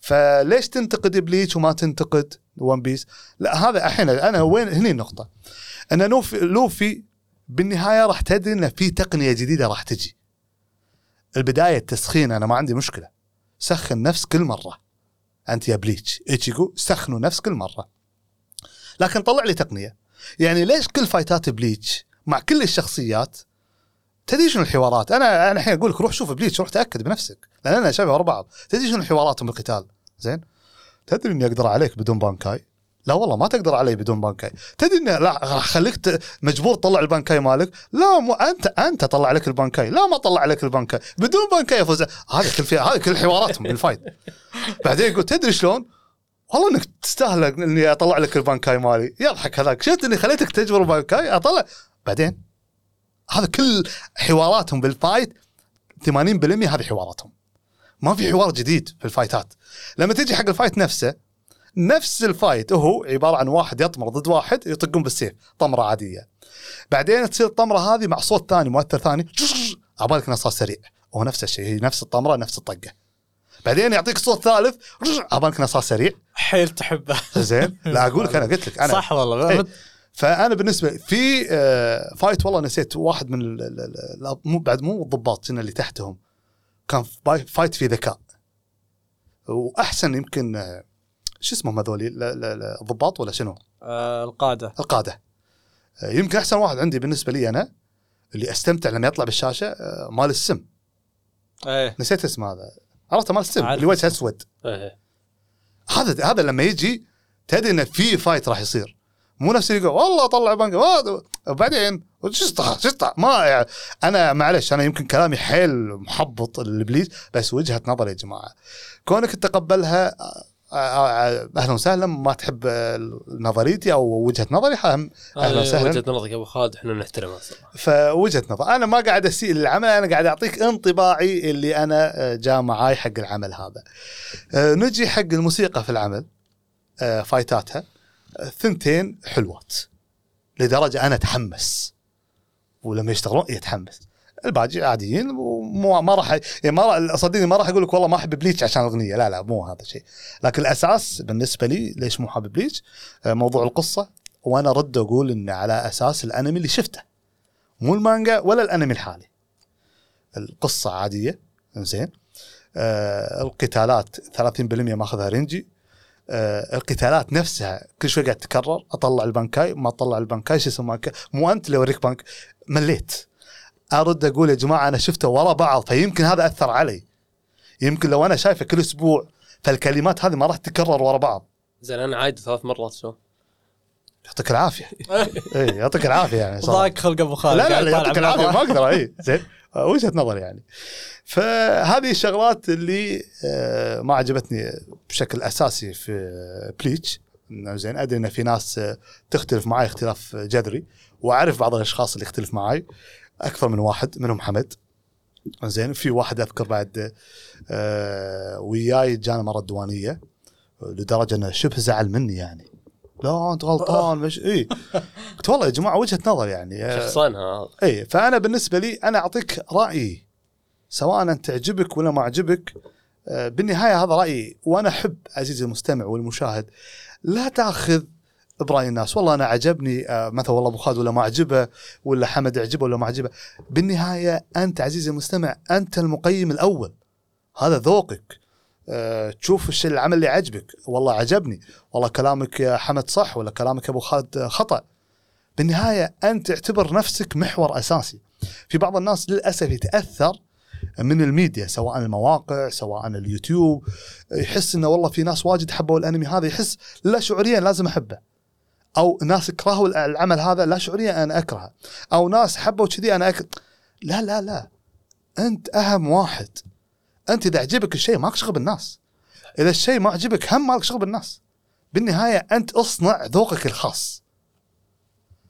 فليش تنتقد بليتش وما تنتقد ون بيس لا هذا الحين أنا وين هني النقطة. أن لوفي لوفي بالنهاية راح تدري ان في تقنية جديدة راح تجي. البداية التسخين أنا ما عندي مشكلة. سخن نفس كل مرة. أنت يا بليتش ايتشيجو سخنوا نفس كل مرة. لكن طلع لي تقنية. يعني ليش كل فايتات بليتش مع كل الشخصيات؟ تدري شنو الحوارات؟ أنا أنا الحين أقول لك روح شوف بليتش روح تأكد بنفسك. لأن أنا شايفها ورا بعض. تدري شنو حواراتهم بالقتال؟ زين؟ تدري إني أقدر عليك بدون بانكاي؟ لا والله ما تقدر علي بدون بانكاي. تدري إني لا راح أخليك ت- مجبور تطلع البانكاي مالك؟ لا مو أنت أنت طلع لك البانكاي. لا ما طلع لك البانكاي. بدون بانكاي يفوز هذا كل في هذا كل حواراتهم بال fight. بعدين يقول تدري شلون؟ والله إنك تستاهل إني أطلع لك البانكاي مالي. يضحك هذاك. شفت إني خليتك تجبر بانكاي أطلع. بعدين؟ هذا كل حواراتهم بال fight 80% هذه حواراتهم. ما في حوار جديد في الفايتات. لما تجي حق ال fight نفسه نفس ال fight هو عبارة عن واحد يطمر ضد واحد يطقون بالسيف طمرة عادية. بعدين تصير الطمرة هذه مع صوت ثاني مؤثر ثاني عبالك انه صار سريع. وهو نفس الشيء هي نفس الطمرة نفس الطقة. بعدين يعطيك صوت ثالث عبالك إنه صار سريع. حيل تحبه. زين لا أقول لك أنا قلت لك أنا. صح والله إيه. فأنا بالنسبة في آه، fight والله نسيت واحد من ال- ال- ال- ال- مو بعد مو الضباط اللي تحتهم. كان figh- fight في ذكاء. وأحسن يمكن آه، شو اسمهم ال- الضباط ولا شنو؟ آه القادة. القادة. آه، يمكن أحسن واحد عندي بالنسبة لي أنا اللي أستمتع لما يطلع بالشاشة آه، مال السم. إيه. نسيت اسمه هذا. عرفته مال السم. اللي وجهه اسود إيه. هذا هذا لما يجي تدري انه في فايت راح يصير. مو نفس اللي يقول والله طلع بنك. وبعدين شو اسطح شو اسطح ما يعني أنا معلش أنا يمكن كلامي حيل محبط الابليس بس وجهة نظر يا جماعة. كونك تتقبلها أهلا وسهلا. ما تحب آه، نظريتي أو وجهة نظري أهلا وسهلا. وجهة نظرك يا أبو خالد إحنا نحترمها صراحة فوجهة نظر. أنا ما قاعد أسيء للعمل أنا قاعد أعطيك انطباعي اللي أنا آه، جاء معاي حق العمل هذا. آه، نجي حق الموسيقى في العمل آه، فايتاتها. آه، ثنتين حلوات لدرجة أنا أتحمس. ولما يشتغلون يتحمس. الباقي عاديين ومو ما راح يعني ما راح صدقني ما راح أقول لك والله ما أحب بليتش عشان أغنية. لا لا مو هذا الشيء لكن الأساس بالنسبة لي ليش مو حابب بليتش؟ آه، موضوع القصة. وأنا رد أقول ان على أساس الأنمي اللي شفته. مو المانجا ولا الأنمي الحالي. القصة عادية زين آه القتالات 30% ماخذها رينجي. آه القتالات نفسها كل شوي قاعد تتكرر أطلع البنكاي ما أطلع البنكاي شو اسمه مو أنت اللي اوريك بنك مليت. أرد أقول يا جماعة أنا شفته ورا بعض فيمكن هذا أثر علي. يمكن لو أنا شايفه كل أسبوع فالكلمات هذه ما راح تتكرر ورا بعض. زين أنا عايد ثلاث مرات شلون؟ يعطيك العافية. اي يعطيك العافية يعني. ضاق خلق أبو خالد لا لا, لا يعطيك العافية. ما أقدر اي زين. وجهة نظر يعني؟ فهذه الشغلات اللي آه، ما عجبتني بشكل أساسي في بليتش. زين أدري إن في ناس تختلف معي اختلاف جذري وأعرف بعض الأشخاص اللي يختلف معي أكثر من واحد منهم حمد. زين في واحد أذكر بعد آه، وياي جانا مرة الديوانية لدرجة إنه شبه زعل مني يعني. لا أنت غلطان مش إي. قلت والله يا جماعة وجهة نظر يعني آه، شخصين هذا إي. فأنا بالنسبة لي أنا أعطيك رأيي سواء أنت تعجبك ولا ما عجبك آه، بالنهاية هذا رأيي. وأنا أحب عزيزي المستمع والمشاهد لا تأخذ براي الناس. والله أنا عجبني آه، مثلا والله أبو خالد ولا ما عجبه ولا حمد عجبه ولا ما عجبه بالنهاية أنت عزيزي المستمع أنت المقيم الأول. هذا ذوقك. آه، تشوف الشيء العمل اللي عجبك والله عجبني والله كلامك يا حمد صح ولا كلامك يا أبو خالد خطأ. بالنهاية أنت اعتبر نفسك محور أساسي. في بعض الناس للأسف يتأثر من الميديا سواء المواقع سواء اليوتيوب. يحس إنه والله في ناس واجد حبوا الأنمي هذا يحس لا شعوريا لازم أحبه. أو ناس كرهوا العمل هذا لا شعوريا أنا اكرهه أو ناس حبوا كذي أنا أكره لا لا لا. أنت أهم واحد. أنت إذا عجبك الشيء ماك شغل بالناس. إذا الشيء ما عجبك هم مالك شغل بالناس. بالنهاية أنت اصنع ذوقك الخاص.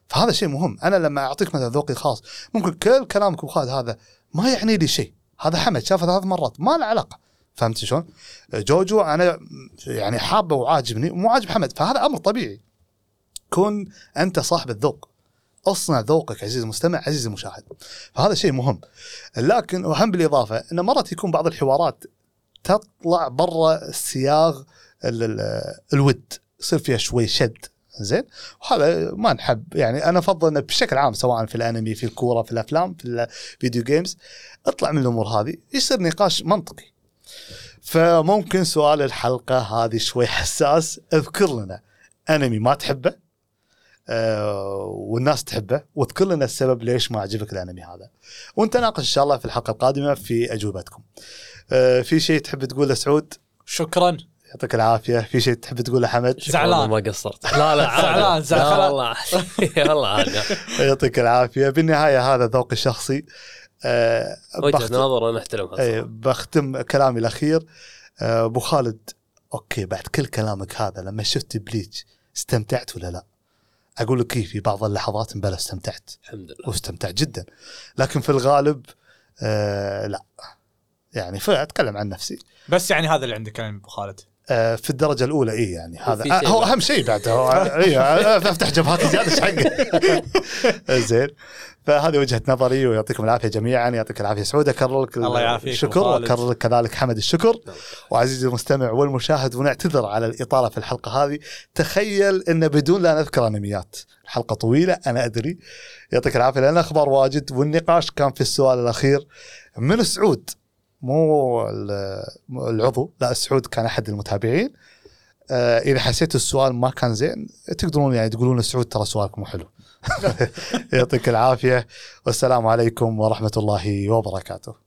فهذا شيء مهم. أنا لما أعطيك مثلا ذوقي الخاص ممكن كل كلامك ابو خالد هذا ما يعني لي شيء. هذا حمد شافه ثلاث مرات. ما له علاقة. فهمت شلون؟ جوجو أنا يعني حابه وعاجبني ومو عاجب حمد. فهذا أمر طبيعي. كن أنت صاحب الذوق. اصنع ذوقك عزيزي المستمع عزيزي المشاهد. فهذا شيء مهم. لكن وهم بالإضافة إن مرات يكون بعض الحوارات تطلع برا سياغ ال- ال- الود يصير فيها شوي شد. زين؟ وهذا ما نحب. يعني أنا أفضل إنه بشكل عام سواء في الأنمي في الكورة في الأفلام في الفيديو جيمز اطلع من الأمور هذه يصير نقاش منطقي. فممكن سؤال الحلقة هذه شوي حساس اذكر لنا أنمي ما تحبه؟ آه والناس تحبه واذكر لنا السبب ليش ما عجبك الأنمي هذا. وانت ناقش إن شاء الله في الحلقة القادمة في أجوبتكم. آه في شيء تحب تقوله سعود؟ شكرا. يعطيك العافية. في شيء تحب تقوله حمد؟ زعلان. ما قصرت. لا لا. زعلان، زعلان. لا والله. والله يعطيك العافية. بالنهاية هذا ذوقي الشخصي. آه وجهة بخت- نظر ونحترمها إيه، صراحة. بختم كلامي الأخير. أبو خالد okay بعد كل كلامك هذا لما شفت بليتش استمتعت ولا لا؟ أقول لك في بعض اللحظات بلى استمتعت. الحمد لله. واستمتعت جدا. لكن في الغالب آه لا. يعني فأتكلم عن نفسي. بس يعني هذا اللي عندك كلام ابو خالد. في الدرجة الأولى اي يعني هذا آه هو. أهم شيء بعد هو اي أفتح جبهات زيادة إيش حقه زين. فهذه وجهة نظري ويعطيكم العافية جميعا يعطيك العافية سعود اكرر لك الله يعافيك الشكر. واكرر لك كذلك حمد الشكر. وعزيزي المستمع والمشاهد ونعتذر على الإطالة في الحلقة هذه. تخيل إن بدون لا نذكر أنميات. الحلقة طويلة أنا أدري. يعطيك العافية لأن الأخبار واجد والنقاش كان في السؤال الأخير من سعود. مو ال- العضو لا سعود كان أحد المتابعين. آه إذا حسيت السؤال ما كان زين تقدرون يعني تقولون لسعود ترى سؤالك مو حلو. يعطيك العافية. والسلام عليكم ورحمة الله وبركاته.